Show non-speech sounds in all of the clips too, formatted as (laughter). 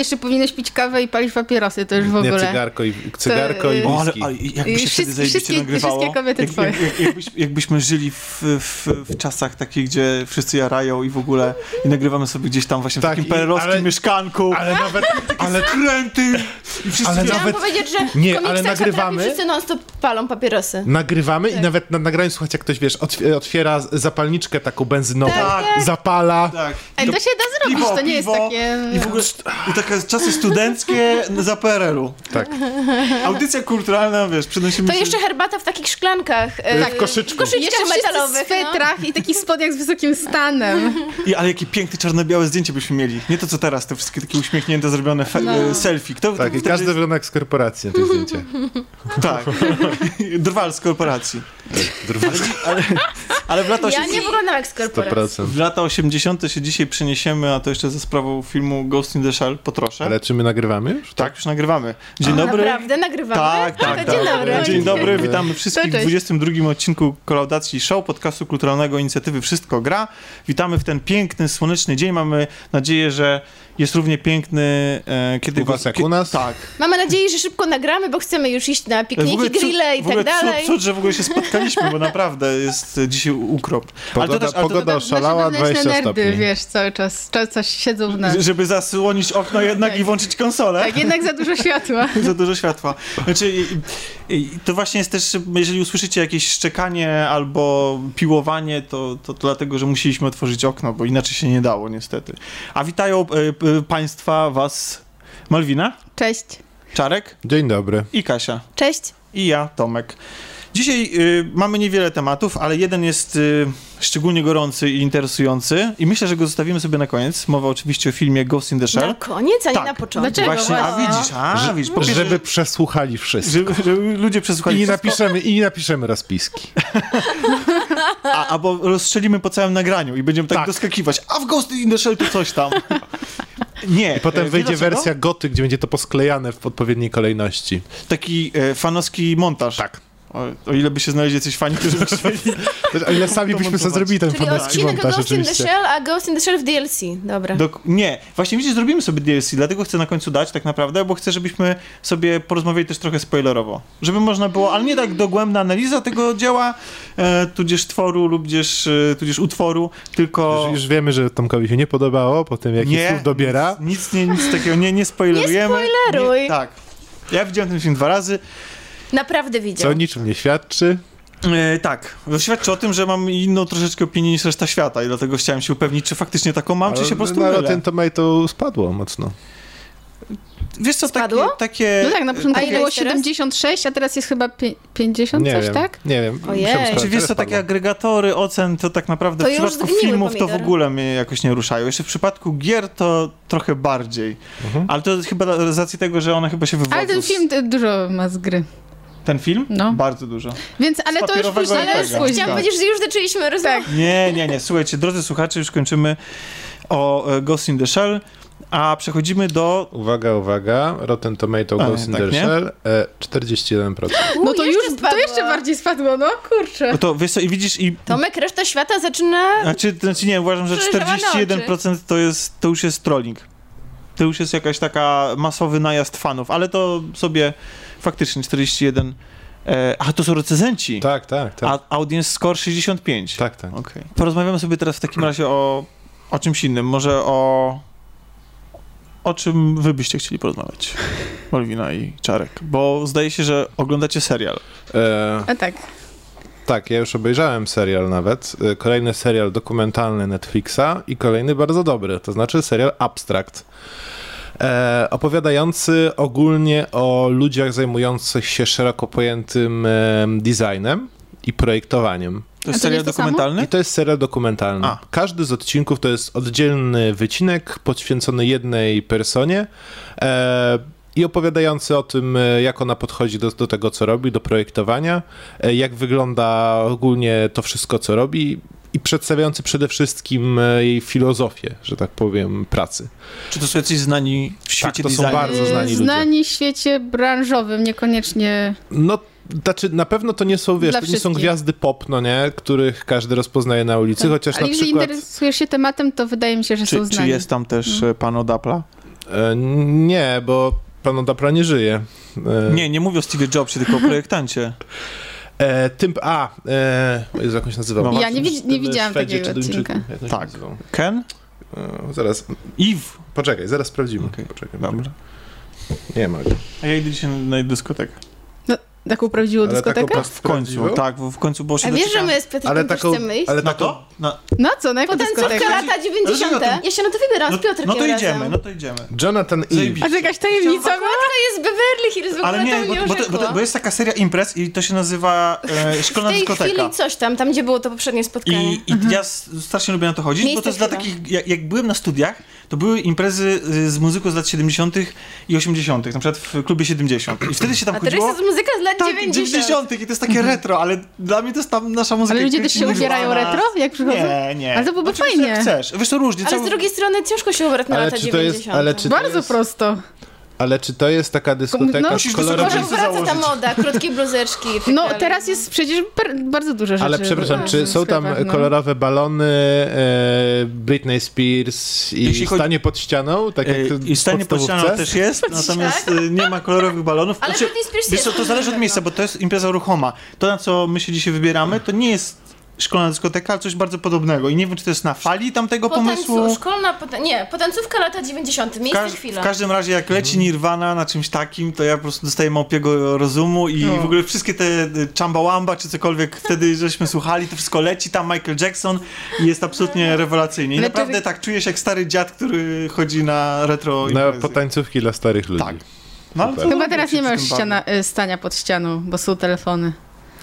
jeszcze powinieneś pić kawę i palić papierosy, to już w Nie, ogóle. cygarko i, cygarko To, i y, O, ale, whisky. ale jakby I się wszystkie- wtedy zajebiście wszystkie- nagrywało. wszystkie kobiety jak, twoje. jak, jak, jakbyś, jakbyśmy żyli w, w, w czasach takich, gdzie wszyscy jarają i w ogóle i nagrywamy sobie gdzieś tam właśnie w Tak, takim i- perelowskim mieszkanku. Ale nawet, ale kręty! I wszyscy Ale nawet- powiedzieć, że Nie, w ale nagrywamy. wszyscy non stop palą papierosy. nagrywamy i nawet na nagraniu słuchać, jak ktoś, wiesz, otw- otwiera zapalniczkę taką benzynową, Tak, zapala. tak. Ej, to się da zrobić, Piwo, to nie piwo jest takie... I w ogóle i takie czasy studenckie (laughs) za PRL-u. Tak. Audycja kulturalna, wiesz, przenosimy To się... jeszcze herbata w takich szklankach. e, W koszyczku. W koszyczkach Jeszcze wszyscy w metalowych. no. swetrach i takich spodniach z wysokim stanem. (laughs) I, ale jakie piękne czarno-białe zdjęcie byśmy mieli. Nie to co teraz, te wszystkie takie uśmiechnięte, zrobione fe- No. e, selfie. Kto, Tak, i każdy wygląda jak z korporacji na tym zdjęciu. (laughs) Tak. Drwal z korporacji. Ale, ale w lata, Ja osie- nie wyglądam jak z korporacji. 100%. w lata 80. się dzisiaj przeniesiemy, a to jeszcze za sprawą filmu Ghost in the Shell, potroszę. Ale czy my nagrywamy już? Tak, już nagrywamy. Dzień dobry. Naprawdę nagrywamy? Tak, tak, Dzień tak. dobry. Dzień dobry, witamy wszystkich w cześć. 22 odcinku Kolaudacji Show, podcastu kulturalnego inicjatywy Wszystko Gra. Witamy w ten piękny, słoneczny dzień. Mamy nadzieję, że jest równie piękny, e, kiedy... U was go- jak u nas? Tak. Mamy nadzieję, że szybko nagramy, bo chcemy już iść na pikniki, cud- grille i w ogóle tak dalej. Cud, cud, że w ogóle się spotkaliśmy, bo naprawdę jest e, dzisiaj ukrop. Pogoda, ale to też, ale to, pogoda oszalała, Nasze wewnętrzne 20 nerdy, stopni. wiesz, cały czas, cały czas siedzą w nas. żeby zasłonić okno jednak i włączyć konsolę. Tak, jednak za dużo światła. (laughs) za dużo światła. Znaczy, i, i, to właśnie jest też, jeżeli usłyszycie jakieś szczekanie albo piłowanie, to, to, to dlatego, że musieliśmy otworzyć okno, bo inaczej się nie dało niestety. A witają e, e, Państwa, Was Malwina, Cześć. Czarek Dzień dobry. i Kasia. Cześć. I ja, Tomek. Dzisiaj y, mamy niewiele tematów, ale jeden jest y, szczególnie gorący i interesujący i myślę, że go zostawimy sobie na koniec. Mowa oczywiście o filmie Ghost in the Shell. Na koniec, a nie Tak. na początku. Dlaczego? Właśnie, a widzisz, a widzisz, po pierwsze, Żeby przesłuchali wszystko. żeby, żeby ludzie przesłuchali I wszystko. napiszemy, I napiszemy rozpiski. (laughs) A, albo rozstrzelimy po całym nagraniu i będziemy tak, Tak. doskakiwać. A w Ghost in the Shell to coś tam. (laughs) Nie. I potem e, wyjdzie wersja goty, gdzie będzie to posklejane w odpowiedniej kolejności. Taki e, fanowski montaż. Tak. O, o ile by się znaleźli jacyś fani, którzy by chcieli. (laughs) O ile sami byśmy sobie zrobili ten Czyli fanowski odcinek montaż Ghost in the. Shell, a Ghost in the Shell w DLC. Dobra. Dok- nie, właśnie widzisz, zrobimy sobie DLC, dlatego chcę na końcu dać tak naprawdę, bo chcę, żebyśmy sobie porozmawiali też trochę spoilerowo. Żeby można było, ale nie tak dogłębna analiza tego dzieła, e, tudzież tworu, lub tudzież, e, tudzież utworu, tylko... Już, już wiemy, że Tomkowi się nie podobało po tym, jaki słów dobiera. Nic, nie, nic takiego, nie, nie spoilerujemy. Nie spoileruj. Nie, tak. Ja widziałem ten film dwa razy. Naprawdę Co widział. o niczym nie świadczy. E, tak, to świadczy o tym, że mam inną troszeczkę opinię niż reszta świata i dlatego chciałem się upewnić, czy faktycznie taką mam, czy się po prostu na mylę. Rotten Tomato spadło mocno. Wiesz co, takie, Spadło? takie... No tak, na początku A ile było jest teraz? 76, a teraz jest chyba pie- 50, Nie coś, wiem, tak? nie wiem. Ojej. Musiałem Czy wiesz ale co, takie spadło. agregatory ocen to tak naprawdę To w już przypadku zgniły filmów to w ogóle mnie jakoś nie ruszają. Jeszcze w przypadku gier to trochę bardziej. Mhm. Ale to chyba z racji tego, że one chyba się wywodzą. Ale ten z- film dużo ma z gry. Ten film? No. Bardzo dużo. Więc, ale to już później, ale później. Chciałam Tak. powiedzieć, że już zaczęliśmy rozmawiać. Nie, nie, nie. Słuchajcie, drodzy słuchacze, już kończymy o e, Ghost in the Shell, a przechodzimy do... Uwaga, uwaga. Rotten Tomato A, Ghost in tak, the nie? Shell e, 41%. No to jeszcze już, to spadło. jeszcze bardziej spadło, no kurczę. No to wiesz co, i widzisz, i... Tomek, reszta świata zaczyna... Znaczy, znaczy nie, uważam, że Przejrzewane 41% to, jest, to już jest trolling. To już jest jakaś taka masowy najazd fanów, ale to sobie faktycznie 41... E, a to są recenzenci. Tak, tak, tak. A audience score 65. Tak, tak. Okej. Porozmawiamy sobie teraz w takim razie o, o czymś innym. Może o. O czym wy byście chcieli porozmawiać? (laughs) Malwina i Czarek. Bo zdaje się, że oglądacie serial. E, A tak. tak, ja już obejrzałem serial nawet. E, Kolejny serial dokumentalny Netflixa i kolejny bardzo dobry, to znaczy serial Abstract. E, opowiadający ogólnie o ludziach zajmujących się szeroko pojętym e, designem i projektowaniem. To jest serial dokumentalny? I to jest serial dokumentalny. A. Każdy z odcinków to jest oddzielny wycinek poświęcony jednej personie e, i opowiadający o tym, e, jak ona podchodzi do, do tego, co robi, do projektowania, e, jak wygląda ogólnie to wszystko, co robi i przedstawiający przede wszystkim e, jej filozofię, że tak powiem, pracy. Czy to są jacyś znani w świecie to są designu? bardzo znani ludzie. Znani w świecie branżowym, niekoniecznie... No, znaczy na pewno to nie są, wiesz, Dla to nie są gwiazdy pop, no nie, których każdy rozpoznaje na ulicy, chociaż Ale na jeżeli przykład... interesujesz się tematem, to wydaje mi się, że są Czy, czy znani. jest tam też e, pan Odapla? E, nie, bo pan Odapra nie żyje. E, Nie, nie mówię o Steve Jobsie, tylko o projektancie. (laughs) E, tym, a, e, Jezu, jak on się nazywał? No, Ja nie, widz- nie widziałam Szwedzie takiego odcinka. Tak. Ken? E, zaraz, Eve. poczekaj, zaraz sprawdzimy. Poczekaj, Dobra. Nie ma go. A ja idę dzisiaj na dyskotekę. Taką prawdziwą Ale taką dyskotekę? pas- W końcu, tak, w końcu było się A wiesz, że my z Piotrkiem Ale też taką, chcemy iść? ale Na taką, to? Na... No co, na jaką dyskotekę? lata 90. Dlaczego Ja się na to wybieram No, z Piotrkiem no to idziemy, razem. no to idziemy. Jonathan Eve. A że jakaś tajemnica? To jest Beverly Hills, w ogóle Ale nie, to bo, bo, to, bo, to, bo jest taka seria imprez i to się nazywa e, (laughs) Szkolna W tej Dyskoteka. chwili coś tam, tam gdzie było to poprzednie spotkanie. I, i ja s- strasznie lubię na to chodzić, bo Miejsce to jest dla takich, jak, jak byłem na studiach, to były imprezy y, z muzyką z lat 70. i 80., na przykład w klubie 70. I wtedy się tam A teraz chodziło... jest muzyka z lat Tak, 90. 90. i to jest takie retro, ale dla mnie to jest tam nasza muzyka. Ale ludzie też się ubierają retro, jak przychodzą? Nie, nie. Ale to byłoby Oczywiście, fajnie. Jak chcesz. Wiesz, to różnie. Ale cały- z drugiej strony ciężko się ubrać na Ale lata czy to jest, 90. ale czy to Bardzo jest, prosto. Ale czy to jest taka dyskoteka No, z Może wraca ta moda, krótkie bluzeczki (laughs) tak No dalej. teraz jest przecież bardzo dużo rzeczy. Ale przepraszam, czy są tam no. kolorowe balony, e, Britney Spears i Jeśli chodzi- stanie pod ścianą, tak jak E, w I stanie pod ścianą też jest, (laughs) natomiast e, nie ma kolorowych balonów. Ale Znaczy, Britney Spears Wiesz jest co, to zależy od miejsca, bo to jest impreza ruchoma. To, na co my się dzisiaj wybieramy, to nie jest szkolna dyskoteka, ale coś bardzo podobnego. I nie wiem, czy to jest na fali tamtego pomysłu. Potańcu, szkolna, nie, potancówka lata 90. W, Miejsce każ- chwila. w każdym razie, jak leci Nirvana na czymś takim, to ja po prostu dostaję małpiego rozumu i No. w ogóle wszystkie te y, Chamba czy cokolwiek wtedy żeśmy słuchali, to wszystko leci, tam Michael Jackson i jest absolutnie rewelacyjnie. I Ale naprawdę tak czujesz jak stary dziad, który chodzi na retro Na imprezy. potańcówki dla starych ludzi. Tak. No, ale co Chyba teraz nie ma już ściana, y, stania pod ścianą, bo są telefony.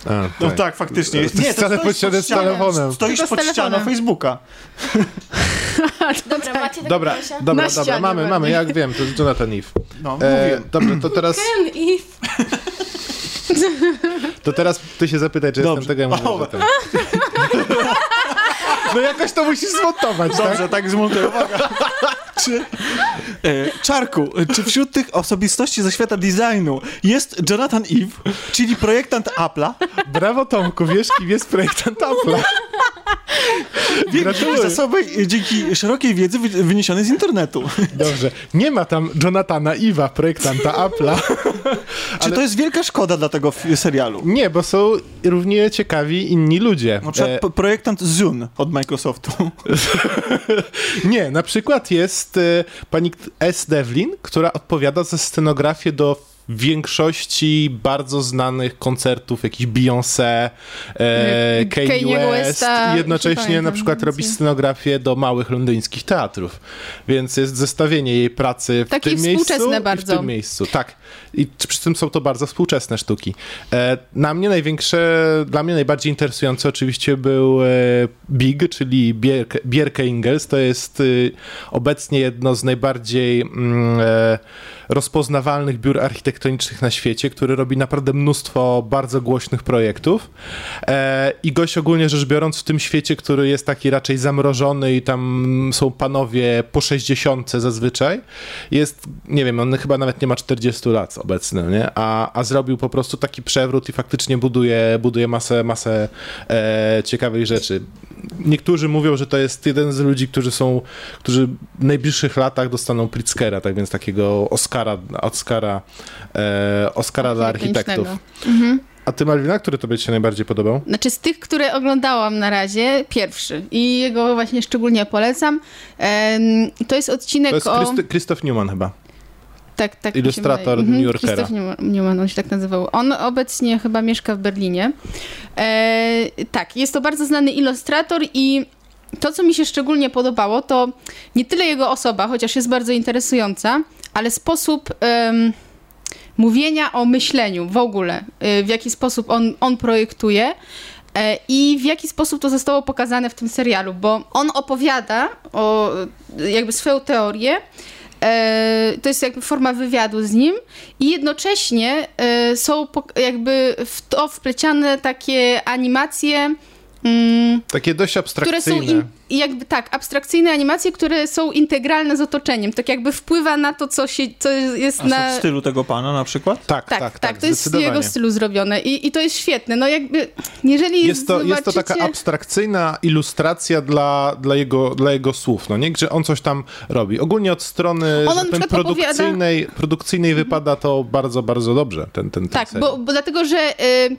A, No tak, faktycznie. Jest, To nie, jest wcale stoisz pod z telefonem. Stoisz pod ścianą. Facebooka. (laughs) Dobra, macie takie Dobra, dobra, Na dobra, ścianie mamy, mamy, jak wiem, to jest Jonathan Eve. No, E, dobrze, to teraz, Ken i... to teraz ty się zapytaj, czy Dobrze. jestem tego, ja mówię, Dobra. tak. (laughs) No jakoś to musisz zmontować, tak? Dobrze, tak zmontuję. Uwaga. (laughs) Czy, e, Czarku, czy wśród tych osobistości ze świata designu jest Jonathan Eve, czyli projektant Apple'a, Brawo Tomku, wiesz kim jest projektant Apple'a. Gratuluję. zasoby dzięki szerokiej wiedzy wy- wyniesionej z internetu. Dobrze, nie ma tam Jonathana Iwa, projektanta Apple'a. Czy to jest wielka szkoda dla tego serialu? Nie, bo są równie ciekawi inni ludzie. Na przykład E, projektant Zune od Microsoftu. (laughs) Nie, na przykład jest e, pani S. Devlin, która odpowiada za scenografię do większości bardzo znanych koncertów, jakiś Beyoncé, e, Kanye Kanye West Westa, jednocześnie pamiętam, na przykład robi scenografię do małych londyńskich teatrów. Więc jest zestawienie jej pracy w Takie tym miejscu współczesne i w bardzo. tym miejscu. Tak. I przy tym są to bardzo współczesne sztuki. E, na mnie największe, dla mnie najbardziej interesujący oczywiście był e, Big, czyli Bierke, Bierke Ingels. To jest e, obecnie jedno z najbardziej mm, e, rozpoznawalnych biur architektonicznych na świecie, który robi naprawdę mnóstwo bardzo głośnych projektów. E, I gość ogólnie rzecz biorąc w tym świecie, który jest taki raczej zamrożony i tam są panowie po 60 zazwyczaj, jest, nie wiem, on chyba nawet nie ma 40 lat obecny, nie? A, a zrobił po prostu taki przewrót i faktycznie buduje, buduje masę, masę e, ciekawych rzeczy. Niektórzy mówią, że to jest jeden z ludzi, którzy są, którzy w najbliższych latach dostaną Pritzkera, tak więc takiego Oscara, Oscara, e, Oscara dla architektów. Mhm. A ty, Malwina, który tobie się najbardziej podobał? Znaczy z tych, które oglądałam na razie, pierwszy. I jego właśnie szczególnie polecam. Em, to jest odcinek To jest o... Christ- Christoph Newman chyba. Tak, tak. Ilustrator wydaje. New Yorkera. Christoph Newman, on się tak nazywał. On obecnie chyba mieszka w Berlinie. E, tak, jest to bardzo znany ilustrator i to, co mi się szczególnie podobało, to nie tyle jego osoba, chociaż jest bardzo interesująca, ale sposób em, mówienia o myśleniu w ogóle, y, w jaki sposób on, on projektuje. e, I w jaki sposób to zostało pokazane w tym serialu, bo on opowiada o jakby swoją teorię, E, to jest jakby forma wywiadu z nim i jednocześnie e, są jakby w to wpleciane takie animacje mm, Takie dość które abstrakcyjne. są in, jakby tak, abstrakcyjne animacje, które są integralne z otoczeniem. Tak jakby wpływa na to, co, się, co jest A na... w stylu tego pana na przykład? Tak, Tak, tak, tak, to jest w jego stylu zrobione I, i to jest świetne. No jakby, jeżeli Jest to, jest to taka zobaczycie- abstrakcyjna ilustracja dla, dla, jego, dla jego słów, no nie? Gdzie on coś tam robi. Ogólnie od strony ten przykład opowiada- produkcyjnej, produkcyjnej wypada to bardzo, bardzo dobrze, ten, ten, ten Tak, bo, bo dlatego, że y,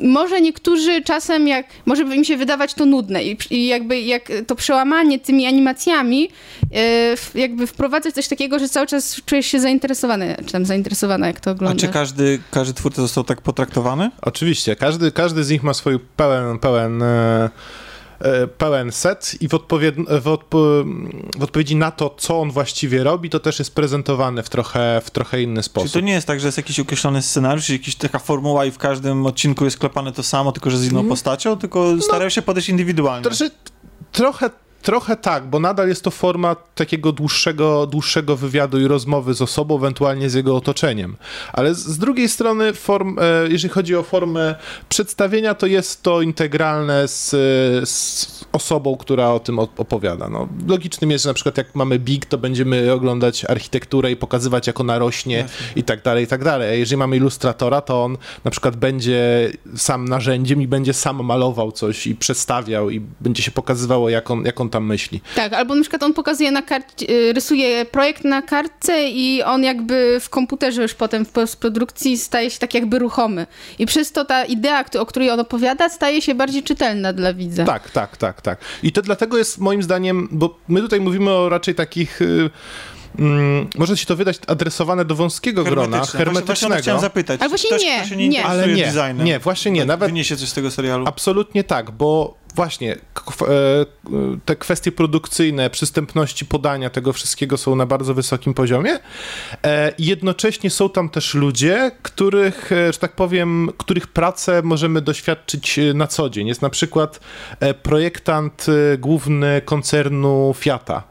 może niektórzy czasem, jak może by im się wydawać to nudne i, i jakby jak to przełamanie tymi animacjami, y, w- jakby wprowadzać coś takiego, że cały czas czujesz się zainteresowany, czy tam zainteresowana, jak to A oglądasz. czy każdy, każdy twórca został tak potraktowany? Oczywiście, każdy, każdy z nich ma swój pełen, pełen, e, pełen set i w, odpowied- w, odpo- w odpowiedzi na to, co on właściwie robi, to też jest prezentowane w trochę, w trochę inny sposób. to nie jest tak, że jest jakiś określony scenariusz, jakaś taka formuła i w każdym odcinku jest klepane to samo, tylko że z inną postacią, tylko starają się podejść indywidualnie? To znaczy, trochę, trochę tak, bo nadal jest to forma takiego dłuższego, dłuższego wywiadu i rozmowy z osobą, ewentualnie z jego otoczeniem. Ale z, z drugiej strony, form, e, jeżeli chodzi o formę przedstawienia, to jest to integralne z, z osobą, która o tym op- opowiada. No, logicznym jest, że na przykład jak mamy Big, to będziemy oglądać architekturę i pokazywać, jak ona rośnie i tak dalej, i tak dalej. A jeżeli mamy ilustratora, to on na przykład będzie sam narzędziem i będzie sam malował coś i przedstawiał i będzie się pokazywało, jak on, jak on tam myśli. Tak, albo na przykład on pokazuje na karcie, y, rysuje projekt na kartce i on jakby w komputerze już potem w postprodukcji staje się tak jakby ruchomy. I przez to ta idea, o której on opowiada, staje się bardziej czytelna dla widza. Tak, tak, tak, tak. I to dlatego jest moim zdaniem, bo my tutaj mówimy o raczej takich. y, Mm, może się to wydać adresowane do wąskiego grona, Hermetyczne. Właśnie- Właśnie chciałem hermetycznego. zapytać. Ale właśnie Ktoś, nie, nie, nie. Ale nie, designem. nie, właśnie nie, Tak nawet- Wyniesie coś z tego serialu. Absolutnie tak, bo właśnie e, te kwestie produkcyjne, przystępności podania tego wszystkiego są na bardzo wysokim poziomie. E, Jednocześnie są tam też ludzie, których, e, że tak powiem, których pracę możemy doświadczyć na co dzień. Jest na przykład projektant główny koncernu Fiata.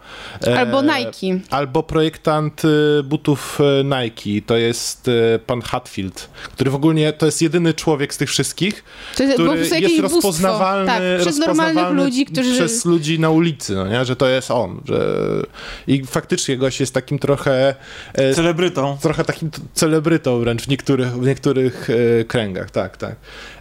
Albo Nike. Albo projektant butów Nike. To jest pan Hatfield, który w ogóle to jest jedyny człowiek z tych wszystkich, jest który jest bóstwo. rozpoznawalny, Tak, przez normalnych ludzi, którzy... przez ludzi na ulicy, no nie? że to jest on. Że... I faktycznie gość jest takim trochę e, Celebrytą. trochę takim celebrytą wręcz w niektórych, w niektórych e, kręgach, tak, tak.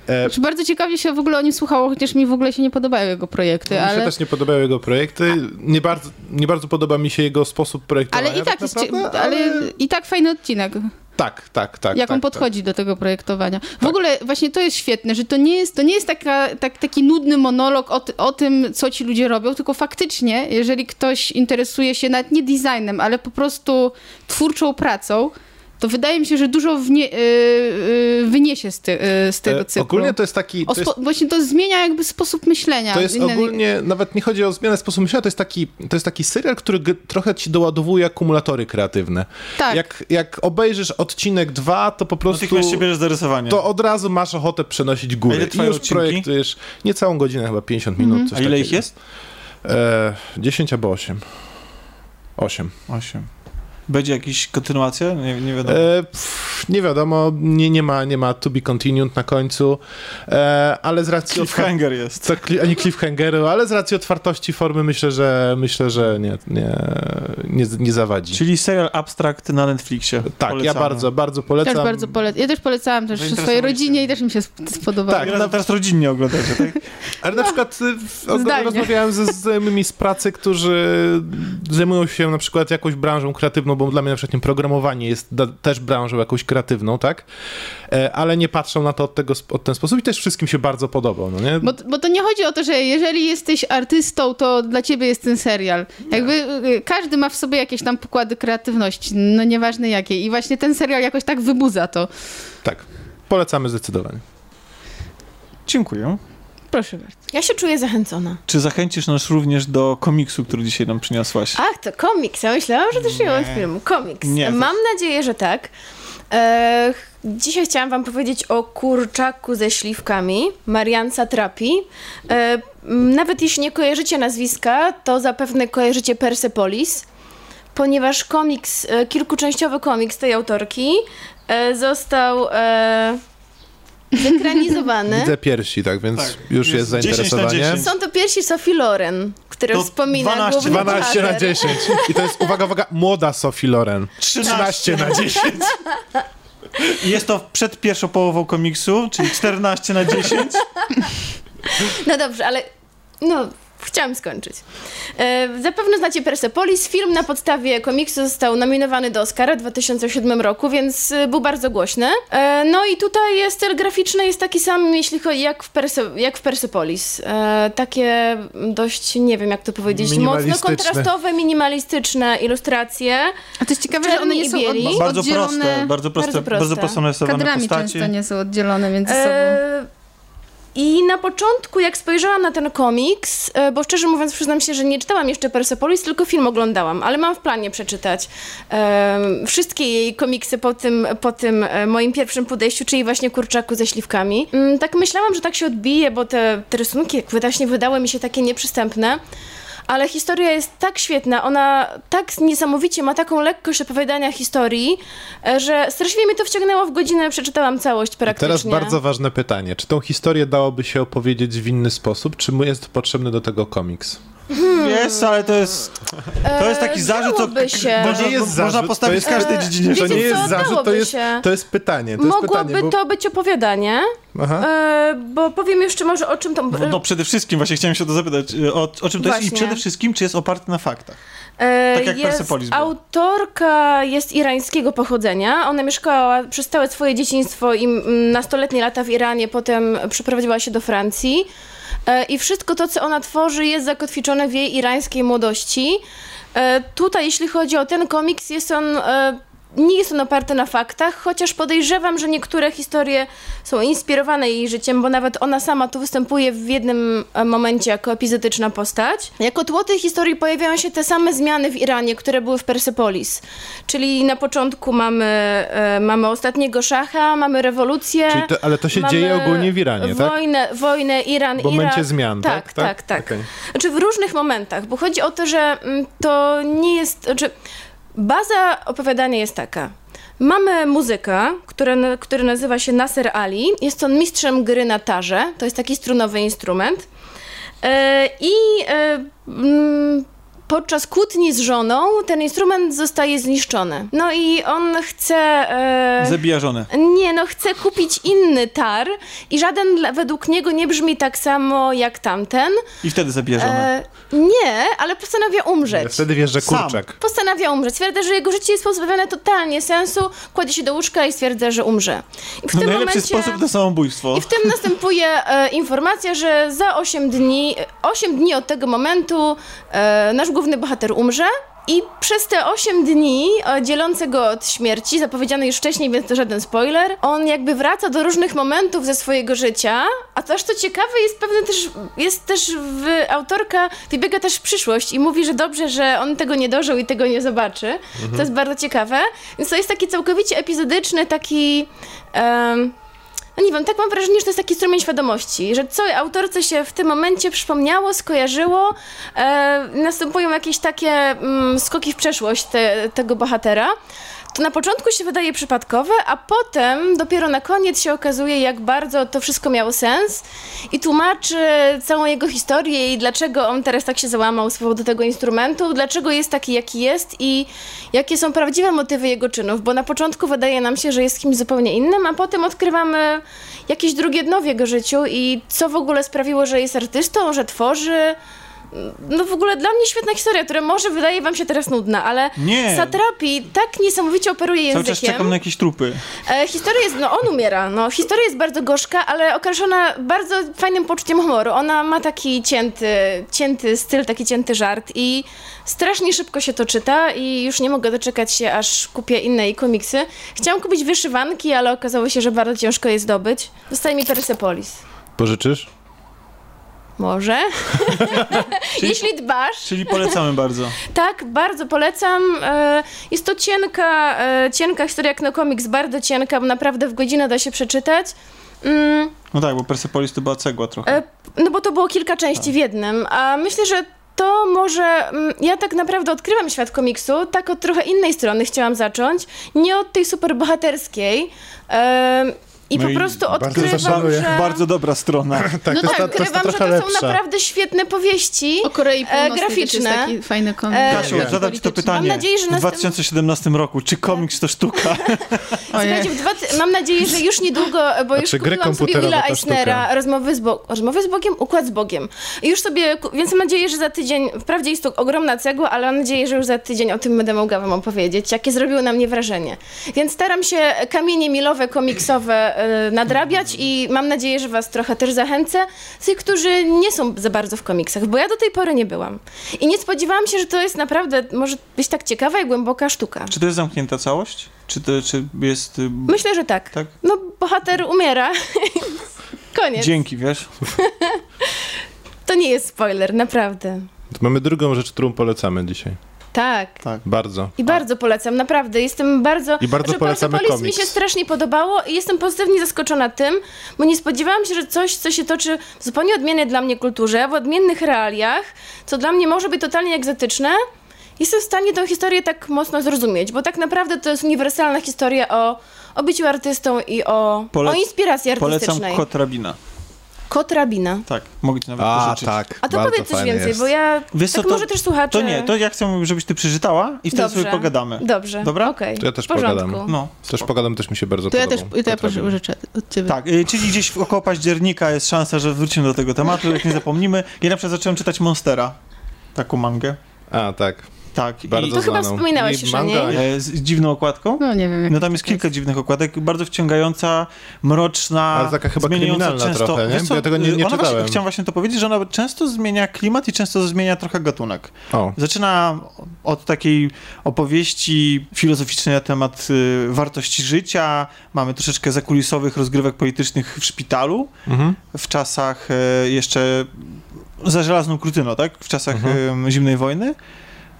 E, Znaczy, Bardzo ciekawie się w ogóle o nim słuchało, chociaż mi w ogóle się nie podobają jego projekty, Mi się ale... też nie podobają jego projekty. Nie bardzo, nie bardzo podoba mi się jego sposób projektowania. Ale i tak, jest, naprawdę, ale i tak fajny odcinek, Tak, tak, tak. jak tak, on podchodzi do tego projektowania. W ogóle właśnie to jest świetne, że to nie jest, to nie jest taka, tak, taki nudny monolog o, o tym, co ci ludzie robią, tylko faktycznie, jeżeli ktoś interesuje się nawet nie designem, ale po prostu twórczą pracą, to wydaje mi się, że dużo wnie, y, y, wyniesie z, ty, y, z tego E, cyklu. Ogólnie to jest taki... To jest, spo, właśnie to zmienia jakby sposób myślenia. to jest ogólnie, nawet nie chodzi o zmianę sposobu myślenia, to jest taki, to jest taki serial, który trochę ci doładowuje akumulatory kreatywne. Tak. Jak, jak obejrzysz odcinek 2, to po prostu... Natychmiast się bierzesz za rysowanie. to od razu masz ochotę przenosić A górę. ile I już odcinki? projektujesz niecałą godzinę, chyba 50 minut. Mhm. Coś A ile ich takiego. jest? E, 10 albo 8. 8. Osiem. Będzie jakaś kontynuacja? Nie, nie wiadomo. E, pff, nie wiadomo, nie, nie, ma, nie ma to be continued na końcu, e, ale z racji... otwar- Cliffhanger jest. Co, cli- ani cliffhangeru, ale z racji otwartości formy myślę, że myślę, że nie, nie, nie, nie zawadzi. Czyli serial Abstract na Netflixie. tak, Polecamy. ja bardzo, bardzo polecam. Też bardzo ja też polecałam też swojej rodzinie i też mi się sp- spodobało. Tak, na, teraz rodzinnie oglądacie, tak? (laughs) Ale na przykład y, w- o- zdalnie. rozmawiałem ze znajomymi z pracy, którzy zajmują się na przykład jakąś branżą kreatywną, bo dla mnie na przykład nie, programowanie jest da, też branżą jakąś kreatywną, tak? E, ale nie patrzą na to od, tego, od ten sposób i też wszystkim się bardzo podobał, no nie? Bo, bo to nie chodzi o to, że jeżeli jesteś artystą, to dla ciebie jest ten serial. Jakby y, każdy ma w sobie jakieś tam pokłady kreatywności, no nieważne jakie. I właśnie ten serial jakoś tak wybudza to. Tak, polecamy zdecydowanie. Dziękuję. Proszę bardzo. Ja się czuję zachęcona. Czy zachęcisz nas również do komiksu, który dzisiaj nam przyniosłaś? Ach, to komiks. Ja myślałam, że też nie mam filmu. Komiks. Nie, to- Mam nadzieję, że tak. E, dzisiaj chciałam wam powiedzieć o kurczaku ze śliwkami, Marian Satrapi. E, nawet jeśli nie kojarzycie nazwiska, to zapewne kojarzycie Persepolis, ponieważ komiks, e, kilkuczęściowy komiks tej autorki e, został... E, zekranizowany. Widzę piersi, tak, więc Tak, już jest, jest 10 na zainteresowanie. 10. Są to piersi Sophie Loren, które To wspomina 12, główny 12 na bohater. 10. I to jest, uwaga, uwaga, młoda Sophie Loren. 13 na 10. I Jest to przed pierwszą połową komiksu, czyli 14 na 10. No dobrze, ale no, chciałam skończyć. E, zapewne znacie Persepolis. Film na podstawie komiksu został nominowany do Oscara w 2007 roku, więc e, był bardzo głośny. E, no i tutaj jest styl graficzny jest taki sam, jeśli chodzi jak w, Perse, jak w Persepolis. E, takie dość, nie wiem jak to powiedzieć, mocno Minimalistyczne. kontrastowe, minimalistyczne ilustracje. A to jest ciekawe, że one nie są od, Bardzo oddzielone proste, bardzo proste, Bardzo proste. bardzo prosto narysowane kadrami postacie. często nie są oddzielone między sobą. I na początku, jak spojrzałam na ten komiks, e, bo szczerze mówiąc, przyznam się, że nie czytałam jeszcze Persepolis, tylko film oglądałam, ale mam w planie przeczytać e, wszystkie jej komiksy po tym, po tym e, moim pierwszym podejściu, czyli właśnie Kurczaku ze śliwkami. Mm, tak myślałam, że tak się odbije, bo te, te rysunki jak właśnie wydały mi się takie nieprzystępne. Ale historia jest tak świetna, ona tak niesamowicie ma taką lekkość opowiadania historii, e, że straszliwie mnie to wciągnęło w godzinę, przeczytałam całość praktycznie. Teraz bardzo ważne pytanie. Czy tą historię dałoby się opowiedzieć w inny sposób? Czy mu jest potrzebny do tego komiks? Jest, ale to jest, to jest taki E, zarzut, co się. można, To nie jest można zarzut, postawić to w każdej jest- dziedzinie e, To nie jest co, zarzut, to jest, to jest pytanie. To jest Mogłoby pytanie, bo... to być opowiadanie, Aha. e, bo powiem jeszcze może o czym to... No, no przede wszystkim, właśnie chciałem się to zapytać, y, o, o czym to jest i Właśnie. przede wszystkim, czy jest oparte na faktach. e, tak jak jest, Persepolis było. Autorka jest irańskiego pochodzenia. Ona mieszkała przez całe swoje dzieciństwo i nastoletnie lata w Iranie, potem przeprowadziła się do Francji. E, I wszystko to, co ona tworzy, jest zakotwiczone w jej irańskiej młodości. E, Tutaj, jeśli chodzi o ten komiks, jest on e, nie jest on oparty na faktach, chociaż podejrzewam, że niektóre historie są inspirowane jej życiem, bo nawet ona sama tu występuje w jednym e, momencie jako epizodyczna postać. Jako tło tej historii pojawiają się te same zmiany w Iranie, które były w Persepolis. Czyli na początku mamy, e, mamy ostatniego szacha, mamy rewolucję. To, ale to się dzieje ogólnie w Iranie, tak? Wojnę, wojnę Iran, W momencie Irak. zmian, tak? Tak, tak, tak. Okej. Znaczy w różnych momentach, bo chodzi o to, że mm, to nie jest. Znaczy, baza opowiadania jest taka. Mamy muzyka, który, który nazywa się Nasser Ali. Jest on mistrzem gry na tarze. To jest taki strunowy instrument. E, I e, podczas kłótni z żoną ten instrument zostaje zniszczony. No i on chce. e, Zabija żonę. nie, no chce kupić inny tar i żaden według niego nie brzmi tak samo jak tamten. I wtedy zabija żonę. E, nie, ale postanawia umrzeć. Wtedy wjeżdża Sam. kurczak. Postanawia umrzeć. Stwierdza, że jego życie jest pozbawione totalnie sensu, kładzie się do łóżka i stwierdza, że umrze. I w No tym najlepszy momencie... sposób na samobójstwo. I w tym następuje e, informacja, że za 8 dni, 8 dni od tego momentu e, nasz główny bohater umrze. I przez te 8 dni e, dzielące go od śmierci, zapowiedziane już wcześniej, więc to żaden spoiler, on jakby wraca do różnych momentów ze swojego życia, a to aż to ciekawe jest pewne też, jest też w, autorka wybiega też w przyszłość i mówi, że dobrze, że on tego nie dożył i tego nie zobaczy. To jest bardzo ciekawe. Więc to jest taki całkowicie epizodyczny, taki... em, no nie wiem, tak mam wrażenie, że to jest taki strumień świadomości, że co autorce się w tym momencie przypomniało, skojarzyło, e, następują jakieś takie mm, skoki w przeszłość te, tego bohatera. To na początku się wydaje przypadkowe, a potem dopiero na koniec się okazuje, jak bardzo to wszystko miało sens i tłumaczy całą jego historię i dlaczego on teraz tak się załamał z powodu tego instrumentu, dlaczego jest taki, jaki jest i jakie są prawdziwe motywy jego czynów, bo na początku wydaje nam się, że jest kimś zupełnie innym, a potem odkrywamy jakieś drugie dno w jego życiu i co w ogóle sprawiło, że jest artystą, że tworzy. No w ogóle dla mnie świetna historia, która może wydaje wam się teraz nudna, ale Nie. Satrapi tak niesamowicie operuje Cały czas językiem. czekam na jakieś trupy. E, historia jest, no on umiera, no historia jest bardzo gorzka, ale okraszona bardzo fajnym poczuciem humoru. Ona ma taki cięty, cięty styl, taki cięty żart i strasznie szybko się to czyta i już nie mogę doczekać się, aż kupię inne jej komiksy. Chciałam kupić wyszywanki, ale okazało się, że bardzo ciężko je zdobyć. Zostaje mi Persepolis. Pożyczysz? Może? (laughs) Jeśli dbasz. Czyli polecamy bardzo. (laughs) Tak, bardzo polecam. E, Jest to cienka, e, cienka historia jak no komiks, bardzo cienka, bo naprawdę w godzinę da się przeczytać. Mm, No tak, bo Persepolis to była cegła trochę. e, No bo to było kilka części w jednym, a myślę, że to może. mm, Ja tak naprawdę odkrywam świat komiksu, tak od trochę innej strony chciałam zacząć. Nie od tej super bohaterskiej. E, I No po i prostu bardzo odkrywam, zaszanuję. że... (laughs) Bardzo dobra strona. (laughs) Tak, No to, tak, ta, to Odkrywam, że to są naprawdę świetne powieści. O Korei Północnej graficzne. jest taki fajny komiks. E, Kasiu, tak, zadam ci to pytanie. Mam nadzieję, że w następ- 2017 roku, czy komiks to sztuka? (laughs) Słuchajcie, dwa mam nadzieję, że już niedługo, bo już Znaczy, gry kupiłam sobie Willa to Eisnera, rozmowy z, Bo- rozmowy z Bogiem, układ z Bogiem. I już sobie, więc mam nadzieję, że za tydzień, wprawdzie jest to ogromna cegła, ale mam nadzieję, że już za tydzień o tym będę mogła wam opowiedzieć, jakie zrobiło na mnie wrażenie. Więc staram się kamienie milowe, komiksowe e, nadrabiać i mam nadzieję, że was trochę też zachęcę, tych, którzy nie są za bardzo w komiksach, bo ja do tej pory nie byłam. I nie spodziewałam się, że to jest naprawdę, może być tak ciekawa i głęboka sztuka. Czy to jest zamknięta całość? Czy to czy jest... y, Myślę, że tak. Tak? No, bohater umiera. (laughs) Koniec. Dzięki, wiesz? (laughs) To nie jest spoiler, naprawdę. Mamy drugą rzecz, którą polecamy dzisiaj. Tak. Tak. Bardzo. I bardzo polecam, naprawdę. Jestem bardzo. I bardzo że polecamy mi komiks. się strasznie podobało i jestem pozytywnie zaskoczona tym, bo nie spodziewałam się, że coś, co się toczy w zupełnie odmiennej dla mnie kulturze, w odmiennych realiach, co dla mnie może być totalnie egzotyczne, jestem w stanie tę historię tak mocno zrozumieć, bo tak naprawdę to jest uniwersalna historia o, o byciu artystą i o, Polec- o inspiracji Polecam artystycznej. Kot Rabina. Kot rabina. Tak, mogę ci nawet A, pożyczyć. tak. A to bardzo powiedz coś więcej, jest. bo ja. Wiesz co, tak to- może też słuchacze. To nie, to ja chcę, żebyś ty przeczytała i wtedy Dobrze. sobie pogadamy. Dobrze. Dobra? Okej. To ja też pogadam. No. Też pogadam, też mi się bardzo To ja też podobał. to ja pożyczę od ciebie. Tak, y, czyli gdzieś w- około października jest szansa, że wrócimy do tego tematu, jak nie zapomnimy. Ja na przykład zacząłem czytać Monstera, taką mangę. A, tak. Tak. i- Bardzo To chyba znaną. wspominałeś I już o manga, niej. e, z dziwną okładką. No nie wiem. Jak No tam jest kilka dziwnych okładek, bardzo wciągająca, mroczna, Ale taka chyba zmieniająca często. trochę, nie? Bo ja tego nie- nie ona czytałem. Właśnie, chciałem właśnie to powiedzieć, że ona często zmienia klimat i często zmienia trochę gatunek. O, Zaczyna od takiej opowieści filozoficznej na temat y, wartości życia. Mamy troszeczkę zakulisowych rozgrywek politycznych w szpitalu mhm. w czasach e, jeszcze za żelazną krutyną, tak? W czasach Mhm. e, zimnej wojny.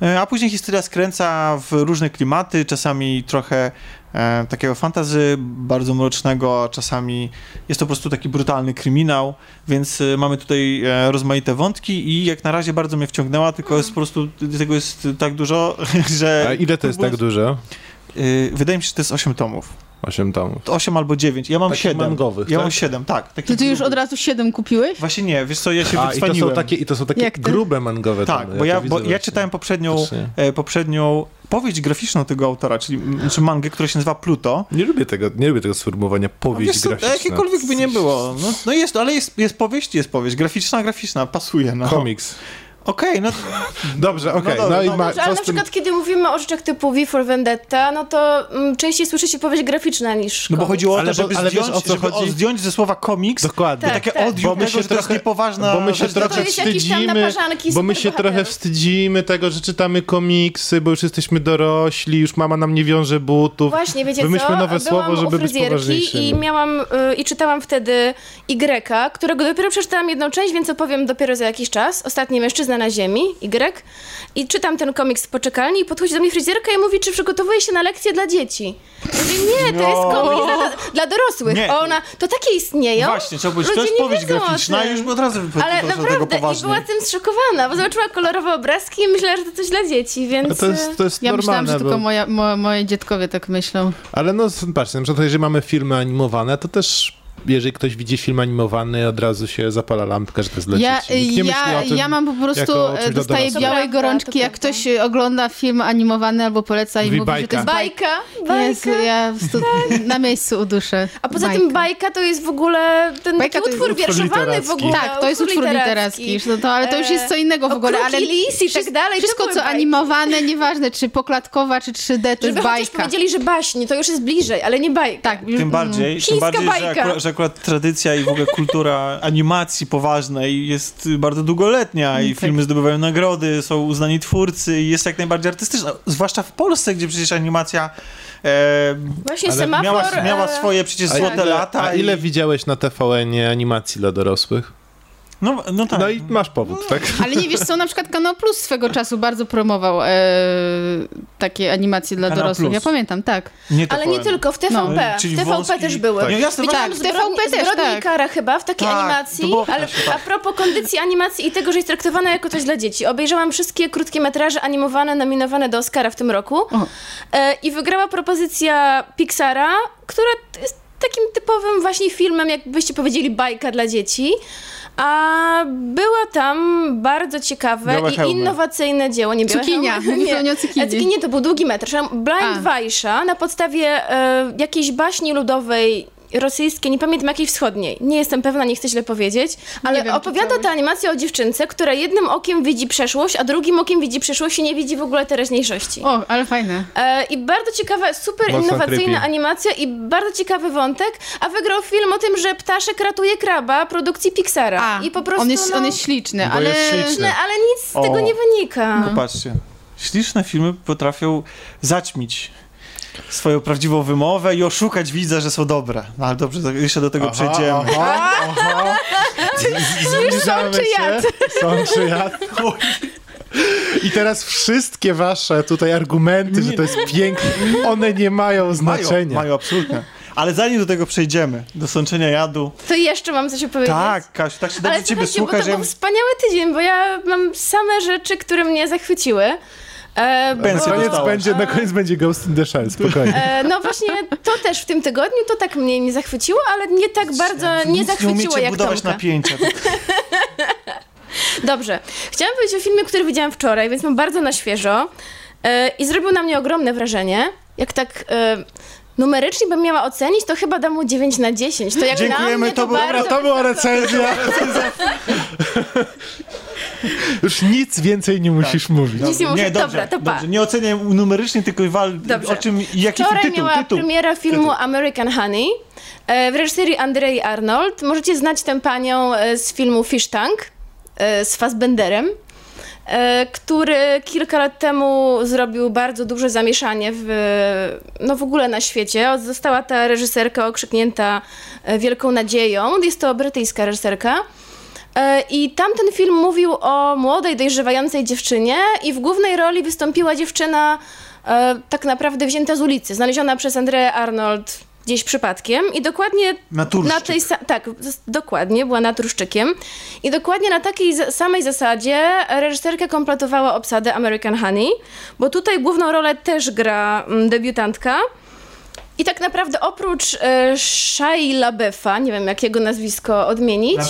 E, A później historia skręca w różne klimaty, czasami trochę e, takiego fantazy bardzo mrocznego, czasami jest to po prostu taki brutalny kryminał, więc e, mamy tutaj e, rozmaite wątki i jak na razie bardzo mnie wciągnęła, tylko jest po prostu, tego jest tak dużo, (laughs) że... A ile to jest tak dużo? Y, Wydaje mi się, że to jest 8 tomów. Osiem tomów. To 8 albo 9. Ja mam Takich 7. mangowych, Ja tak? mam 7, tak. takich To ty już od razu siedem kupiłeś? Właśnie nie, wiesz co, ja się A, i to są wycwaniłem. takie, i to są takie grube mangowe Tak, tomy. bo ja, to bo ja czytałem poprzednią, e, poprzednią powieść graficzną tego autora, czyli czy mangę, która się nazywa Pluto. Nie lubię tego, nie lubię tego sformułowania powieść Wiesz co, graficzna. jakiekolwiek by nie było. No, no jest, ale jest, jest powieść, jest powieść. Graficzna, graficzna, pasuje. No. Komiks. Okej, no (laughs) Dobrze, okej. dobra, No, i no ma, Dobrze, ale na z tym... przykład kiedy mówimy o rzeczach typu V for Vendetta, no to mm, częściej słyszy się powieść graficzna niż no bo chodziło o Ale to, żeby ale wiesz, zdjąć, o co żeby chodzi? zdjąć ze słowa komiks Dokładnie. Tak, takie tak. odium Bo my się trochę- niepoważna Bo my się rzecz. trochę wstydzimy, bo my się trochę wstydzimy tego, że czytamy komiksy, bo już jesteśmy dorośli, już mama nam nie wiąże butów. Właśnie, wiecie Wymyślmy co? nowe Byłam słowo, żeby być fryzjerki poważniejszymi. i miałam y, i czytałam wtedy Y, którego dopiero przeczytałam jedną część, więc opowiem dopiero za jakiś czas. Ostatni mężczyzna na ziemi, Y. I czytam ten komiks z poczekalni i podchodzi do mnie fryzjerka i mówi, czy przygotowuje się na lekcje dla dzieci. Ja mówię, nie, to jest No. komiks dla, dla dorosłych. Nie. Ona, to takie istnieją? Właśnie, trzeba powiedzieć, to Ludzie jest nie powieść graficzna i już by od razu Ale naprawdę, i była tym zszokowana, bo zobaczyła kolorowe obrazki i myślała, że to coś dla dzieci, więc... To jest, to jest Ja myślałam, normalne, że tylko bo... moja, mo, moje dziadkowie tak myślą. Ale no, patrzcie, na przykład jeżeli mamy filmy animowane, to też jeżeli ktoś widzi film animowany, od razu się zapala lampka, że to jest dla Ja, dzieci. Ja, tym, ja mam po prostu, e, dostaję białej gorączki, jak prawda. ktoś e, ogląda film animowany albo poleca i Mówi mówi, że to jest bajka. bajka. Bajka, Jezu, ja prostu (laughs) na miejscu uduszę. A poza Bajka. tym bajka to jest w ogóle ten Bajka taki utwór wierszowany w literacki. ogóle. Tak, to jest utwór literacki, no to, ale to już jest co innego w ogóle. Ale Lis i tak dalej, Wszystko, co animowane, nieważne czy poklatkowa, czy 3D, to Żeby jest bajka. powiedzieli, że baśń, to już jest bliżej, ale nie bajka. Tak, Tym bardziej, tym bardziej że, bajka. Że akurat tradycja i w ogóle kultura animacji poważnej jest bardzo długoletnia i tak. filmy zdobywają nagrody, są uznani twórcy i jest jak najbardziej artystyczna. Zwłaszcza w Polsce, gdzie przecież animacja e, Właśnie semafor... miała, miała e, swoje przecież A złote ile, lata. a ile i, widziałeś na TVN animacji dla dorosłych? No, no tak. No i masz powód, tak? Ale nie wiesz co, na przykład Kanał Plus swego czasu bardzo promował e, takie animacje dla Kanał dorosłych. Plus. Ja pamiętam, tak. nie Ale nie tylko, w TVP. No, w TVP wąski- też były. tak. No jasne, Widziałam Tak, w TVP też, zbrodni tak. i kara chyba w takiej Tak, animacji, było ale a propos kondycji animacji i tego, że jest traktowana jako coś dla dzieci. Obejrzałam wszystkie krótkie metraże animowane nominowane do Oscara w tym roku e, i wygrała propozycja Pixara, która jest takim typowym właśnie filmem, jakbyście powiedzieli, bajka dla dzieci. A była tam bardzo ciekawe Białe i hełmy. innowacyjne dzieło. Nie białe Cukinia. hełmy? Pewnie o cukinii. E, Cukinie to był długi metr. Blind A. Weissha na podstawie e, jakiejś baśni ludowej rosyjskiej, nie pamiętam jakiej wschodniej. Nie jestem pewna, nie chcę źle powiedzieć, ale wiem, opowiada ta animacja o dziewczynce, która jednym okiem widzi przeszłość, a drugim okiem widzi przyszłość i nie widzi w ogóle teraźniejszości. O, ale fajne. E, I bardzo ciekawa, super Mocno innowacyjna creepy. animacja i bardzo ciekawy wątek, a wygrał film o tym, że ptaszek ratuje kraba produkcji Pixara. A, I po prostu, on, jest, no, on jest śliczny, ale... jest śliczny. no, ale nic z O. tego nie wynika. Popatrzcie. Śliczne filmy potrafią zaćmić swoją prawdziwą wymowę i oszukać widza, że są dobre. No ale dobrze, jeszcze do tego przejdziemy. Aha, aha. (laughs) Zbliżamy czy się. Są czy jad. I teraz wszystkie wasze tutaj argumenty, że to jest piękne, one nie mają Mają, znaczenia. mają absolutnie. Ale zanim do tego przejdziemy, do sączenia jadu. To jeszcze mam coś opowiedzieć. Tak, Kasiu, tak się dobrze Ale ciebie słucha, bo to że był wspaniały tydzień, bo ja mam same rzeczy, które mnie zachwyciły. E, Pensję bo- Koniec będzie, na koniec będzie Ghost in the Shell, spokojnie. E, no właśnie, to też w tym tygodniu, to tak mnie nie zachwyciło, ale nie tak bardzo nie nic nie zachwyciło umiecie jak budować Tomka. napięcia. (laughs) Dobrze. Chciałam powiedzieć o filmie, który widziałam wczoraj, więc mam bardzo na świeżo. E, I zrobił na mnie ogromne wrażenie. Jak tak e, numerycznie bym miała ocenić, to chyba dam mu 9 na 10. To jak Dziękujemy, na mnie, to to, było- bardzo... To była recenzja. (laughs) Już nic więcej nie musisz mówić. Nic nie muszę- Nie, dobrze, dobra, to pa. dobrze. Nie oceniaj numerycznie, tylko wal Dobrze. o czym, jaki Wczoraj tytuł, miała tytuł. premiera filmu Tytuł. American Honey e, w reżyserii Andrei Arnold. Możecie znać tę panią e, z filmu Fish Tank e, z Fassbenderem, który kilka lat temu zrobił bardzo duże zamieszanie w, no w ogóle na świecie. Została ta reżyserka okrzyknięta e, wielką nadzieją. Jest to brytyjska reżyserka. E, I tamten film mówił o młodej, dojrzewającej dziewczynie i w głównej roli wystąpiła dziewczyna e, tak naprawdę wzięta z ulicy, znaleziona przez Andrea Arnold gdzieś przypadkiem i dokładnie Naturszczyk. na tej tak, dokładnie, była naturszczykiem i dokładnie na takiej samej zasadzie reżyserka kompletowała obsadę American Honey, bo tutaj główną rolę też gra mm, debiutantka i tak naprawdę oprócz e, Shia LaBeouf'a, nie wiem jak jego nazwisko odmienić.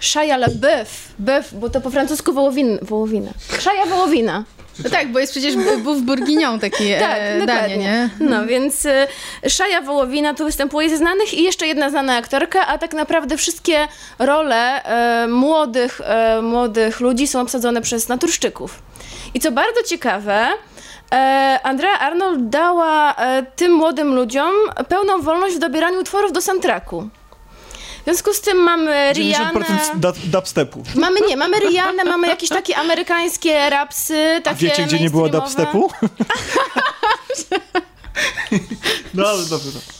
Shia LaBeouf, bo to po francusku wołowin, wołowina. Shia wołowina. No tak, bo jest przecież buf bourguignon taki (laughs) Tak, e, danie, nie? No więc y, Szaja Wołowina tu występuje ze znanych i jeszcze jedna znana aktorka, a tak naprawdę wszystkie role e, młodych, e, młodych ludzi są obsadzone przez naturszczyków. I co bardzo ciekawe, e, Andrea Arnold dała e, tym młodym ludziom pełną wolność w dobieraniu utworów do soundtracku. W związku z tym mamy Rihanna... 90% da- dubstepu. Mamy nie, mamy Rihannę, mamy jakieś takie amerykańskie rapsy, takie A wiecie, gdzie nie było dubstepu? (laughs) no ale dobrze, dobrze.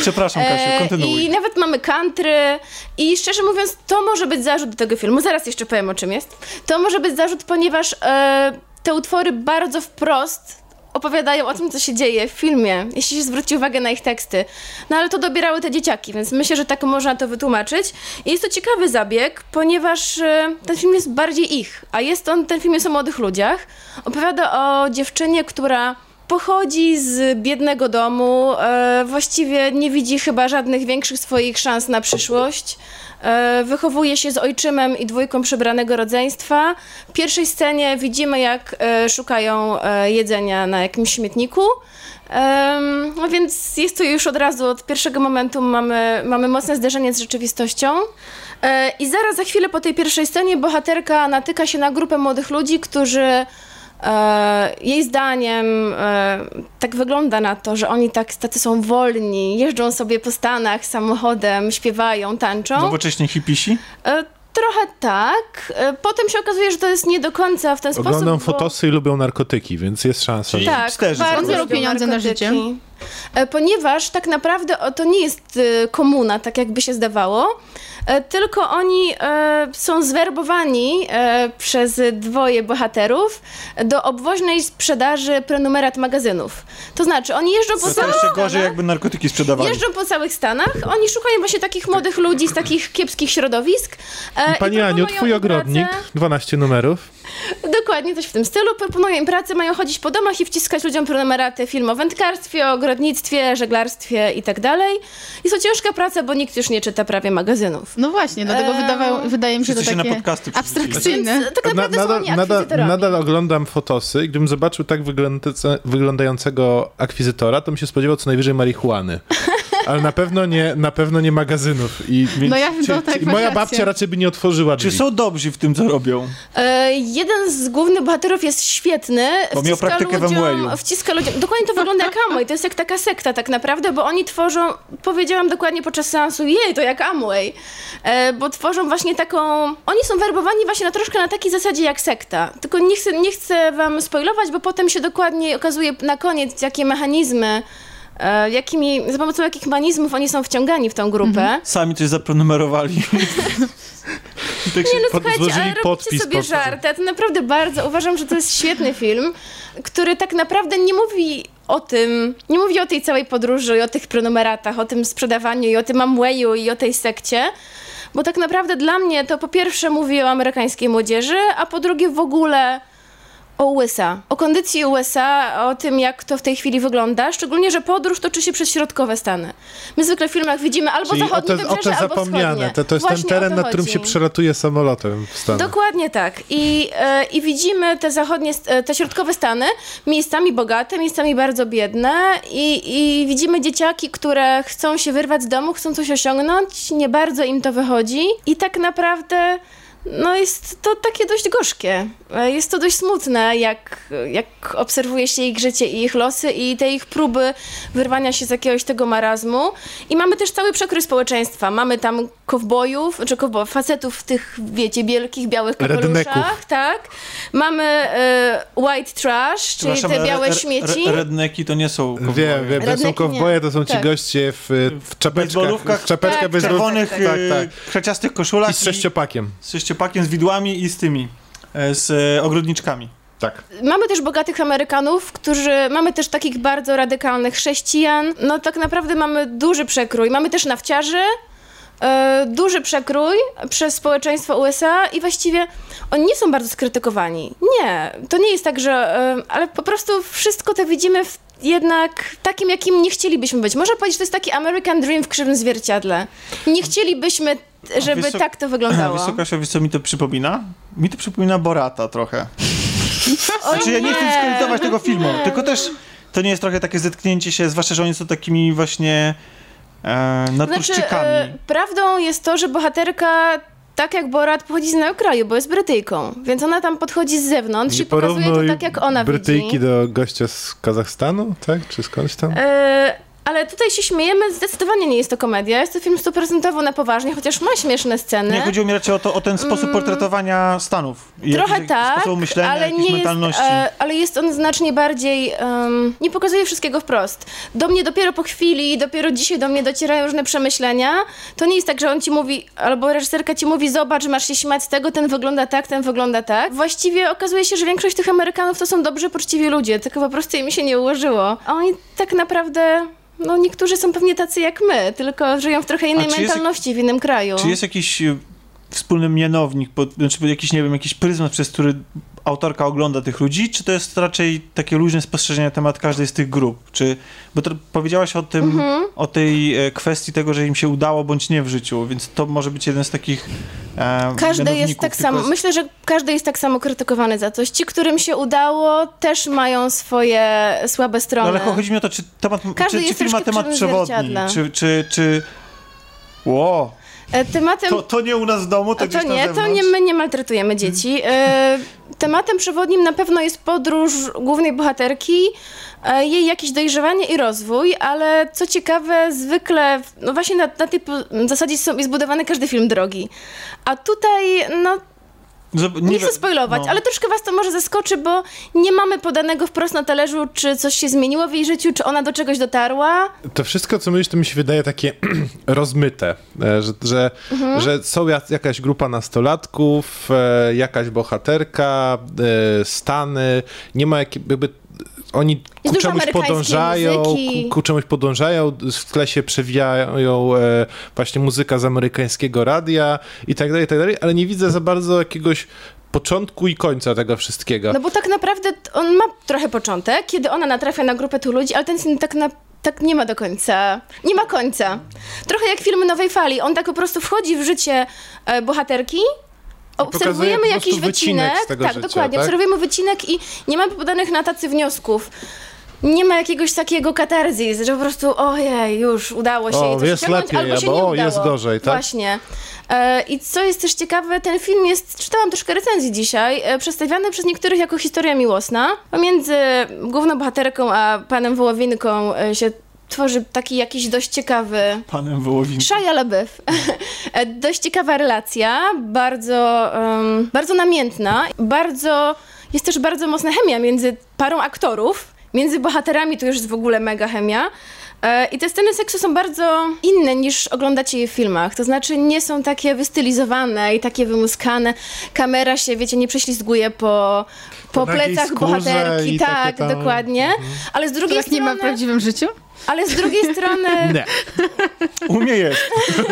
Przepraszam, Kasiu, E, kontynuuj. I nawet mamy country. I szczerze mówiąc, to może być zarzut do tego filmu. Zaraz jeszcze powiem, o czym jest. To może być zarzut, ponieważ e, te utwory bardzo wprost opowiadają o tym, co się dzieje w filmie, jeśli się zwróci uwagę na ich teksty. No ale to dobierały te dzieciaki, więc myślę, że tak można to wytłumaczyć. I jest to ciekawy zabieg, ponieważ e, ten film jest bardziej ich, a jest on, ten film jest o młodych ludziach. Opowiada o dziewczynie, która pochodzi z biednego domu, e, właściwie nie widzi chyba żadnych większych swoich szans na przyszłość. E, wychowuje się z ojczymem i dwójką przybranego rodzeństwa. W pierwszej scenie widzimy, jak e, szukają jedzenia na jakimś śmietniku. No więc jest to już od razu, od pierwszego momentu mamy, mamy mocne zderzenie z rzeczywistością. I zaraz za chwilę po tej pierwszej scenie bohaterka natyka się na grupę młodych ludzi, którzy jej zdaniem e, tak wygląda na to, że oni tak, tacy są wolni, jeżdżą sobie po Stanach samochodem, śpiewają, tańczą. Nowocześnie hipisi? E, trochę tak. E, potem się okazuje, że to jest nie do końca w ten sposób. Oglądam bo- fotosy i lubią narkotyki, więc jest szansa. Czyli- że- tak, Czterzy bardzo lubią pieniądze na życie. E, Ponieważ tak naprawdę to nie jest e, komuna, tak jakby się zdawało, e, tylko oni e, są zwerbowani e, przez dwoje bohaterów do obwoźnej sprzedaży prenumerat magazynów. To znaczy, oni jeżdżą po całych jeszcze gorzej, Stanach, jakby narkotyki sprzedawali. jeżdżą po całych Stanach, oni szukają właśnie takich młodych ludzi z takich kiepskich środowisk. e, i Pani Aniu, proponują twój ogrodnik, pracę. 12 numerów. Dokładnie coś w tym stylu. Proponują im pracę, mają chodzić po domach i wciskać ludziom prenumeraty film o wędkarstwie, o ogrodnictwie, żeglarstwie i tak dalej. Jest to ciężka praca, bo nikt już nie czyta prawie magazynów. No właśnie, dlatego Eee, wydawało, wydaje mi się to wszyscy się na takie podcasty przerzucili. abstrakcyjne. Więc tak naprawdę Na- nadal, akwizytorami. nadal oglądam fotosy i gdybym zobaczył tak wyglądające- wyglądającego akwizytora, to bym się spodziewał co najwyżej marihuany. Ale na pewno nie, na pewno nie magazynów. I, No ja to tak I masz moja rację. babcia raczej by nie otworzyła Czy drzwi. są dobrzy w tym, co robią? E, jeden z głównych bohaterów jest świetny. Bo miał praktykę w Amwayu. Wciska ludziom. Dokładnie to wygląda jak Amway. To jest jak taka sekta tak naprawdę, bo oni tworzą, powiedziałam dokładnie podczas seansu, jej, to jak Amway. E, bo tworzą właśnie taką... Oni są werbowani właśnie na troszkę na takiej zasadzie jak sekta. Tylko nie chcę, nie chcę wam spoilować, bo potem się dokładnie okazuje na koniec, jakie mechanizmy jakimi, za pomocą jakich mechanizmów oni są wciągani w tą grupę. Sami coś zaprenumerowali. (laughs) I tak Nie no pod- słuchajcie, ale podpis sobie pod- żart. Ja to naprawdę bardzo uważam, że to jest świetny film, który tak naprawdę nie mówi o tym, nie mówi o tej całej podróży i o tych prenumeratach, o tym sprzedawaniu i o tym Amwayu i o tej sekcie, bo tak naprawdę dla mnie to po pierwsze mówi o amerykańskiej młodzieży, a po drugie w ogóle o USA, o kondycji USA, o tym, jak to w tej chwili wygląda, szczególnie, że podróż toczy się przez środkowe Stany. My zwykle w filmach widzimy albo Czyli o zachodnie o te zapomniane. wschodnie. To, to jest Właśnie ten teren, na którym się przelatuje samolotem w Stanach. Dokładnie tak. I, e, I widzimy te zachodnie, e, te środkowe Stany, miejscami bogate, miejscami bardzo biedne i, i widzimy dzieciaki, które chcą się wyrwać z domu, chcą coś osiągnąć, nie bardzo im to wychodzi i tak naprawdę no jest to takie dość gorzkie. E, Jest to dość smutne, jak, jak obserwuje się ich życie i ich losy i te ich próby wyrwania się z jakiegoś tego marazmu. I mamy też cały przekrój społeczeństwa. Mamy tam kowbojów, czy kowbojów, facetów w tych, wiecie, wielkich, białych kapeluszach. Tak. Mamy e, white trash, czyli te białe śmieci. Re, redneki to nie są kowboje. Wiem, wiem, to są kowboje, to są ci Tak. goście w, w czapeczkach, w czapeczkach tak, bez tak, Czerwonych, tak, tak, krzaciastych koszulach i z sześciopakiem. z sześciopakiem, z widłami i z tymi, e, z e, ogrodniczkami. Tak. Mamy też bogatych Amerykanów, którzy, mamy też takich bardzo radykalnych chrześcijan. No tak naprawdę mamy duży przekrój. Mamy też nawciarzy, e, duży przekrój przez społeczeństwo USA i właściwie oni nie są bardzo skrytykowani. Nie, to nie jest tak, że... E, ale po prostu wszystko to widzimy w jednak takim, jakim nie chcielibyśmy być. Można powiedzieć, że to jest taki American Dream w krzywym zwierciadle. Nie chcielibyśmy, żeby wysok- tak to (clears throat) wyglądało. Wysokość, wiesz co mi to przypomina? Mi to przypomina Borata trochę. (laughs) O Znaczy ja nie chcę nie. dyskredytować tego filmu, tylko też to nie jest trochę takie zetknięcie się, zwłaszcza, że oni są takimi właśnie e, Znaczy, naturszczykami. e, prawdą jest to, że bohaterka, tak jak Borat, pochodzi z innego kraju, bo jest Brytyjką. Więc ona tam podchodzi z zewnątrz Nie i pokazuje to tak, jak ona Brytyjki widzi. do gościa z Kazachstanu, tak? Czy skądś tam? E, ale tutaj się śmiejemy, zdecydowanie nie jest to komedia. Jest to film stuprocentowo na poważnie, chociaż ma śmieszne sceny. Nie chodziło mi raczej o, to, o ten sposób portretowania Stanów. I Trochę jakiś- tak, myślenia, ale nie mentalności. Jest, ale jest on znacznie bardziej. em, nie pokazuje wszystkiego wprost. Do mnie dopiero po chwili, dopiero dzisiaj do mnie docierają różne przemyślenia. To nie jest tak, że on ci mówi, albo reżyserka ci mówi, zobacz, masz się śmiać z tego, ten wygląda tak, ten wygląda tak. Właściwie okazuje się, że większość tych Amerykanów to są dobrzy, poczciwi ludzie, tylko po prostu im się nie ułożyło. A oni tak naprawdę. No, niektórzy są pewnie tacy jak my, tylko żyją w trochę innej czy jest- mentalności w innym kraju. Czy jest jakiś e, wspólny mianownik, po, znaczy jakiś, nie wiem, jakiś pryzmat, przez który autorka ogląda tych ludzi, czy to jest raczej takie luźne spostrzeżenie na temat każdej z tych grup? Czy, bo to powiedziałaś o tym, Mhm. o tej e, kwestii tego, że im się udało bądź nie w życiu, więc to może być jeden z takich e, Każdy jest tak samo. jest- Myślę, że każdy jest tak samo krytykowany za coś. Ci, którym się udało, też mają swoje słabe No, strony. ale chodzi mi o to, czy temat, Każdy czy, czy film ma temat przewodni, czy, czy, czy... Ło, Tematem. to, to nie u nas w domu, to, to nie, to nie, my nie maltretujemy dzieci. E, tematem przewodnim na pewno jest podróż głównej bohaterki, e, jej jakieś dojrzewanie i rozwój, ale co ciekawe, zwykle, no właśnie na, na tej zasadzie są, jest budowany każdy film drogi. A tutaj, no Nie, wie- chcę spoilować, no. ale troszkę was to może zaskoczy, bo nie mamy podanego wprost na talerzu, czy coś się zmieniło w jej życiu, czy ona do czegoś dotarła. To wszystko, co mówisz, to mi się wydaje takie (clears throat) rozmyte, e, że, że, Mhm. że są jak- jakaś grupa nastolatków, e, jakaś bohaterka, e, Stany, nie ma jak, jakby oni ku czemuś podążają, ku, ku czemuś podążają, w tle się przewijają e, właśnie muzyka z amerykańskiego radia i tak dalej, i tak dalej, ale nie widzę za bardzo jakiegoś początku i końca tego wszystkiego. No bo tak naprawdę on ma trochę początek, kiedy ona natrafia na grupę tu ludzi, ale ten film tak na, tak nie ma do końca. Nie ma końca. Trochę jak filmy nowej fali. On tak po prostu wchodzi w życie e, bohaterki. Obserwujemy jakiś wycinek tak, życia, dokładnie. tak? Obserwujemy wycinek i nie mamy podanych na tacy wniosków. Nie ma jakiegoś takiego katarzis, że po prostu ojej, już udało się O, jej coś jest lepiej, albo się nie udało. jest gorzej, tak? Właśnie. E, I co jest też ciekawe, ten film jest, czytałam troszkę recenzji dzisiaj, e, przedstawiany przez niektórych jako historia miłosna. Pomiędzy główną bohaterką a panem Wołowinką e, się tworzy taki jakiś dość ciekawy Panem Wołowinkiem. Shia LaBeouf. (laughs) Dość ciekawa relacja, bardzo, em, bardzo namiętna. Bardzo, jest też bardzo mocna chemia między parą aktorów. Między bohaterami to już jest w ogóle mega chemia. E, I te sceny seksu są bardzo inne niż oglądacie je w filmach. To znaczy nie są takie wystylizowane i takie wymuskane. Kamera się, wiecie, nie prześlizguje po, po, Po plecach bohaterki. Tak, tam- dokładnie. Ale z To drugiej tak nie ma w strony... prawdziwym życiu? Ale z drugiej (laughs) strony Nie. U mnie jest.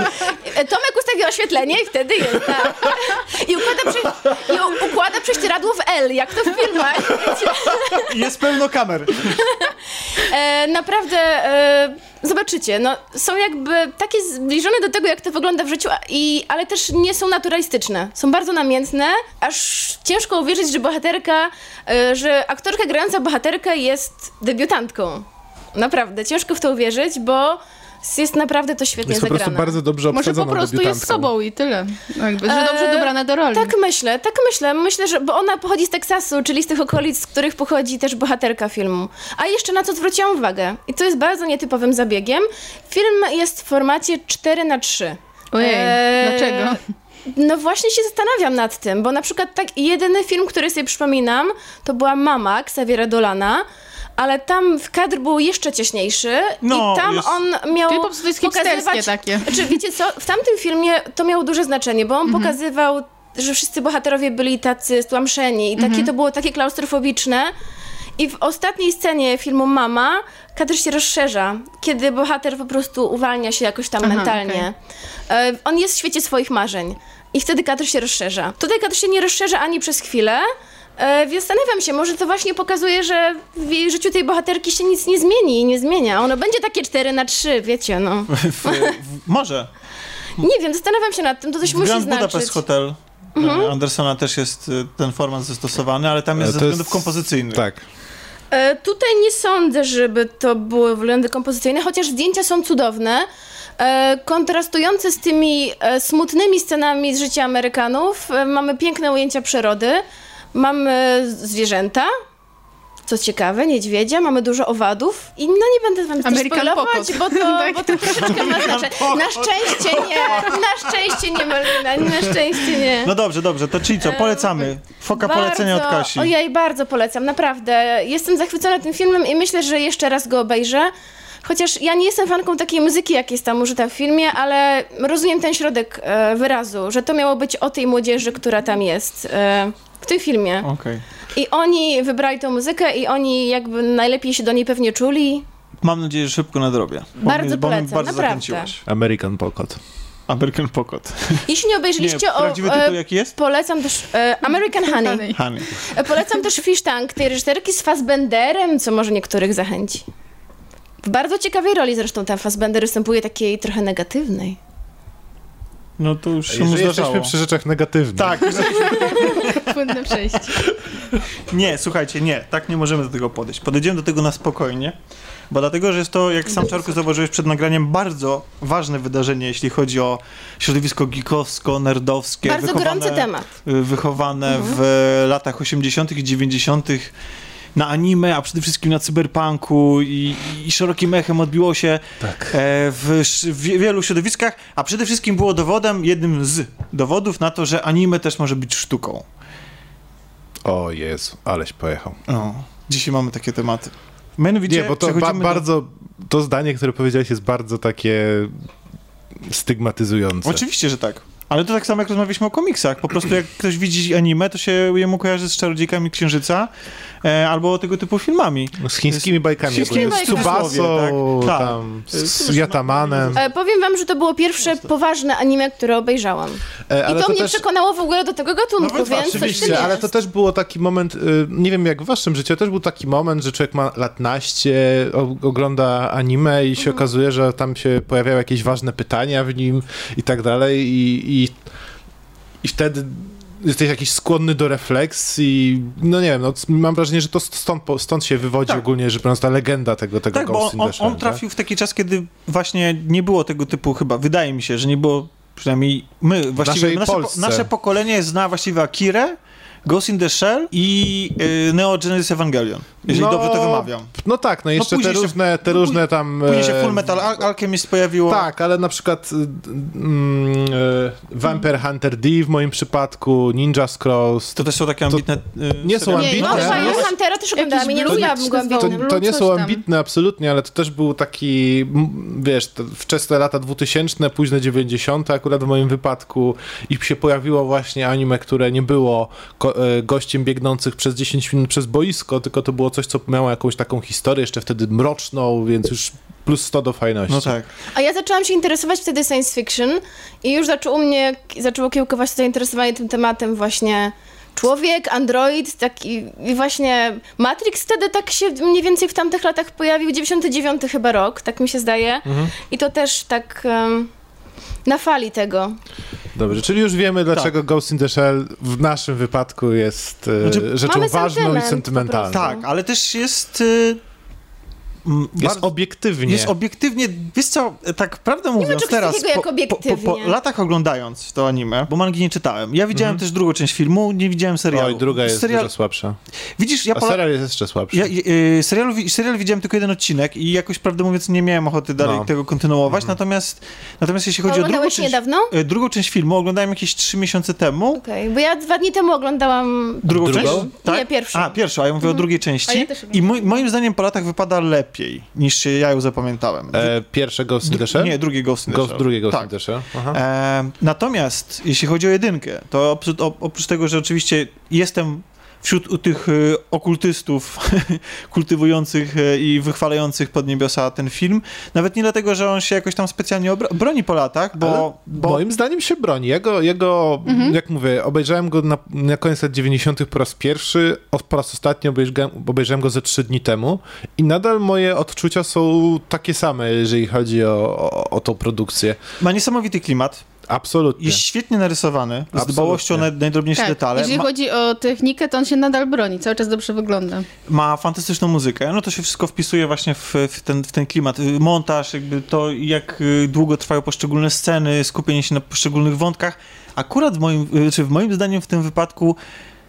(laughs) Tomek ustawia oświetlenie i wtedy jest, tak. I układa, prze... I układa prześcieradło w L, jak to w filmach. (laughs) Jest pełno kamer. E, naprawdę, e, zobaczycie, no, są jakby takie zbliżone do tego, jak to wygląda w życiu, i, ale też nie są naturalistyczne. Są bardzo namiętne, aż ciężko uwierzyć, że bohaterka, e, że aktorka grająca bohaterkę jest debiutantką. Naprawdę, ciężko w to uwierzyć, bo jest naprawdę to świetnie Jest po zagrane. prostu bardzo dobrze Może po prostu jest sobą i tyle. Jakby, że dobrze Eee, dobrana do roli. Tak myślę, tak myślę. Myślę, że bo ona pochodzi z Teksasu, czyli z tych okolic, z których pochodzi też bohaterka filmu. A jeszcze na co zwróciłam uwagę, i to jest bardzo nietypowym zabiegiem, film jest w formacie 4 na 3 Ojej, Eee, dlaczego? No właśnie się zastanawiam nad tym, bo na przykład tak jedyny film, który sobie przypominam, to była Mama Xaviera Dolana, ale tam kadr był jeszcze cieśniejszy No, i tam jest- on miał Czyli po prostu jest hipsterskie takie. Znaczy, wiecie co, w tamtym filmie to miało duże znaczenie, bo on Mhm. pokazywał, że wszyscy bohaterowie byli tacy stłamszeni i takie, Mhm. to było takie klaustrofobiczne. I w ostatniej scenie filmu Mama kadr się rozszerza, kiedy bohater po prostu uwalnia się jakoś tam Aha, mentalnie. E, On jest w świecie swoich marzeń i wtedy kadr się rozszerza. Tutaj kadr się nie rozszerza ani przez chwilę, e, więc zastanawiam się, może to właśnie pokazuje, że w jej życiu tej bohaterki się nic nie zmieni i nie zmienia. Ono będzie takie 4 na 3, wiecie, no. W, w, może. Nie wiem, zastanawiam się nad tym, to coś musi Grand znaczyć. Budapest Hotel e, Andersona też jest e, ten format zastosowany, ale tam jest E, ze to względów jest- kompozycyjnych. Tak. E, tutaj nie sądzę, żeby to były względy kompozycyjne, chociaż zdjęcia są cudowne, e, kontrastujące z tymi e, smutnymi scenami z życia Amerykanów. E, mamy piękne ujęcia przyrody, mamy zwierzęta, co ciekawe, niedźwiedzia, mamy dużo owadów i no nie będę wam też spoilować, bo to, (laughs) Tak. bo to troszeczkę ma znaczenie. Na szczęście nie, na szczęście nie, Malwina, na szczęście nie. No dobrze, dobrze, to czyli co, polecamy. Foka polecenia od Kasi. Ojej, bardzo polecam, naprawdę. Jestem zachwycona tym filmem i myślę, że jeszcze raz go obejrzę. Chociaż ja nie jestem fanką takiej muzyki, jak jest tam użyta w filmie, ale rozumiem ten środek e, wyrazu, że to miało być o tej młodzieży, która tam jest e, w tym filmie. Okej. I oni wybrali tą muzykę i oni jakby najlepiej się do niej pewnie czuli. Mam nadzieję, że szybko nadrobię. Bo Bardzo mnie, bo mnie polecam, bardzo naprawdę. American Pocket. American Pocket. (laughs) Jeśli nie obejrzeliście Nie, o... prawdziwy e, tytuł jaki jest? Polecam też e, American (laughs) Honey. Honey. E, Polecam też Fish Tank tej reżyserki z Fassbenderem, co może niektórych zachęci. W bardzo ciekawej roli zresztą ten Fassbender występuje takiej trochę negatywnej. No to już się mu Jeżeli zdarzało. jesteśmy przy rzeczach negatywnych. Tak, Płynne przejście. (laughs) nie, słuchajcie, nie, tak nie możemy do tego podejść. Podejdziemy do tego na spokojnie, bo dlatego, że jest to, jak sam Czarku zauważyłeś przed nagraniem, bardzo ważne wydarzenie, jeśli chodzi o środowisko geekowsko, nerdowskie. Bardzo gorący temat. y, Wychowane w latach 80. i 90. na anime, a przede wszystkim na cyberpunku i, i szerokim echem odbiło się Tak. e, w, w wielu środowiskach, a przede wszystkim było dowodem, jednym z dowodów na to, że anime też może być sztuką. O Jezu, aleś pojechał. O, dzisiaj mamy takie tematy. Mianowicie Nie, bo to ba- przechodzimy do- bardzo, to zdanie, które powiedziałeś jest bardzo takie stygmatyzujące. Oczywiście, że tak. Ale to tak samo jak rozmawialiśmy o komiksach. Po prostu jak ktoś widzi anime, to się jemu kojarzy z Czarodziejkami Księżyca e, albo tego typu filmami. Z chińskimi bajkami. Z chińskimi z. Tsubasą, Tak, tak. tam, z, z Cóż, Yatamanem. E, powiem wam, że to było pierwsze poważne anime, które obejrzałam. E, I ale to, mnie też- przekonało w ogóle do tego gatunku, No więc coś oczywiście, ale to też było taki moment, y, nie wiem jak w waszym życiu, też był taki moment, że człowiek ma lat naście, o- ogląda anime i się Mhm. okazuje, że tam się pojawiają jakieś ważne pytania w nim i tak dalej i, i, i wtedy jesteś jakiś skłonny do refleksji, no nie wiem, no, mam wrażenie, że to stąd, stąd się wywodzi Tak. ogólnie, że ta legenda tego, tego Tak, bo Ghost on, in on, on trafił w taki czas, kiedy właśnie nie było tego typu, chyba, wydaje mi się, że nie było, przynajmniej my, właściwie nasze, po, nasze pokolenie zna właściwie Akirę, Ghost in the Shell i y, Neo Genesis Evangelion, jeżeli No, dobrze to wymawiam. No tak, no jeszcze te później się- różne, te no różne tam... Później się e, Full Metal Al Alchemist pojawiło. Tak, ale na przykład mm, Vampire Hunter D w moim przypadku, Ninja Scrolls, To też są takie ambitne... y, nie są seriale. Nie, ambitne. No, jest- Huntera też oglądałam i nie lubiłam go. To, to nie są ambitne absolutnie, ale to też był taki, wiesz, wczesne lata 2000, późne 90. akurat w moim wypadku i się pojawiło właśnie anime, które nie było gościem biegnących przez 10 minut przez boisko, tylko to było coś, co miało jakąś taką historię, jeszcze wtedy mroczną, więc już plus 100 do fajności. No tak. A ja zaczęłam się interesować wtedy science fiction i już zaczął u mnie, zaczęło kiełkować to zainteresowanie tym tematem właśnie człowiek, android, taki i właśnie Matrix wtedy tak się mniej więcej w tamtych latach pojawił, 99 chyba rok, tak mi się zdaje. Mhm. I to też tak um, na fali tego. Dobrze, czyli już wiemy, dlaczego Tak. Ghost in the Shell w naszym wypadku jest e, Znaczy, rzeczą ważną i sentyment sentymentalną. Tak, ale też jest... Y, m, Jest bardzo- obiektywnie. Jest obiektywnie, wiesz co, tak prawdę mówiąc czegoś teraz, takiego jak po, po, po, latach oglądając to anime, bo mangi nie czytałem, ja widziałem też drugą część filmu, nie widziałem serialu. Oj, druga jest Serial, dużo słabsza. Widzisz, ja, A po, serial jest jeszcze słabszy. ja y, serialu, serial widziałem tylko jeden odcinek i jakoś prawdę mówiąc nie miałem ochoty dalej No. tego kontynuować, natomiast, natomiast jeśli chodzi o drugą część, niedawno? y, drugą część filmu, oglądałem jakieś trzy miesiące temu. Okej, bo ja dwa dni temu oglądałam Drugą, Drugą? część? Tak? Nie, pierwszą. A, pierwszą, a ja mówię o drugiej części. ja I mo, moim zdaniem po latach wypada lepiej, niż się ja ją zapamiętałem. E, pierwsze Ghost in the Shell? Nie, drugie Ghost in the Ghost, Shell. drugie Ghost tak. in the Shell. E, natomiast jeśli chodzi o jedynkę, to oprócz, oprócz tego, że oczywiście jestem wśród u tych e, okultystów (laughs) kultywujących e, i wychwalających pod niebiosa ten film, nawet nie dlatego, że on się jakoś tam specjalnie broni po latach, bo, bo Moim zdaniem się broni. Jego, jego jak mówię, obejrzałem go na, na koniec lat 90. po raz pierwszy, po raz ostatni obejrzałem, obejrzałem go ze trzy dni temu i nadal moje odczucia są takie same, jeżeli chodzi o, o, o tą produkcję. ma niesamowity klimat, Absolutnie. jest świetnie narysowany, z dbałością o naj, najdrobniejsze Tak, detale, jeżeli ma, chodzi o technikę, to on się nadal broni, cały czas dobrze wygląda. ma fantastyczną muzykę, no to się wszystko wpisuje właśnie w, w, ten, w ten klimat. Montaż, jakby to jak y, długo trwają poszczególne sceny, skupienie się na poszczególnych wątkach. Akurat w moim, y, czy w moim zdaniem w tym wypadku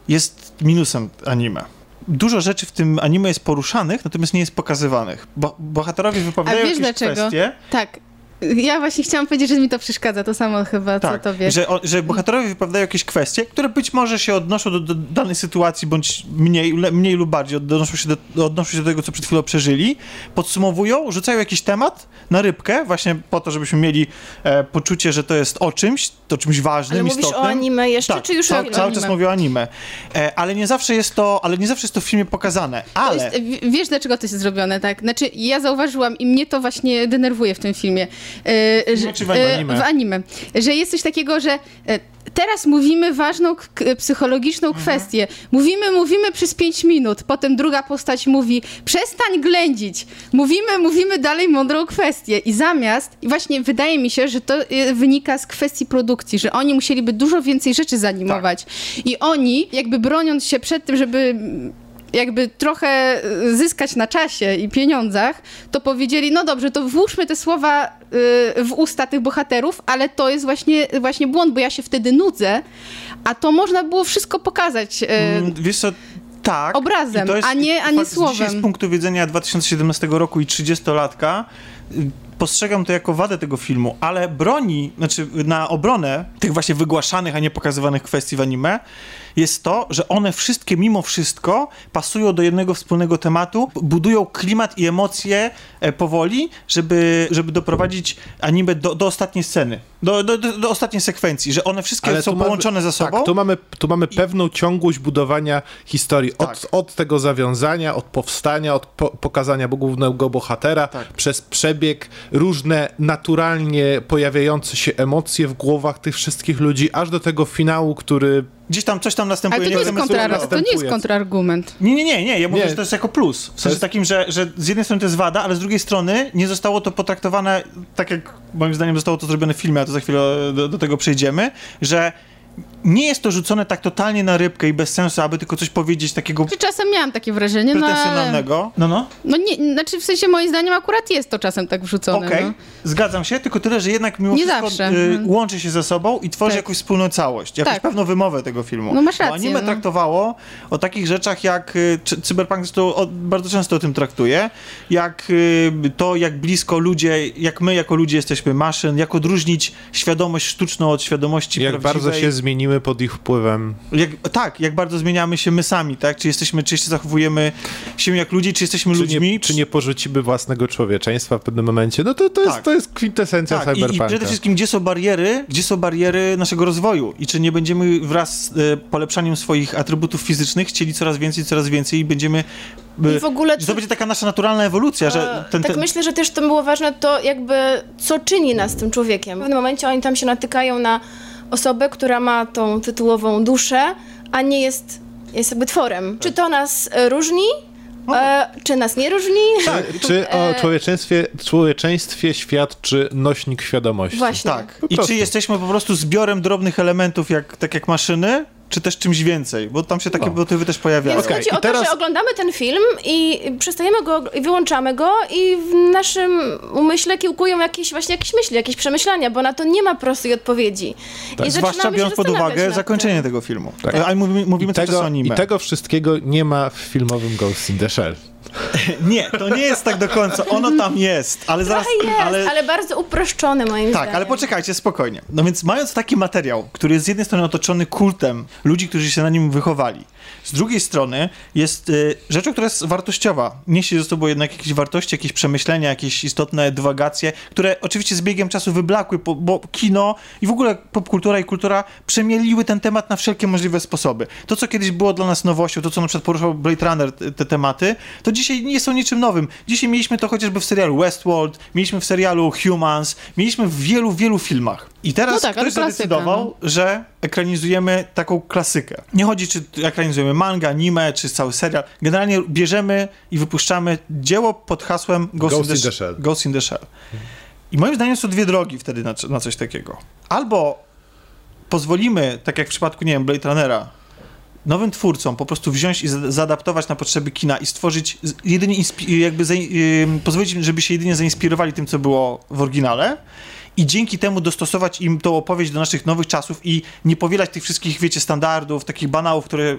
jest minusem anime. Dużo rzeczy w tym anime jest poruszanych, natomiast nie jest pokazywanych. Bo, bohaterowie wypowiadają A wiesz jakieś dlaczego? kwestie, Tak. Ja właśnie chciałam powiedzieć, że mi to przeszkadza, to samo chyba, tak, co to wiesz. że, o, że bohaterowie wypowiadają jakieś kwestie, które być może się odnoszą do, do danej sytuacji, bądź mniej, le- mniej lub bardziej odnoszą się, do, odnoszą się do tego, co przed chwilą przeżyli, podsumowują, rzucają jakiś temat na rybkę, właśnie po to, żebyśmy mieli e, poczucie, że to jest o czymś, to czymś ważnym, Ale mówisz istotnym. o anime jeszcze, Tak, czy już o ca- filmie? cały czas mówię o anime. E, ale nie zawsze jest to, ale nie zawsze jest to w filmie pokazane. Ale jest, w- wiesz, dlaczego to jest zrobione, tak? Znaczy, ja zauważyłam i mnie to właśnie denerwuje w tym filmie. E, czy w e, anime? w anime. Że jest coś takiego, że e, teraz mówimy ważną psychologiczną Mhm. kwestię. Mówimy, mówimy przez pięć minut, potem druga postać mówi, przestań ględzić. Mówimy, mówimy dalej mądrą kwestię. I zamiast, i właśnie wydaje mi się, że to e, wynika z kwestii produkcji, że oni musieliby dużo więcej rzeczy zanimować. I oni, jakby broniąc się przed tym, żeby jakby trochę zyskać na czasie i pieniądzach, to powiedzieli, no dobrze, to włóżmy te słowa y, w usta tych bohaterów, ale to jest właśnie, właśnie błąd, bo ja się wtedy nudzę, a to można było wszystko pokazać. y, Mm, Wiesz co, tak. Obrazem, jest, a nie- a nie Dzisiaj słowem. z punktu widzenia 2017 roku i 30-latka y, postrzegam to jako wadę tego filmu, ale broni, znaczy na obronę tych właśnie wygłaszanych, a nie pokazywanych kwestii w anime, jest to, że one wszystkie mimo wszystko pasują do jednego wspólnego tematu, budują klimat i emocje e, powoli, żeby, żeby doprowadzić anime do, do ostatniej sceny, do, do, do, ostatniej sekwencji, że one wszystkie Ale są tu mamy- połączone ze sobą. Tak, tu mamy, tu mamy pewną ciągłość budowania historii. Od, Tak. od tego zawiązania, od powstania, od po, pokazania głównego bohatera, Tak. przez przebieg, różne naturalnie pojawiające się emocje w głowach tych wszystkich ludzi, aż do tego finału, który Gdzieś tam coś tam następuje. Ale to nie, jest kontra- to nie jest kontrargument. Nie, nie, nie, nie. Ja mówię, Nie. że to jest jako plus. W sensie jest- takim, że, że z jednej strony to jest wada, ale z drugiej strony nie zostało to potraktowane tak, jak moim zdaniem zostało to zrobione w filmie, a to za chwilę do, do tego przejdziemy, że nie jest to rzucone tak totalnie na rybkę i bez sensu, aby tylko coś powiedzieć takiego Czy czasem miałam takie wrażenie, no ale... No, no. No nie, znaczy w sensie moim zdaniem akurat jest to czasem tak wrzucone. Okej, No. zgadzam się, tylko tyle, że jednak mimo Nie wszystko zawsze. y, Mhm. łączy się ze sobą i tworzy Tak. jakąś wspólną całość, jakąś Tak. pewną wymowę tego filmu. No masz Bo rację, anime no. traktowało o takich rzeczach jak, y, Cyberpunk zresztą o, bardzo często o tym traktuje, jak y, to, jak blisko ludzie, jak my jako ludzie jesteśmy maszyn, jak odróżnić świadomość sztuczną od świadomości jak prawdziwej. bardzo się zmieniły pod ich wpływem. Jak, tak, jak bardzo zmieniamy się my sami, tak? Czy jesteśmy, czy się zachowujemy się jak ludzie, czy jesteśmy Czy ludźmi, nie, czy nie porzucimy własnego człowieczeństwa w pewnym momencie? No to, to, jest, Tak. to jest kwintesencja Tak, i, i cyberpunka. przede wszystkim, gdzie są bariery, gdzie są bariery naszego rozwoju i czy nie będziemy wraz z e, polepszaniem swoich atrybutów fizycznych chcieli coraz więcej, coraz więcej i będziemy... I w ogóle co- to będzie taka nasza naturalna ewolucja, że ten, tak ten, myślę, że też to było ważne to jakby, co czyni nas tym człowiekiem. W pewnym momencie oni tam się natykają na osobę, która ma tą tytułową duszę, a nie jest, jest jakby tworem. Czy to nas e, różni? E, czy nas nie różni? Tak, Czy e, o człowieczeństwie, człowieczeństwie świadczy nośnik świadomości? Właśnie. tak. I czy jesteśmy po prostu zbiorem drobnych elementów, jak, tak jak maszyny, czy też czymś więcej? Bo tam się takie motywy też pojawiają. Więc Okej, chodzi i o to, teraz- że oglądamy ten film i przestajemy go i wyłączamy go i w naszym umyśle kiełkują jakieś właśnie jakieś myśli, jakieś przemyślenia, bo na to nie ma prostej odpowiedzi. I Tak. Zwłaszcza zaczynamy się biorąc pod uwagę zakończenie tym. tego filmu. Tak. A mówimy, mówimy I cały czas o tego, anime. I tego wszystkiego nie ma w filmowym Ghost in the Shell. (laughs) Nie, to nie jest tak do końca. Ono tam jest, ale zaraz... Jest, ale... bardzo uproszczone moim Tak, zdaniem. ale poczekajcie, spokojnie. No więc mając taki materiał, który jest z jednej strony otoczony kultem ludzi, którzy się na nim wychowali, z drugiej strony jest y, rzeczą, która jest wartościowa. Niesie ze sobą jednak jakieś wartości, jakieś przemyślenia, jakieś istotne dywagacje, które oczywiście z biegiem czasu wyblakły, bo, bo kino i w ogóle popkultura i kultura przemieliły ten temat na wszelkie możliwe sposoby. To, co kiedyś było dla nas nowością, to, co na przykład poruszał Blade Runner, te, te tematy, to dzisiaj nie są niczym nowym. Dzisiaj mieliśmy to chociażby w serialu Westworld, mieliśmy w serialu Humans, mieliśmy w wielu, wielu filmach. I teraz No tak, ktoś zadecydował, że ekranizujemy taką klasykę. Nie chodzi, czy ekranizujemy manga, anime, czy cały serial. Generalnie bierzemy i wypuszczamy dzieło pod hasłem Ghost, Ghost in, in the, the Shell. Ghost in the Shell. I moim zdaniem są dwie drogi wtedy na, na coś takiego. Albo pozwolimy, tak jak w przypadku, nie wiem, Blade Runnera, nowym twórcom po prostu wziąć i za- zaadaptować na potrzeby kina i stworzyć jedynie jakby ym, pozwolić im, żeby się jedynie zainspirowali tym, co było w oryginale i dzięki temu dostosować im tą opowieść do naszych nowych czasów i nie powielać tych wszystkich, wiecie, standardów, takich banałów, które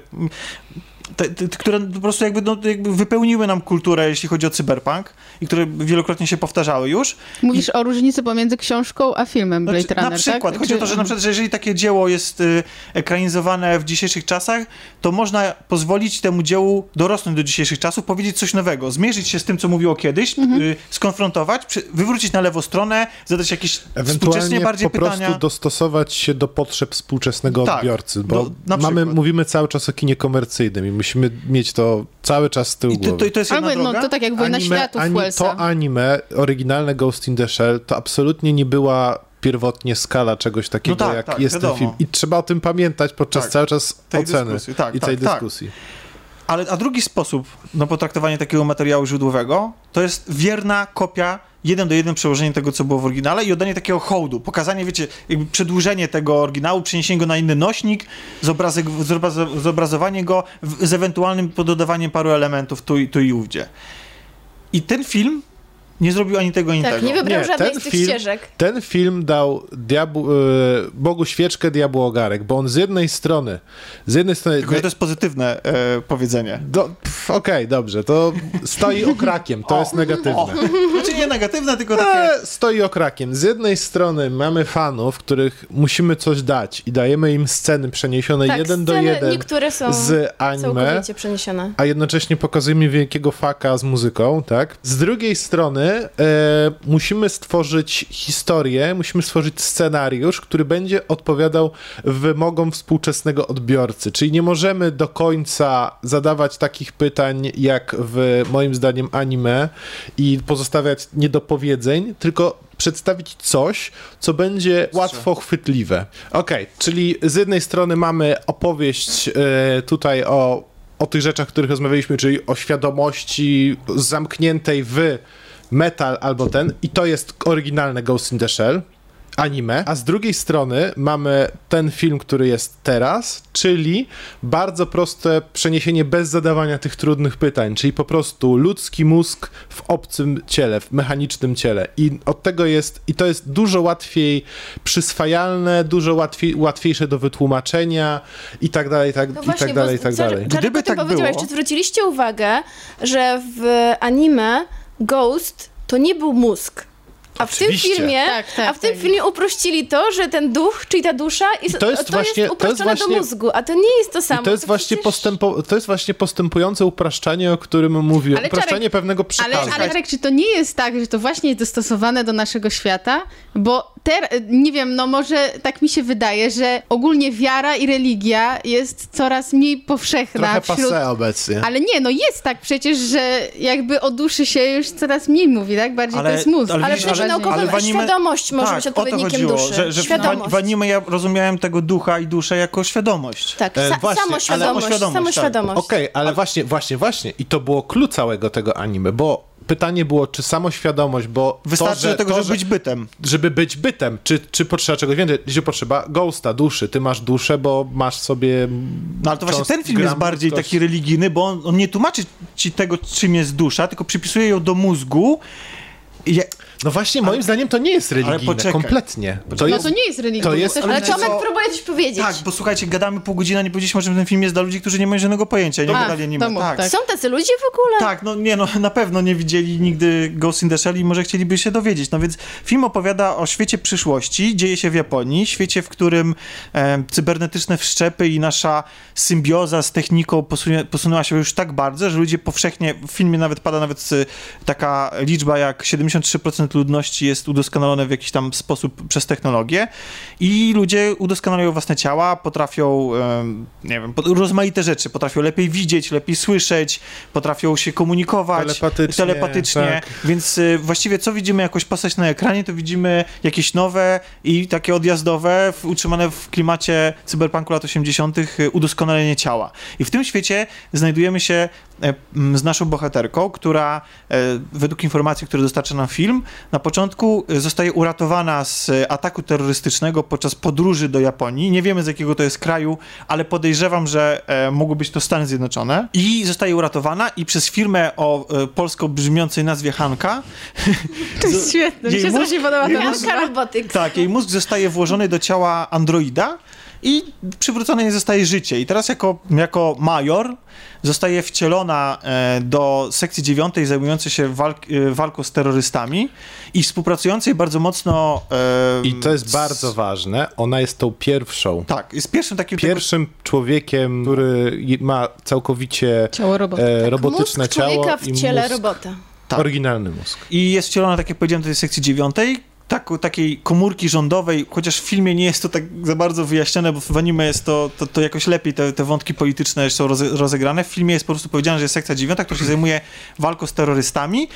te, te, które po prostu jakby, no, jakby wypełniły nam kulturę, jeśli chodzi o cyberpunk i które wielokrotnie się powtarzały już. Mówisz o różnicy pomiędzy książką a filmem Blade Znaczy, Runner, na przykład, tak? chodzi o to, że na przykład, że jeżeli takie dzieło jest y, ekranizowane w dzisiejszych czasach, to można pozwolić temu dziełu dorosnąć do dzisiejszych czasów, powiedzieć coś nowego, zmierzyć się z tym, co mówiło kiedyś, Mhm. y, skonfrontować, przy, wywrócić na lewą stronę, zadać jakieś współcześnie Ewentualnie bardziej po pytania. prostu dostosować się do potrzeb współczesnego Tak, odbiorcy, bo do- mamy, mówimy cały czas o kinie komercyjnym i musimy mieć to cały czas z tyłu I to, głowy. to, to jest jedna Albo no, droga. to tak jak Wojna Światów ani, Wellsa. to anime, oryginalne Ghost in the Shell, to absolutnie nie była pierwotnie skala czegoś takiego, No tak, jak tak, jest wiadomo. ten film. I trzeba o tym pamiętać podczas Tak. cały czas Tej oceny dyskusji, tak, i tak, tej tak. dyskusji. Ale a drugi sposób na potraktowanie takiego materiału źródłowego to jest wierna kopia, jeden do jeden przełożenie tego, co było w oryginale i oddanie takiego hołdu, pokazanie, wiecie, przedłużenie tego oryginału, przeniesienie go na inny nośnik, zobrazek, zobrazo, zobrazowanie go w, z ewentualnym pododawaniem paru elementów tu, tu i ówdzie. I ten film nie zrobił ani tego, ani Tak, tego. nie wybrał Nie, żadnej ten z tych film- ścieżek. Ten film dał diabłu, e, Bogu świeczkę, diabłu ogarek, bo on z jednej strony, z jednej strony... Tylko, że to jest pozytywne e, powiedzenie. Do, Okej, dobrze, to stoi okrakiem, to jest negatywne. Znaczy nie negatywne, tylko takie... E, stoi okrakiem. Z jednej strony mamy fanów, których musimy coś dać i dajemy im sceny przeniesione Tak, jeden do sceny jeden niektóre są z anime, a jednocześnie pokazujemy wielkiego faka z muzyką, tak? Z drugiej strony e, musimy stworzyć historię, musimy stworzyć scenariusz, który będzie odpowiadał wymogom współczesnego odbiorcy, czyli nie możemy do końca zadawać takich pytań jak w moim zdaniem anime i pozostawiać niedopowiedzeń, tylko przedstawić coś, co będzie łatwo chwytliwe. Okej, czyli z jednej strony mamy opowieść e, tutaj o, o tych rzeczach, o których rozmawialiśmy, czyli o świadomości zamkniętej w metal albo ten, i to jest oryginalne Ghost in the Shell anime, a z drugiej strony mamy ten film, który jest teraz, czyli bardzo proste przeniesienie bez zadawania tych trudnych pytań, czyli po prostu ludzki mózg w obcym ciele, w mechanicznym ciele. I od tego jest, i to jest dużo łatwiej przyswajalne, dużo łatwiej, łatwiejsze do wytłumaczenia i tak dalej, i tak, No i właśnie, tak dalej, i tak dalej. Gdyby tak powiedziałeś, było- Czy zwróciliście uwagę, że w anime Ghost to nie był mózg? A w tym Oczywiście. filmie, Tak, tak, a w tym tak. filmie uprościli to, że ten duch, czyli ta dusza, jest, to jest właśnie- to jest uproszczone właśnie- do mózgu, a to nie jest to samo. I to jest, właśnie przecież- postępo, to jest właśnie postępujące upraszczanie, o którym mówiłem. Ale upraszczanie Czarek, pewnego Ale, przekazu. ale Jarek, czy to nie jest tak, że to właśnie jest dostosowane do naszego świata? Bo ter, nie wiem, no może tak mi się wydaje, że ogólnie wiara i religia jest coraz mniej powszechna Trochę wśród... obecnie. Ale nie, no jest tak przecież, że jakby o duszy się już coraz mniej mówi, tak? Bardziej Ale- to jest mózg. ale Ale przecież ale- ale anime- świadomość może tak, być o to odpowiednikiem chodziło, duszy. że, że w, świadomość. w anime ja rozumiałem tego ducha i duszę jako świadomość. Tak, E, sa- właśnie, ale samoświadomość, samoświadomość, samoświadomość. Okej, ale właśnie, właśnie, właśnie. I to było clue całego tego anime, bo pytanie było, czy samoświadomość, bo Wystarczy to, że, tego, to, żeby że, być bytem. żeby być bytem, czy, czy potrzeba czegoś więcej, czy potrzeba ghosta, duszy, ty masz duszę, bo masz sobie No ale to właśnie ten film jest bardziej ludzkości. taki religijny, bo on, on nie tłumaczy ci tego, czym jest dusza, tylko przypisuje ją do mózgu. I No właśnie, moim zdaniem to nie jest religijne, kompletnie. To No jest, to nie jest religia. to jest- Ale. Tomek co- próbuje coś powiedzieć. tak, bo słuchajcie, gadamy pół godziny, a nie powiedzieliśmy, że ten film jest dla ludzi, którzy nie mają żadnego pojęcia. Nie A, gadali anime. to mów, tak. tak. Są tacy ludzie w ogóle? Tak, no nie no, na pewno nie widzieli nigdy Ghost in the Shell i może chcieliby się dowiedzieć. No więc film opowiada o świecie przyszłości, dzieje się w Japonii, świecie, w którym e, cybernetyczne wszczepy i nasza symbioza z techniką posunie, posunęła się już tak bardzo, że ludzie powszechnie, w filmie nawet pada nawet e, taka liczba jak 73% ludności jest udoskonalone w jakiś tam sposób przez technologię i ludzie udoskonalają własne ciała, potrafią, nie wiem, rozmaite rzeczy, potrafią lepiej widzieć, lepiej słyszeć, potrafią się komunikować Telepatycznie, telepatycznie tak. więc y, właściwie co widzimy jakoś pasać na ekranie, to widzimy jakieś nowe i takie odjazdowe, utrzymane w klimacie cyberpunku lat 80. y, udoskonalenie ciała. I w tym świecie znajdujemy się z naszą bohaterką, która e, według informacji, które dostarcza nam film, na początku e, zostaje uratowana z e, ataku terrorystycznego podczas podróży do Japonii. Nie wiemy z jakiego to jest kraju, ale podejrzewam, że e, mogły być to Stany Zjednoczone. I zostaje uratowana i przez firmę o e, polsko brzmiącej nazwie Hanka To jest (laughs) świetne, mi się mózg- strasznie podoba ta. Janka Robotyk. tak, jej mózg zostaje włożony do ciała androida i przywrócone jej zostaje życie. I teraz jako, jako major zostaje wcielona e, do sekcji dziewiątej zajmującej się walk, e, walką z terrorystami i współpracującej bardzo mocno... E, I to jest z- bardzo ważne, ona jest tą pierwszą, Tak, jest pierwszym takim... pierwszym człowiekiem, który ma całkowicie Ciało robota. e, robotyczne Mózg ciało człowieka w ciele mózg, robota. Tak. oryginalny mózg. I jest wcielona, tak jak powiedziałem, do tej sekcji dziewiątej, tak, takiej komórki rządowej, chociaż w filmie nie jest to tak za bardzo wyjaśnione, bo w anime jest to, to, to jakoś lepiej, te, te wątki polityczne są roze, rozegrane. W filmie jest po prostu powiedziane, że jest sekcja dziewiąta, która się zajmuje walką z terrorystami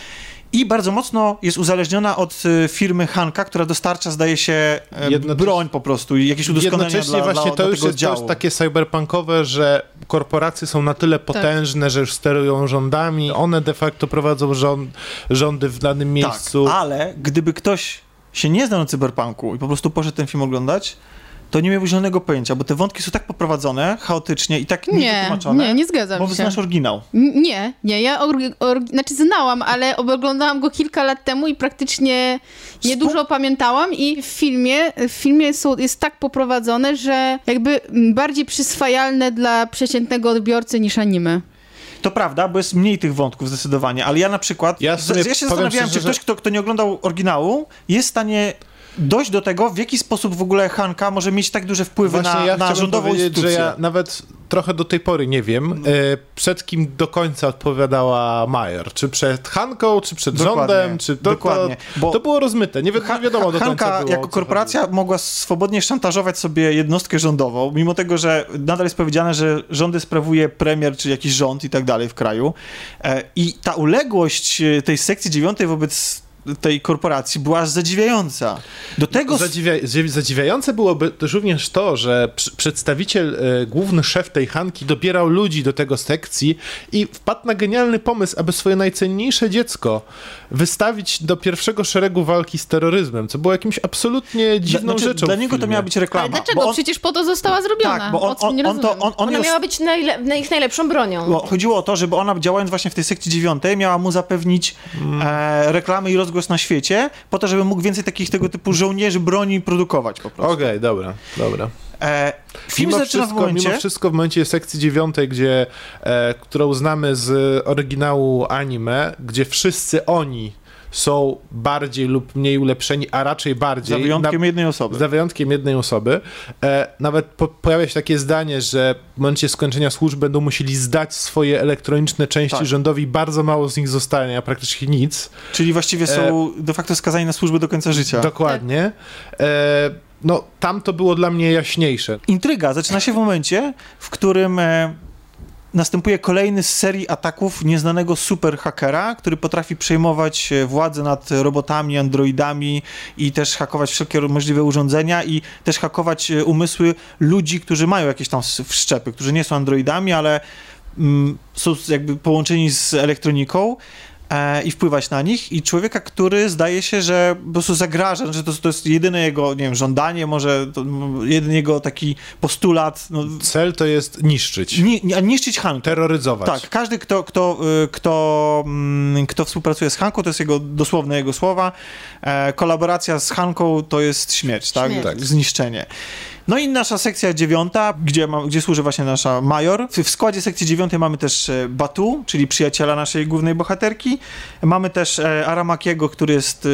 i bardzo mocno jest uzależniona od y, firmy Hanka, która dostarcza, zdaje się, e, Jednocześnie- broń po prostu i jakieś udoskonalenia Jednocześnie dla, właśnie dla, to dla już tego jest, jest takie cyberpunkowe, że korporacje są na tyle potężne, że już sterują rządami, one de facto prowadzą rząd, rządy w danym miejscu. Tak, ale gdyby ktoś się nie znał na cyberpunku i po prostu poszedł ten film oglądać, to nie miałbyś żadnego pojęcia, bo te wątki są tak poprowadzone, chaotycznie i tak Nie, niewytłumaczone. nie, nie zgadzam Bo się. znasz oryginał. N- Nie, nie, ja orgi- orgi- znaczy znałam, ale oglądałam go kilka lat temu i praktycznie niedużo pamiętałam i w filmie, w filmie są, jest tak poprowadzone, że jakby bardziej przyswajalne dla przeciętnego odbiorcy niż anime. To prawda, bo jest mniej tych wątków zdecydowanie, ale ja na przykład, Ja ja, się zastanawiałem, szczerze, czy ktoś, kto, kto nie oglądał oryginału, jest w stanie dojść do tego, w jaki sposób w ogóle Hanka może mieć tak duże wpływy Właśnie na, ja na rządową instytucję. że ja nawet trochę do tej pory nie wiem, e, przed kim do końca odpowiadała Major. Czy przed Hanką, czy przed Dokładnie, rządem, czy to, dokładnie, to, bo- to było rozmyte. Nie, wi- nie wiadomo do końca Hanka było, jako korporacja mogła swobodnie szantażować sobie jednostkę rządową, mimo tego, że nadal jest powiedziane, że rządy sprawuje premier czy jakiś rząd i tak dalej w kraju. E, I ta uległość e, tej sekcji dziewiątej wobec tej korporacji była aż zadziwiająca. Do tego... Zadziwia, zadziwiające byłoby też również to, że przy- przedstawiciel, e, główny szef tej Hanki dobierał ludzi do tego sekcji i wpadł na genialny pomysł, aby swoje najcenniejsze dziecko wystawić do pierwszego szeregu walki z terroryzmem, co było jakimś absolutnie dziwną znaczy, rzeczą Dla niego to miała być reklama. Ale dlaczego? on- Przecież po to została zrobiona. Tak, bo on, on, nie on, to, on, on Ona miała być najle- na ich najlepszą bronią. Bo chodziło o to, żeby ona działając właśnie w tej sekcji dziewiątej miała mu zapewnić e, reklamy i rozgłos na świecie, po to, żeby mógł więcej takich tego typu żołnierzy broni produkować po prostu. Okej, dobra, dobra. E, film Mimo zaczyna w wszystko, momencie... mimo wszystko w momencie sekcji dziewiątej, gdzie, e, którą znamy z oryginału anime, gdzie wszyscy oni są bardziej lub mniej ulepszeni, a raczej bardziej. Za wyjątkiem na- jednej osoby. Za wyjątkiem jednej osoby. E, nawet po, pojawia się takie zdanie, że w momencie skończenia służb będą musieli zdać swoje elektroniczne części Tak. rządowi. Bardzo mało z nich zostanie, a praktycznie nic. Czyli właściwie są de facto skazani na służbę do końca życia. Dokładnie. E, no, tam to było dla mnie jaśniejsze. Intryga zaczyna się w momencie, w którym e, następuje kolejny z serii ataków nieznanego superhakera, który potrafi przejmować e, władzę nad robotami, androidami i też hakować wszelkie możliwe urządzenia i też hakować e, umysły ludzi, którzy mają jakieś tam wszczepy, którzy nie są androidami, ale mm, są jakby połączeni z elektroniką i wpływać na nich i człowieka, który zdaje się, że po prostu zagraża, że to, to jest jedyne jego, nie wiem, żądanie, może jedyny jego taki postulat, no, Cel to jest niszczyć, ni, ni- niszczyć Hankę. terroryzować. Tak, każdy, kto, kto, y, kto, mm, kto współpracuje z Hanką, to jest jego dosłowne jego słowa. E, kolaboracja z Hanką to jest śmierć, tak? Śmierć. tak? Zniszczenie. No i nasza sekcja dziewiąta, gdzie, ma, gdzie służy właśnie nasza major. W, w składzie sekcji dziewiątej mamy też e, Batu, czyli przyjaciela naszej głównej bohaterki. Mamy też e, Aramakiego, który jest e,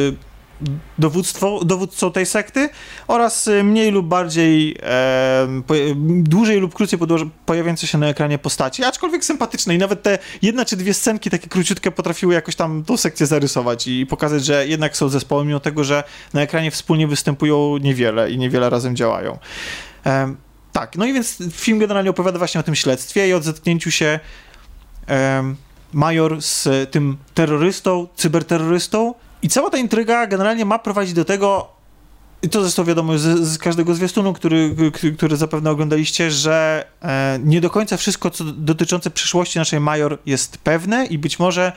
dowództwo, dowódcą tej sekty oraz e, mniej lub bardziej e, po, dłużej lub krócej pojawiające się na ekranie postaci, aczkolwiek sympatyczne i nawet te jedna czy dwie scenki takie króciutkie potrafiły jakoś tam tą sekcję zarysować i pokazać, że jednak są zespołem, mimo tego, że na ekranie wspólnie występują niewiele i niewiele razem działają. Em, tak, no i więc film generalnie opowiada właśnie o tym śledztwie i o zetknięciu się em, Major z tym terrorystą, cyberterrorystą i cała ta intryga generalnie ma prowadzić do tego, i to zresztą wiadomo z, z każdego zwiastunu, który, który zapewne oglądaliście, że e, nie do końca wszystko co dotyczące przyszłości naszej Major jest pewne i być może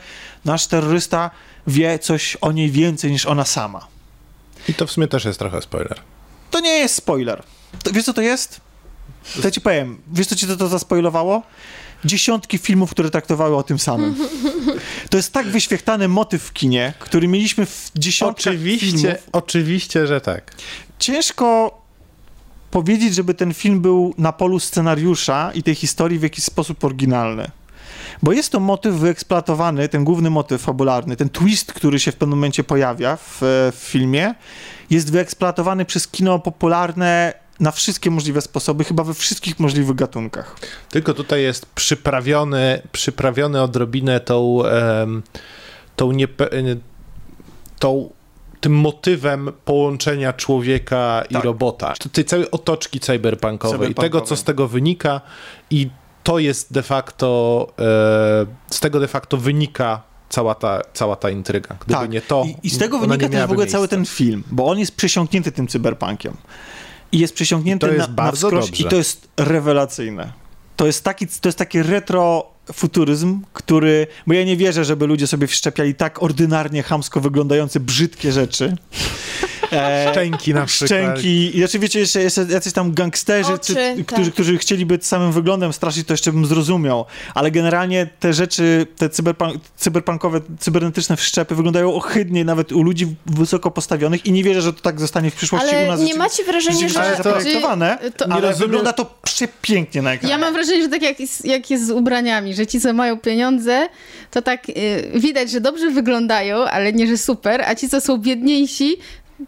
nasz terrorysta wie coś o niej więcej niż ona sama. I to w sumie też jest trochę spoiler. To nie jest spoiler. To, wiesz co to jest? To ja ci powiem. Wiesz co ci to, to zaspoilowało? Dziesiątki filmów, które traktowały o tym samym. To jest tak wyświechtany motyw w kinie, który mieliśmy w dziesiątkach Oczywiście, filmów. oczywiście, że tak. Ciężko powiedzieć, żeby ten film był na polu scenariusza i tej historii w jakiś sposób oryginalny. Bo jest to motyw wyeksploatowany, ten główny motyw fabularny, ten twist, który się w pewnym momencie pojawia w, w filmie, jest wyeksploatowany przez kino popularne na wszystkie możliwe sposoby, chyba we wszystkich możliwych gatunkach. Tylko tutaj jest przyprawiony, przyprawiony odrobinę tą, tą, niepe, tą tym motywem połączenia człowieka i Tak. robota. Tej całej otoczki cyberpunkowej, Cyberpunkowej. tego, co z tego wynika i to jest de facto, e, z tego de facto wynika cała ta, cała ta intryga. Gdyby nie to, Tak. I, I z tego wynika nie też w ogóle miałaby cały miejsca. ten film, bo on jest przesiąknięty tym cyberpunkiem. I jest przesiąknięty I to jest na, bardzo na wskroś i to jest rewelacyjne. To jest taki, to jest taki retro futuryzm, który, bo ja nie wierzę, żeby ludzie sobie wszczepiali tak ordynarnie, chamsko wyglądające, brzydkie rzeczy. E, Szczęki na przykład. Szczęki. I oczywiście jeszcze jest jacyś tam gangsterzy, Oczy, czy, tak. którzy, którzy chcieliby samym wyglądem straszyć, to jeszcze bym zrozumiał. Ale generalnie te rzeczy, te cyberpunk, cyberpunkowe, cybernetyczne wszczepy wyglądają ohydnie nawet u ludzi wysoko postawionych i nie wierzę, że to tak zostanie w przyszłości u Ale nas. nie macie wrażenia, że... Ale to- zaprojektowane, to- ale Nie rozumiem- wygląda to przepięknie na ekranie. Ja mam wrażenie, że tak jak jest, jak jest z ubraniami, że ci, co mają pieniądze, to tak y, widać, że dobrze wyglądają, ale nie, że super, a ci, co są biedniejsi,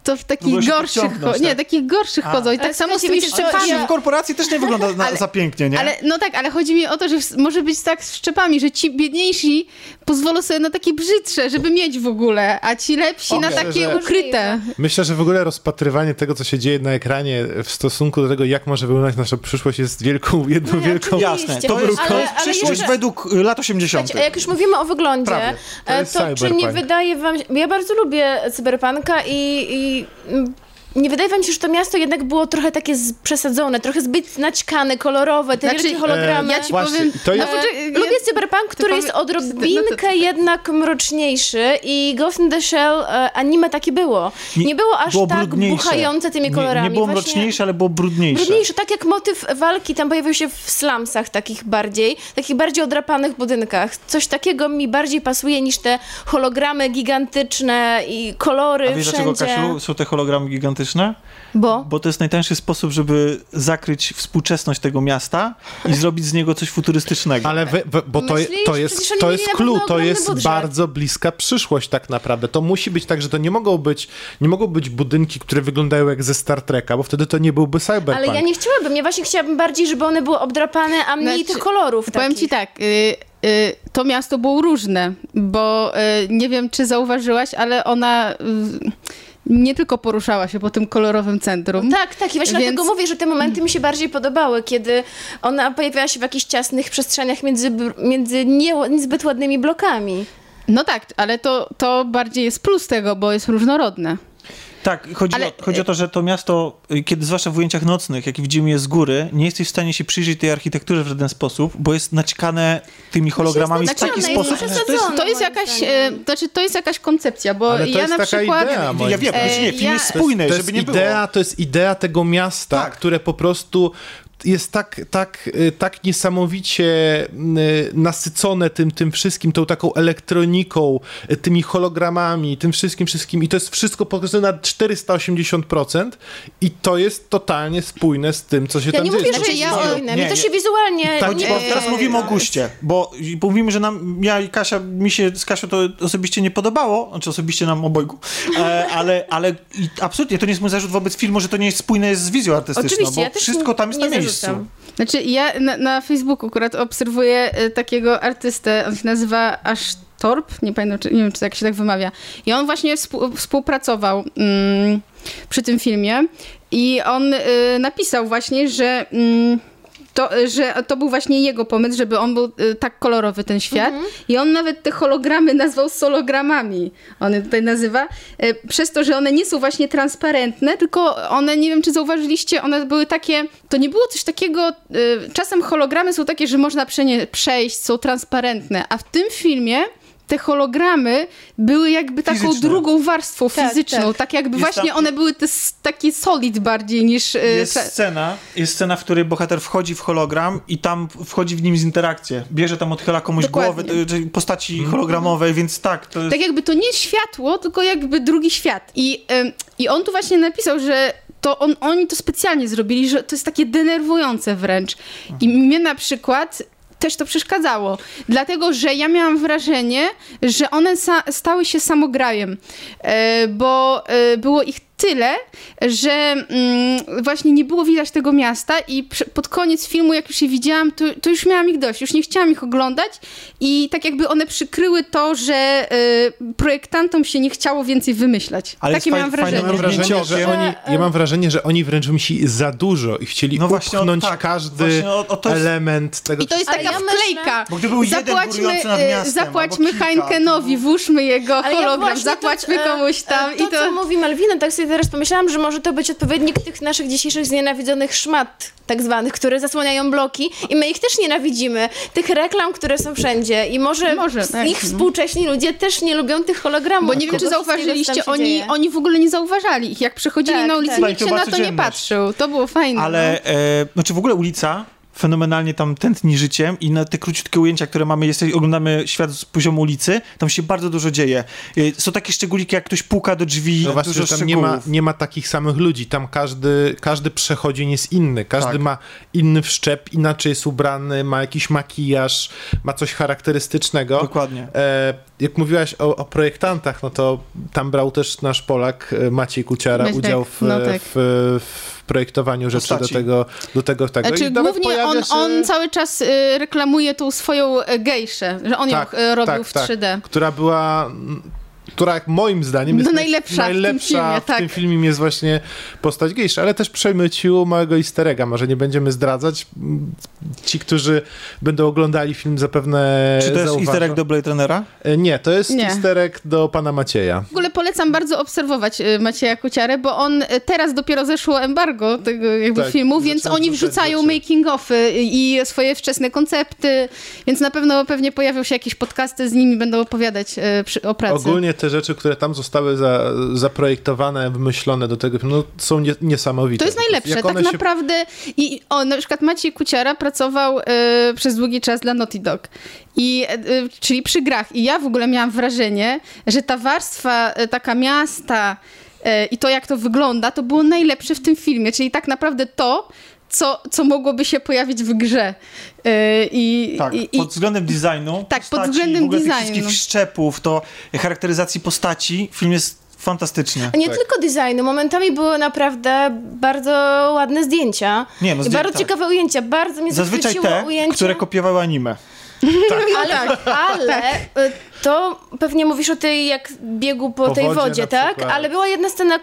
to w takich się gorszych, cho- nie, tak? takich gorszych A. chodzą. I Ale tak samo z tymi szczepami. W korporacji też nie wygląda na, Ale- za pięknie, nie? Ale, no tak, ale chodzi mi o to, że w- może być tak z szczepami, że ci biedniejsi pozwolą sobie na takie brzydsze, żeby mieć w ogóle, a ci lepsi na Myślę, takie że- ukryte. Myślę, że w ogóle rozpatrywanie tego, co się dzieje na ekranie w stosunku do tego, jak może wyglądać nasza przyszłość, jest wielką, jedną No nie, wielką... Jasne, to jest, to Ale- przyszłość jeszcze- według y, lat 80. Słuchajcie, a jak już mówimy o wyglądzie, Prawie. To e, jest to, czy nie wydaje wam. Ja bardzo lubię cyberpunka i... i mm, nie wydaje wam się, że to miasto jednak było trochę takie z, przesadzone, trochę zbyt naćkane, kolorowe, te Znaczy, wielkie hologramy. ja ci Właśnie, powiem... to jest- No, poczekaj, ja- Lubię cyberpunk, który powie- jest no to- odrobinkę jednak mroczniejszy i Ghost in the Shell e, anime takie było. Nie, było aż było tak brudniejsze. buchające tymi kolorami. Nie, nie było Właśnie- mroczniejsze, ale było brudniejsze. Brudniejsze, tak jak motyw walki tam pojawił się w slumsach takich bardziej, takich bardziej odrapanych budynkach. Coś takiego mi bardziej pasuje niż te hologramy gigantyczne i kolory A wiesz wszędzie. dlaczego, Kasiu, są te hologramy gigantyczne? Bo? Bo to jest najtańszy sposób, żeby zakryć współczesność tego miasta i zrobić z niego coś futurystycznego. Ale we, we, bo to, Myślisz? to jest, to jest clue, to jest budżet. bardzo bliska przyszłość tak naprawdę. To musi być tak, że to nie mogą być, nie mogą być budynki, które wyglądają jak ze Star Treka, bo wtedy to nie byłby cyberpunk. Ale ja nie chciałabym, ja właśnie chciałabym bardziej, żeby one były obdrapane, a mniej Znaczy, tych kolorów Powiem takich. ci tak, y, y, to miasto było różne, bo y, nie wiem, czy zauważyłaś, ale ona y, nie tylko poruszała się po tym kolorowym centrum. Tak, tak. I właśnie Więc- dlatego mówię, że te momenty mi się bardziej podobały, kiedy ona pojawiała się w jakichś ciasnych przestrzeniach między, między nie, niezbyt ładnymi blokami. No tak, ale to, to bardziej jest plus tego, bo jest różnorodne. Tak, chodzi, Ale- o, chodzi o to, że to miasto, y, kiedy zwłaszcza w ujęciach nocnych, jak widzimy je z góry, nie jesteś w stanie się przyjrzeć tej architekturze w żaden sposób, bo jest naćkane tymi hologramami w taki jest sposób. przesadzone. To jest, to jest jakaś, e, znaczy to jest jakaś koncepcja, bo Ale to ja jest na taka przykład... idea, Nie, moim ja wiem, E, nie, film ja- jest spójny, to żeby jest nie idea, było. To jest idea tego miasta, Tak. które po prostu jest tak, tak, y, tak niesamowicie y, nasycone tym, tym wszystkim, tą taką elektroniką, y, tymi hologramami, tym wszystkim, wszystkim i to jest wszystko pokazane na 480% i to jest totalnie spójne z tym, co się Ja tam nie dzieje. mówię, że Znaczy, jest ja- nie, Mi to nie. się wizualnie... Tak, nie, bo teraz mówimy o guście, bo mówimy, że nam, ja i Kasia, mi się z Kasią to osobiście nie podobało, znaczy osobiście nam obojgu, e, ale, ale absolutnie to nie jest mój zarzut wobec filmu, że to nie jest spójne z wizją artystyczną, Oczywiście, bo ja wszystko tam jest nie na miejscu. Znaczy ja na, na Facebooku akurat obserwuję e, takiego artystę, on się nazywa Ashtorp, nie pamiętam, czy, nie wiem, czy tak się tak wymawia. I on właśnie współ, współpracował mm, przy tym filmie i on y, napisał właśnie, że... Mm, to, że to był właśnie jego pomysł, żeby on był y, tak kolorowy, ten świat. I on nawet te hologramy nazwał sologramami. On je tutaj nazywa. Y, przez to, że one nie są właśnie transparentne, tylko one, nie wiem czy zauważyliście, one były takie, to nie było coś takiego, y, czasem hologramy są takie, że można przejść, są transparentne, a w tym filmie te hologramy były jakby taką Fizyczne. drugą warstwą Tak, fizyczną, tak. tak, jakby Jest właśnie tam- one były te, takie solid bardziej niż... y, Jest scena, jest scena, w której bohater wchodzi w hologram i tam wchodzi w nim z interakcję. Bierze tam, odchyla komuś Dokładnie. głowę, czyli postaci hologramowej, więc tak, to jest... Tak jakby to nie światło, tylko jakby drugi świat. I, ym, i on tu właśnie napisał, że to on, oni to specjalnie zrobili, że to jest takie denerwujące wręcz. I mnie na przykład też to przeszkadzało, dlatego że ja miałam wrażenie, że one stały się samograjem, e, bo e, było ich tyle, że mm, właśnie nie było widać tego miasta i przy- pod koniec filmu, jak już je widziałam, to, to już miałam ich dość, już nie chciałam ich oglądać i tak jakby one przykryły to, że e, projektantom się nie chciało więcej wymyślać. Ale Takie miałam wrażenie. Ja mam wrażenie, że oni, ja mam wrażenie, że oni wręcz wymyślili za dużo i chcieli No właśnie, o- upchnąć tak, każdy właśnie o- o to jest- element tego. I to jest taka ja wklejka. Bo gdyby był jeden zapłaćmy, górujący nad e, miastem, zapłaćmy Heinkenowi, to włóżmy jego Ale ja hologram, właśnie zapłaćmy to, e, komuś tam e, i To, to... co mówi Malwina, tak sobie sobie teraz pomyślałam, że może to być odpowiednik tych naszych dzisiejszych znienawidzonych szmat, tak zwanych, które zasłaniają bloki i my ich też nienawidzimy. Tych reklam, które są wszędzie i może, Może, tak, ich no. współcześni ludzie też nie lubią tych hologramów. Bo nie wiem, czy zauważyliście, oni, dzieje. oni w ogóle nie zauważali ich. Jak przechodzili Tak, na ulicy, tak. nikt się na to nie patrzył. To było fajne. Ale, no. e, znaczy w ogóle ulica fenomenalnie tam tętni życiem i na te króciutkie ujęcia, które mamy, jesteś, oglądamy świat z poziomu ulicy, tam się bardzo dużo dzieje. E, Są takie szczególiki, jak ktoś puka do drzwi, No właśnie, dużo że tam nie ma, nie ma takich samych ludzi. Tam każdy, każdy przechodzień jest inny. Każdy Tak. ma inny wszczep, inaczej jest ubrany, ma jakiś makijaż, ma coś charakterystycznego. Dokładnie. E, jak mówiłaś o, o projektantach, no to tam brał też nasz Polak e, Maciej Kuciara Maciek, udział w, no tak. w, w projektowaniu rzeczy do Postaci. tego, do tego, tego. Znaczy, I głównie on, się... on cały czas y, reklamuje tą swoją y, gejszę, że on Tak, ją y, robił tak, w tak. 3D. która była która jak moim zdaniem jest No naj- najlepsza w tym najlepsza filmie, w tak. tym filmie jest właśnie postać gejsza, ale też przemycił małego easter egga, może nie będziemy zdradzać. Ci, którzy będą oglądali film zapewne Czy to jest zauważą. easter egg do Blade Runnera? E, Nie, to jest Nie. easter egg do pana Macieja. W ogóle polecam bardzo obserwować y, Macieja Kuciarę, bo on y, teraz dopiero zeszło embargo tego jakby Tak, filmu, więc oni wrzucają making-offy i swoje wczesne koncepty, więc na pewno pewnie pojawią się jakieś podcasty z nimi, będą opowiadać przy, o pracy. Ogólnie te rzeczy, które tam zostały za, zaprojektowane, wymyślone do tego no, są nie, niesamowite. To jest najlepsze, tak się- naprawdę. I o, na przykład Maciej Kuciara pracował e, przez długi czas dla Naughty Dog. I, e, czyli przy grach. I ja w ogóle miałam wrażenie, że ta warstwa e, taka miasta e, i to, jak to wygląda, to było najlepsze w tym filmie. Czyli tak naprawdę to, co, co mogłoby się pojawić w grze. E, I, Tak, i, pod względem designu, Tak, pod względem w ogóle tych designu. wszystkich szczepów, to charakteryzacji postaci, film jest fantastyczny. A nie Tak. tylko designu, momentami były naprawdę bardzo ładne zdjęcia. Nie, no, zdję- bardzo tak. ciekawe ujęcia, bardzo mnie Zazwyczaj te, ujęcie. które kopiowały anime. (laughs) Ale, ale y, to pewnie mówisz o tej jak biegu po, Po tej wodzie wodzie, tak? przykład. Ale była jedna scena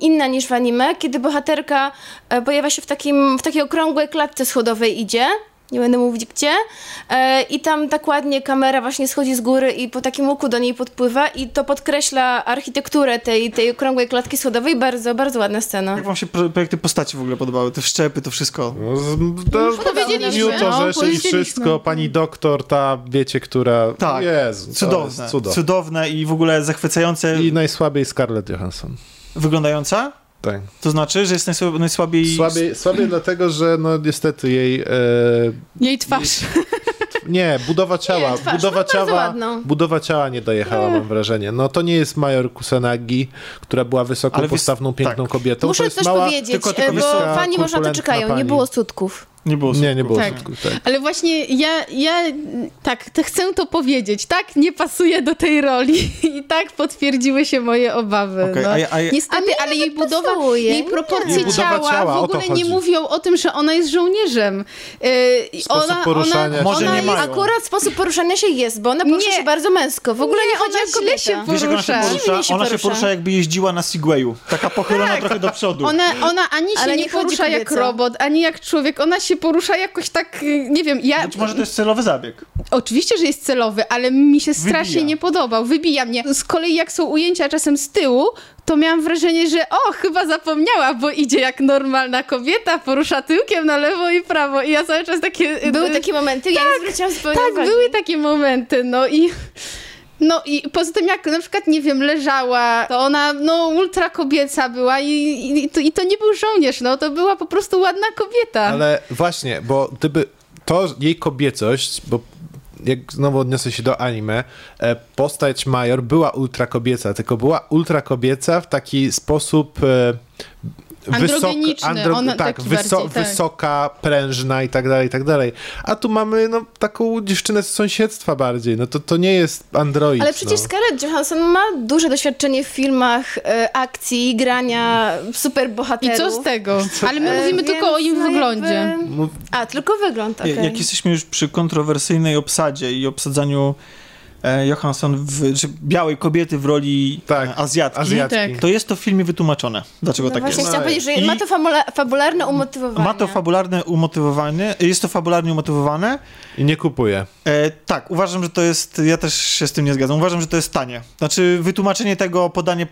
inna niż w anime, kiedy bohaterka e, pojawia się w, takim, w takiej okrągłej klatce schodowej idzie. Nie będę mówić gdzie. E, I tam tak ładnie kamera właśnie schodzi z góry i po takim łuku do niej podpływa i to podkreśla architekturę tej, tej okrągłej klatki schodowej. Bardzo, bardzo ładna scena. Jak wam się pro- projekty postaci w ogóle podobały? Te wszczepy, to wszystko. No, z- to, Już powiedzieliśmy, Jutro no, rzeczy i wszystko. Pani doktor, ta, wiecie, która... Tak, Jezu, to cudowne. jest Cudo. Cudowne i w ogóle zachwycające. I najsłabiej Scarlett Johansson. Wyglądająca? Tak. To znaczy, że jest najsłab- najsłabiej... Słabiej, słabiej dlatego, że no niestety jej... E, jej twarz. nie, budowa ciała. Nie, twarz, budowa, no, ciała budowa ciała nie dojechała, mam wrażenie. No to nie jest Major Kusanagi, która była wysoką, Ale postawną, piękną tak. kobietą. to Muszę jest coś mała, powiedzieć, tylko- tylko e, bo fani może na to czekają. Nie pani. było skutków. Nie było Nie, nie było Tak. skutków, tak. Ale właśnie ja, ja tak, to chcę to powiedzieć. Tak, nie pasuje do tej roli. (laughs) I tak potwierdziły się moje obawy. Okej, no. a ja- a ja- Niestety, A mnie ale jej budowa, pasuje. jej Nie. proporcje Jej ciała, ciała, w ogóle nie mówią o tym, że ona jest żołnierzem. Yy, Sposób ona, poruszania ona, się. Może ona nie jest, mają. Akurat sposób poruszania się jest, bo ona porusza Nie. się bardzo męsko. W ogóle nie, Nie, chodzi o kobietę. się Wiesz, jak ona się porusza. porusza? Się ona się porusza. porusza, jakby jeździła na Segwayu. Taka pochylona trochę do przodu. Ona, ona ani się Ale nie, nie porusza jak robot, ani jak człowiek. Ona się porusza jakoś tak, yy, nie wiem, ja... Być może to jest celowy zabieg. Oczywiście, że jest celowy, ale mi się strasznie Wybija. nie podobał. Wybija mnie. Z kolei jak są ujęcia czasem z tyłu, to miałam wrażenie, że o, chyba zapomniała, bo idzie jak normalna kobieta, porusza tyłkiem na lewo i prawo. I ja cały czas takie... Były y, takie momenty, ja nie zwróciłam zupełnie Tak, uwagi. były takie momenty, no i... No i poza tym jak na przykład, nie wiem, leżała, to ona no ultra kobieca była i, i, to, i to nie był żołnierz, no to była po prostu ładna kobieta. Ale właśnie, bo gdyby to jej kobiecość, bo jak znowu odniosę się do anime, e, postać Major była ultra kobieca, tylko była ultra kobieca w taki sposób Androgeniczny, ona tak, taki wyso, bardziej, tak. wysoka, prężna i tak dalej, i tak dalej. A tu mamy no, taką dziewczynę z sąsiedztwa bardziej, no to, to nie jest android. Ale przecież no. Scarlett Johansson ma duże doświadczenie w filmach e, akcji, grania I superbohaterów. co z tego? Ale my E, mówimy tylko o im no wyglądzie. jakby- Mów- A, tylko wygląd, okej. Jak jesteśmy już przy kontrowersyjnej obsadzie i obsadzaniu Johansson, w, czy białej kobiety w roli Tak, e, Azjatki, Azjatki. Tak. to jest to w filmie wytłumaczone. Dlaczego No tak właśnie jest? chciałam powiedzieć, że I- ma to fabularne umotywowanie. Ma to fabularne umotywowanie, jest to fabularnie umotywowane. I nie kupuję. E, tak, uważam, że to jest, ja też się z tym nie zgadzam, uważam, że to jest tanie. Znaczy wytłumaczenie tego, podanie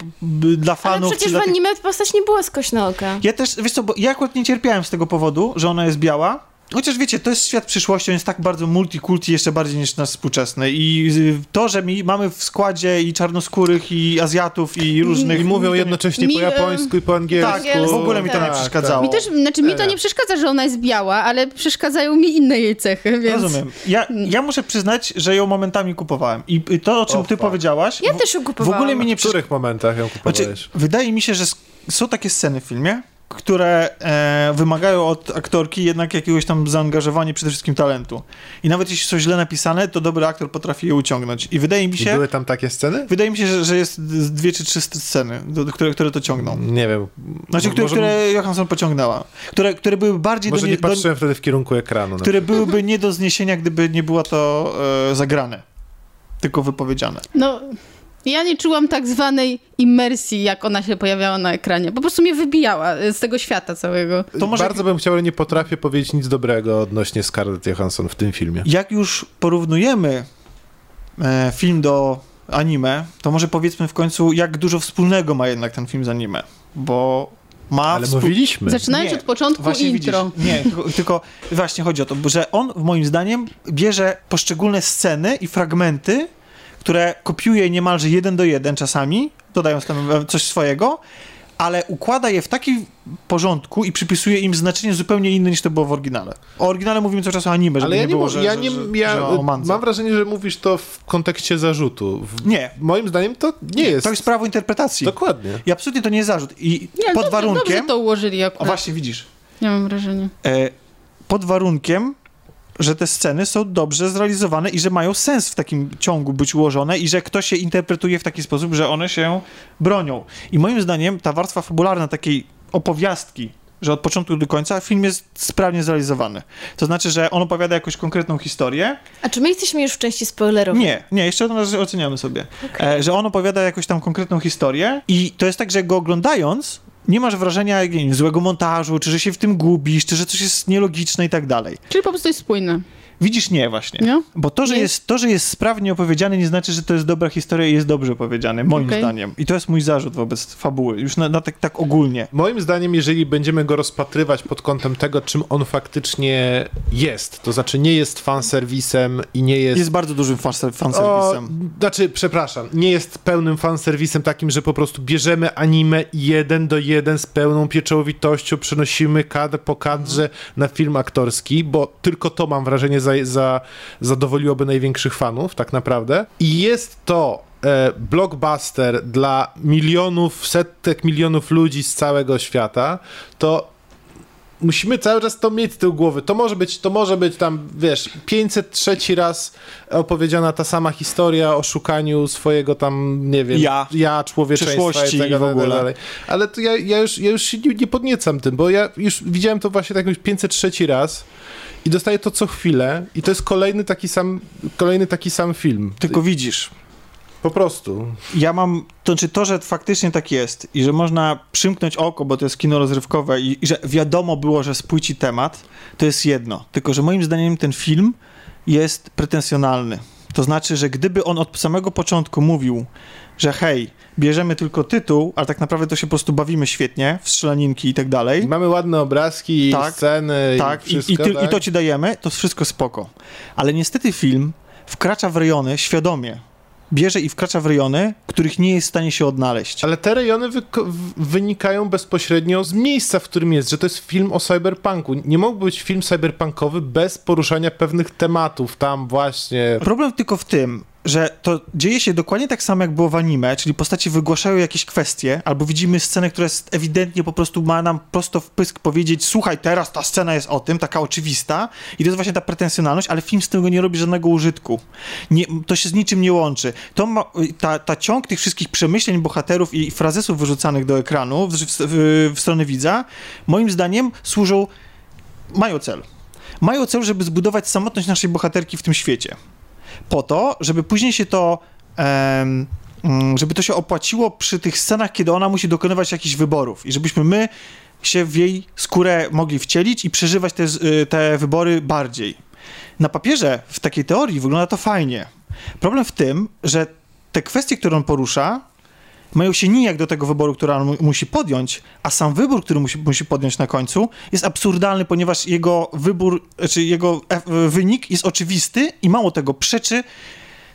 dla Ale fanów. czy przecież w tych- anime postać nie była skośnooka. Ja też, wiesz co, bo ja akurat nie cierpiałem z tego powodu, że ona jest biała. Chociaż wiecie, to jest świat przyszłości, on jest tak bardzo multikulti jeszcze bardziej niż nasz współczesny. I y, to, że mi mamy w składzie i czarnoskórych, i Azjatów, i różnych... I mówią mi nie- jednocześnie Mi, po japońsku i po angielsku. Tak, w ogóle mi to nie Tak, przeszkadzało. Mi też, znaczy mi to nie przeszkadza, że ona jest biała, ale przeszkadzają mi inne jej cechy, więc... Rozumiem. Ja, ja muszę przyznać, że ją momentami kupowałem. I to, o czym O, ty fuck. powiedziałaś... Ja w- też ją W kupowałam. ogóle mi nie W których momentach ją kupowałeś? Znaczy, wydaje mi się, że są takie sceny w filmie, które e, wymagają od aktorki jednak jakiegoś tam zaangażowania, przede wszystkim talentu. I nawet jeśli są źle napisane, to dobry aktor potrafi je uciągnąć. I wydaje mi I się, były tam takie sceny? wydaje mi się, że, że jest dwie czy trzy sceny, do, do, które, które to ciągną. Nie wiem. Znaczy, które, może, które Johansson pociągnęła. Które, które były bardziej może do, nie nie, do, patrzyłem wtedy w kierunku ekranu. No. które byłyby nie do zniesienia, gdyby nie było to e, zagrane, tylko wypowiedziane. No, ja nie czułam tak zwanej imersji, jak ona się pojawiała na ekranie. Po prostu mnie wybijała z tego świata całego. to może- Bardzo bym chciał, ale nie potrafię powiedzieć nic dobrego odnośnie Scarlett Johansson w tym filmie. Jak już porównujemy e, film do anime, to może powiedzmy w końcu, jak dużo wspólnego ma jednak ten film z anime. Bo ma. Ale współ- mówiliśmy. Zaczynając Nie, od początku Właśnie intro. widzisz, nie, tylko, tylko właśnie chodzi o to, że on moim zdaniem bierze poszczególne sceny i fragmenty, które kopiuje niemalże jeden do jeden czasami, dodając tam e, coś swojego, ale układa je w takim porządku i przypisuje im znaczenie zupełnie inne niż to było w oryginale. O oryginale mówimy cały czas o anime, żeby Ale ja nie nie, było, że, ja nie, że, ja że o mance. mam wrażenie, że mówisz to w kontekście zarzutu. W, Nie. Moim zdaniem to nie jest. To jest prawo interpretacji. Dokładnie. I absolutnie to nie jest zarzut. I Nie, pod dobrze, warunkiem... Dobrze to ułożyli O akurat. właśnie, widzisz. Nie mam wrażenia. E, pod warunkiem, że te sceny są dobrze zrealizowane i że mają sens w takim ciągu być ułożone i że ktoś je interpretuje w taki sposób, że one się bronią. I moim zdaniem ta warstwa fabularna takiej opowiastki, że od początku do końca film jest sprawnie zrealizowany. To znaczy, że on opowiada jakąś konkretną historię. A czy my jesteśmy już w części spoilerowej? Nie, nie, jeszcze razie oceniamy sobie. E, że on opowiada jakąś tam konkretną historię i to jest tak, że go oglądając nie masz wrażenia nie wiem, złego montażu, czy że się w tym gubisz, czy że coś jest nielogiczne i tak dalej. Czyli po prostu jest spójne. Widzisz, nie właśnie. Nie? Bo to że, Nie. jest, to, że jest sprawnie opowiedziane, nie znaczy, że to jest dobra historia i jest dobrze opowiedziane, moim Okej. zdaniem. I to jest mój zarzut wobec fabuły, już na, na tak, tak ogólnie. Moim zdaniem, jeżeli będziemy go rozpatrywać pod kątem tego, czym on faktycznie jest, to znaczy nie jest fanserwisem i nie jest... Jest bardzo dużym fanser- O, fanserwisem. znaczy, przepraszam, nie jest pełnym fanserwisem takim, że po prostu bierzemy anime jeden do jeden z pełną pieczołowitością, przenosimy kadr po kadrze na film aktorski, bo tylko to mam wrażenie za, za, zadowoliłoby największych fanów, tak naprawdę. I jest to e, blockbuster dla milionów, setek milionów ludzi z całego świata, to musimy cały czas to mieć z tyłu głowy. To może być, to może być tam, wiesz, 503 raz opowiedziana ta sama historia o szukaniu swojego tam, nie wiem, Ja. ja człowieczeństwa i tak i w ogóle. dalej. Ale to ja, ja, już, ja już się nie, nie podniecam tym, bo ja już widziałem to właśnie tak już 503 raz i dostaję to co chwilę i to jest kolejny taki sam, kolejny taki sam film. Tylko widzisz, Po prostu. ja mam, to znaczy to, że faktycznie tak jest i że można przymknąć oko, bo to jest kino rozrywkowe i, i że wiadomo było, że spłyci temat, to jest jedno. Tylko, że moim zdaniem ten film jest pretensjonalny. To znaczy, że gdyby on od samego początku mówił, że hej, bierzemy tylko tytuł, ale tak naprawdę to się po prostu bawimy świetnie, w strzelaninki i tak dalej, Mamy ładne obrazki, Tak, sceny tak, i i, wszystko, i, ty, tak? i to ci dajemy, to wszystko spoko. Ale niestety film wkracza w rejony świadomie. Bierze i wkracza w rejony, których nie jest w stanie się odnaleźć. Ale te rejony wyko- w- wynikają bezpośrednio z miejsca, w którym jest, że to jest film o cyberpunku. Nie mógłby być film cyberpunkowy bez poruszania pewnych tematów tam właśnie. Problem tylko w tym, że to dzieje się dokładnie tak samo, jak było w anime, czyli postaci wygłaszają jakieś kwestie, albo widzimy scenę, która jest ewidentnie po prostu ma nam prosto w pysk powiedzieć, słuchaj, teraz ta scena jest o tym, taka oczywista, i to jest właśnie ta pretensjonalność, ale film z tego nie robi żadnego użytku. Nie, to się z niczym nie łączy. To ma, ta, ta ciąg tych wszystkich przemyśleń bohaterów i frazesów wyrzucanych do ekranu w, w, w stronę widza, moim zdaniem służą, mają cel. Mają cel, żeby zbudować samotność naszej bohaterki w tym świecie. Po to, żeby później się to mm, żeby to się opłaciło przy tych scenach, kiedy ona musi dokonywać jakichś wyborów i żebyśmy my się w jej skórę mogli wcielić i przeżywać te, y, te wybory bardziej. Na papierze, w takiej teorii wygląda to fajnie. Problem w tym, że te kwestie, które on porusza, mają się nijak do tego wyboru, który on mu- musi podjąć, a sam wybór, który musi, musi podjąć na końcu, jest absurdalny, ponieważ jego wybór, czy jego ef- wynik jest oczywisty i mało tego, przeczy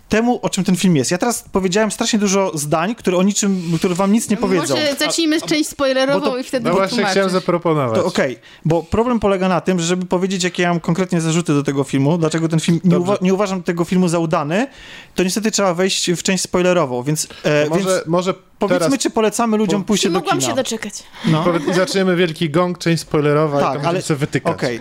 temu, o czym ten film jest. Ja teraz powiedziałem strasznie dużo zdań, które o niczym, które wam nic nie powiedzą. Może zacznijmy z część spoilerową to- i wtedy No właśnie chciałem zaproponować. To okej, bo problem polega na tym, że żeby powiedzieć, jakie ja mam konkretnie zarzuty do tego filmu, dlaczego ten film, nie, uwa- nie uważam tego filmu za udany, to niestety trzeba wejść w część spoilerową, więc, e, Może, więc może powiedzmy, teraz czy polecamy ludziom Nie do mogłam kina. się doczekać. No. i zaczniemy wielki gong, część spoilerowa i Tak, tam ale- ale... sobie wytykać. Okej,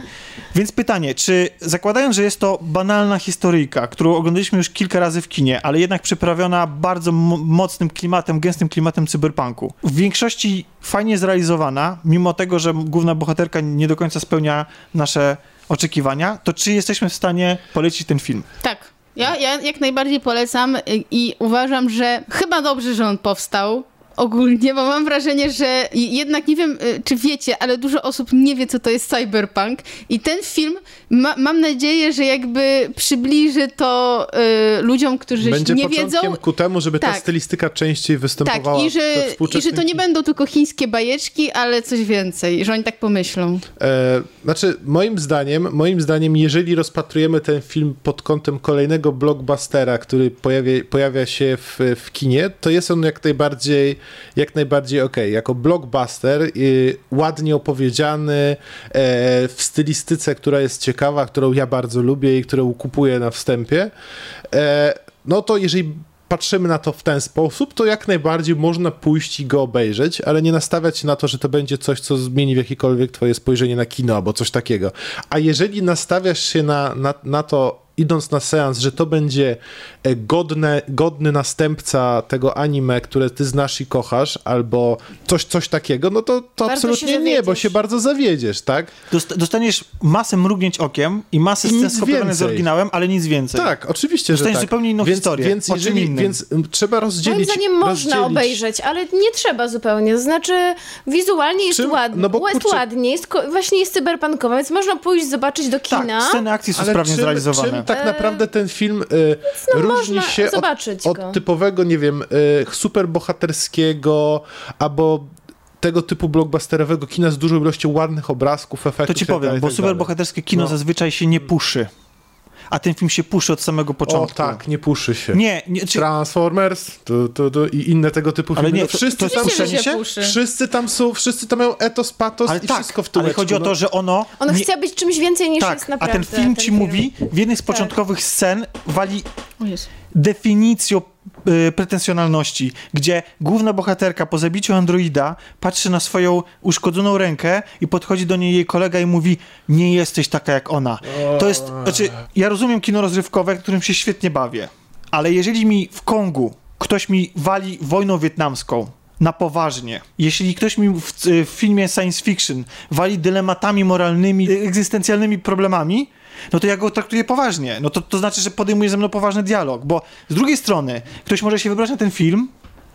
więc pytanie, czy zakładając, że jest to banalna historyjka, którą oglądaliśmy już kilka razy w kinie, ale jednak przyprawiona bardzo mocnym klimatem, gęstym klimatem cyberpunku, w większości fajnie zrealizowana, mimo tego, że główna bohaterka nie do końca spełnia nasze oczekiwania, to czy jesteśmy w stanie polecić ten film? Tak. Ja, ja jak najbardziej polecam i uważam, że chyba dobrze, że on powstał. Ogólnie, bo mam wrażenie, że jednak nie wiem, y, czy wiecie, ale dużo osób nie wie, co to jest cyberpunk. I ten film, ma, mam nadzieję, że jakby przybliży to y, ludziom, którzy Będzie nie wiedzą. ku temu, żeby ta Tak. stylistyka częściej Tak, występowała i że, i że to nie będą tylko chińskie bajeczki, ale coś więcej, że oni tak pomyślą. E, znaczy, moim zdaniem, moim zdaniem, jeżeli rozpatrujemy ten film pod kątem kolejnego blockbustera, który pojawia, pojawia się w, w kinie, to jest on jak najbardziej, jak najbardziej okej. Jako blockbuster, y, ładnie opowiedziany, e, w stylistyce, która jest ciekawa, którą ja bardzo lubię i którą kupuję na wstępie, e, no to jeżeli patrzymy na to w ten sposób, to jak najbardziej można pójść i go obejrzeć, ale nie nastawiać się na to, że to będzie coś, co zmieni w jakikolwiek twoje spojrzenie na kino albo coś takiego. A jeżeli nastawiasz się na, na, na to, idąc na seans, że to będzie godne, godny następca tego anime, które ty znasz i kochasz, albo coś, coś takiego, no to, to Bardzo absolutnie nie, bo się bardzo zawiedziesz, tak? Dost- Dostaniesz masę mrugnięć okiem i masę scen skopiowanych z oryginałem, ale nic więcej. Tak, oczywiście, że Dostaniesz tak. zupełnie inną więc, historię, Więc, jeżeli, innym. więc mm, trzeba rozdzielić... Moim zdaniem można rozdzielić... obejrzeć, ale nie trzeba zupełnie. To znaczy, wizualnie jest Czym? ładnie, No bo jest kurczę- ładnie, jest, ko- właśnie jest cyberpunkowa, więc można pójść zobaczyć do Tak, kina. sceny akcji są Ale sprawnie czym, zrealizowane. czym tak naprawdę ten film y, no, różni można się zobaczyć od, od typowego, nie wiem, y, superbohaterskiego albo tego typu blockbusterowego kina z dużą ilością ładnych obrazków, To efektów ci i tak powiem, dalej, bo tak dalej. superbohaterskie kino No. zazwyczaj się nie puszy. A ten film się puszy od samego O początku. tak, nie puszy się. Nie, nie czy, Transformers tu, tu, tu, i inne tego typu Ale filmy. nie, no, to- wszyscy, to jest tam, się się? puszy. wszyscy tam są, wszyscy tam mają etos, patos ale i tak, wszystko w ale tyłeczku. chodzi o no. to, że ono... On nie, chce być czymś więcej niż tak, jest a naprawdę. ten film ci film. mówi w jednej z Tak. początkowych scen wali O definicją y, pretensjonalności, gdzie główna bohaterka po zabiciu androida patrzy na swoją uszkodzoną rękę i podchodzi do niej jej kolega i mówi nie jesteś taka jak ona. To jest, znaczy, ja rozumiem kino rozrywkowe, którym się świetnie bawię, ale jeżeli mi w Kongu ktoś mi wali wojną wietnamską na poważnie. Jeśli ktoś mi w, w filmie science fiction wali dylematami moralnymi, egzystencjalnymi problemami, no to ja go traktuję poważnie. No to, to znaczy, że podejmuje ze mną poważny dialog, bo z drugiej strony ktoś może się wybrać na ten film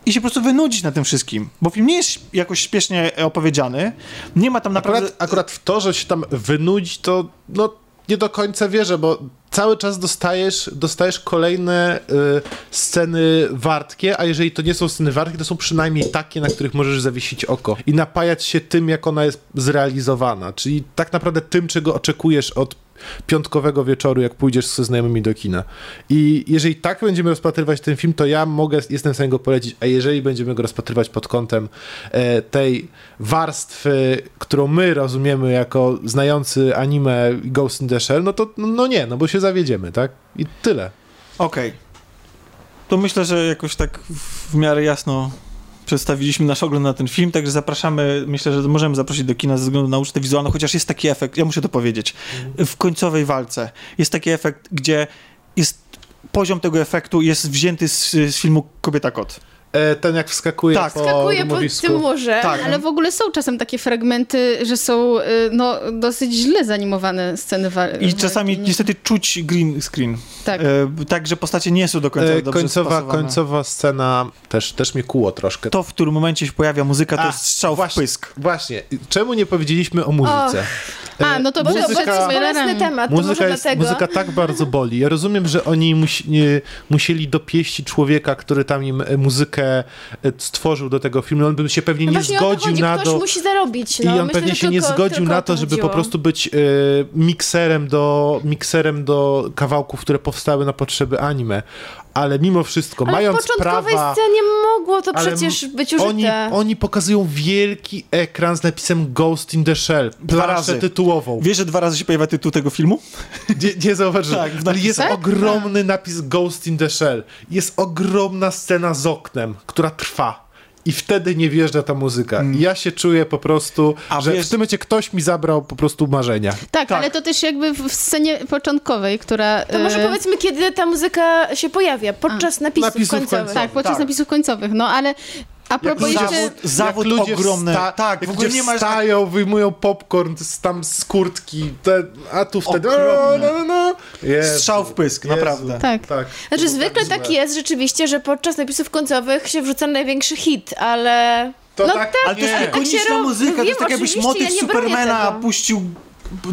i się po prostu wynudzić na tym wszystkim, bo film nie jest jakoś śpiesznie opowiedziany, nie ma tam naprawdę... Akurat, akurat w to, że się tam wynudzi, to no, nie do końca wierzę, bo cały czas dostajesz, dostajesz kolejne y, sceny wartkie, a jeżeli to nie są sceny wartkie, to są przynajmniej takie, na których możesz zawiesić oko i napajać się tym, jak ona jest zrealizowana, czyli tak naprawdę tym, czego oczekujesz od piątkowego wieczoru, jak pójdziesz ze znajomymi do kina. I jeżeli tak będziemy rozpatrywać ten film, to ja mogę, jestem w stanie go polecić, a jeżeli będziemy go rozpatrywać pod kątem e, tej warstwy, którą my rozumiemy jako znający anime Ghost in the Shell, no to no nie, no bo się zawiedziemy, tak? I tyle. Okej. To myślę, że jakoś tak w miarę jasno przedstawiliśmy nasz ogląd na ten film, także zapraszamy, myślę, że możemy zaprosić do kina ze względu na ucztę wizualną, chociaż jest taki efekt, ja muszę to powiedzieć, w końcowej walce jest taki efekt, gdzie jest poziom tego efektu jest wzięty z, z filmu Kobieta Kot. E, ten jak wskakuje Tak. po Skakuje po tym murze. Tak. Ale w ogóle są czasem takie fragmenty, że są y, no, dosyć źle zanimowane sceny wa- I walki, czasami nie? niestety czuć green screen. Tak. E, tak, że postacie nie są do końca E, dobrze końcowa, spasowane. końcowa scena też, też mnie kuło troszkę. To, w którym momencie się pojawia muzyka, to A, jest strzał właśnie, w pysk. Właśnie, czemu nie powiedzieliśmy o muzyce? A, no to jest Muzyka- bolesny temat, to Muzyka, może jest, dlatego. muzyka tak bardzo boli. Ja rozumiem, że oni musi, nie, musieli dopieścić człowieka, który tam im e, muzykę e, stworzył do tego filmu. On by się pewnie No nie zgodził chodzi, na to. musi zarobić. I No. on Myślę, pewnie się nie zgodził na to, żeby po prostu być e, mikserem, do, mikserem do kawałków, które powstały na potrzeby anime. Ale mimo wszystko, Ale mając w początkowej prawa... scenie mogło to przecież być użyte. Oni, oni pokazują wielki ekran z napisem Ghost in the Shell. Dwa planszę razy. tytułową. Wiesz, że dwa razy się pojawia tytuł tego filmu? (laughs) Nie, nie zauważyłem. Tak, ale jest napisach. ogromny napis Ghost in the Shell. Jest ogromna scena z oknem, która trwa. I wtedy nie wjeżdża ta muzyka. I ja się czuję po prostu, Mm. A że wiesz- w tym momencie ktoś mi zabrał po prostu marzenia. Tak, Tak. ale to też jakby w scenie początkowej, która... To może e, powiedzmy, kiedy ta muzyka się pojawia, podczas napisów, Napisów końcowych. końcowych. Tak, podczas Tak. napisów końcowych, no ale a propos ludzie- jeszcze... Zawód, zawód jak ludzie ogromny. Wsta- tak, jak w ogóle ludzie nie ma... wstają, wyjmują popcorn z, tam z kurtki, te, a tu wtedy... Okropne. O, no, no, no. Jezu, Strzał w pysk, Jezu. naprawdę. Tak. tak. Znaczy, zwykle złe. tak jest rzeczywiście, że podczas napisów końcowych się wrzuca największy hit, ale... To no tak- Ale to jest ikoniczna Tak muzyka, to jest tak jakbyś motyw ja Supermana puścił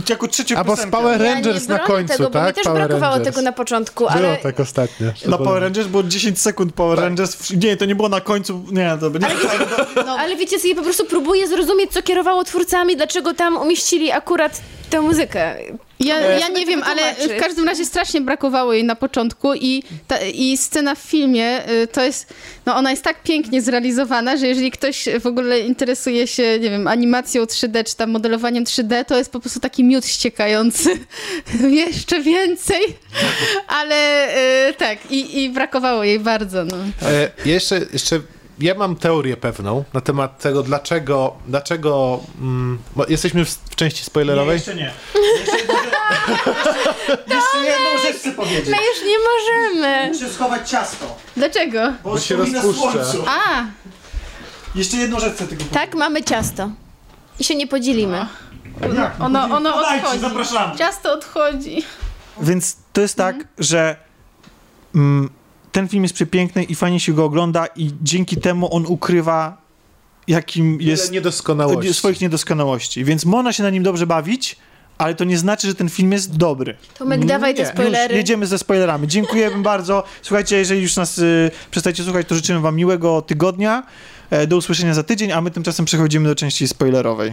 jako trzecią Albo z. Power Ja Rangers nie na końcu, tego, bo tak? mi też Power brakowało Rangers. tego na początku, Było ale... tak ostatnio. Na Power Rangers było 10 sekund Power Rangers. Nie, to nie było na końcu. Nie, dobra. Nie, (laughs) No, ale wiecie ja po prostu próbuję zrozumieć, co kierowało twórcami, dlaczego tam umieścili akurat tę muzykę. Ja, E, ja nie wiem, ale wytłumaczyć. w każdym razie strasznie brakowało jej na początku i, ta, i scena w filmie y, to jest, no ona jest tak pięknie zrealizowana, że jeżeli ktoś w ogóle interesuje się, nie wiem, animacją 3D czy tam modelowaniem 3D, to jest po prostu taki miód ściekający. (laughs) Jeszcze więcej, ale y, tak i, i brakowało jej bardzo, no. E, jeszcze, jeszcze ja mam teorię pewną na temat tego, dlaczego, dlaczego mm, bo jesteśmy w, w części spoilerowej. jeszcze nie. Jeszcze jedną rzecz- Jeszcze jedną rzecz chcę powiedzieć. My już nie możemy. Muszę schować ciasto, Dlaczego? bo się stoi na rozpuszcza. słońcu. A, Jeszcze jedną rzecz chcę tylko powiedzieć. Tak, mamy ciasto. I się nie podzielimy. Jak? ono, ono Podajcie, odchodzi. zapraszamy. Ciasto odchodzi. Więc to jest tak, że mm, ten film jest przepiękny i fajnie się go ogląda i dzięki temu on ukrywa jakim Jest jest niedoskonałości. swoich niedoskonałości. Więc można się na nim dobrze bawić, ale to nie znaczy, że ten film jest dobry. Tomek, dawaj te spoilery. Już jedziemy ze spoilerami. Dziękujemy bardzo. Słuchajcie, jeżeli już nas y, przestajecie słuchać, to życzymy wam miłego tygodnia. E, do usłyszenia za tydzień, a my tymczasem przechodzimy do części spoilerowej.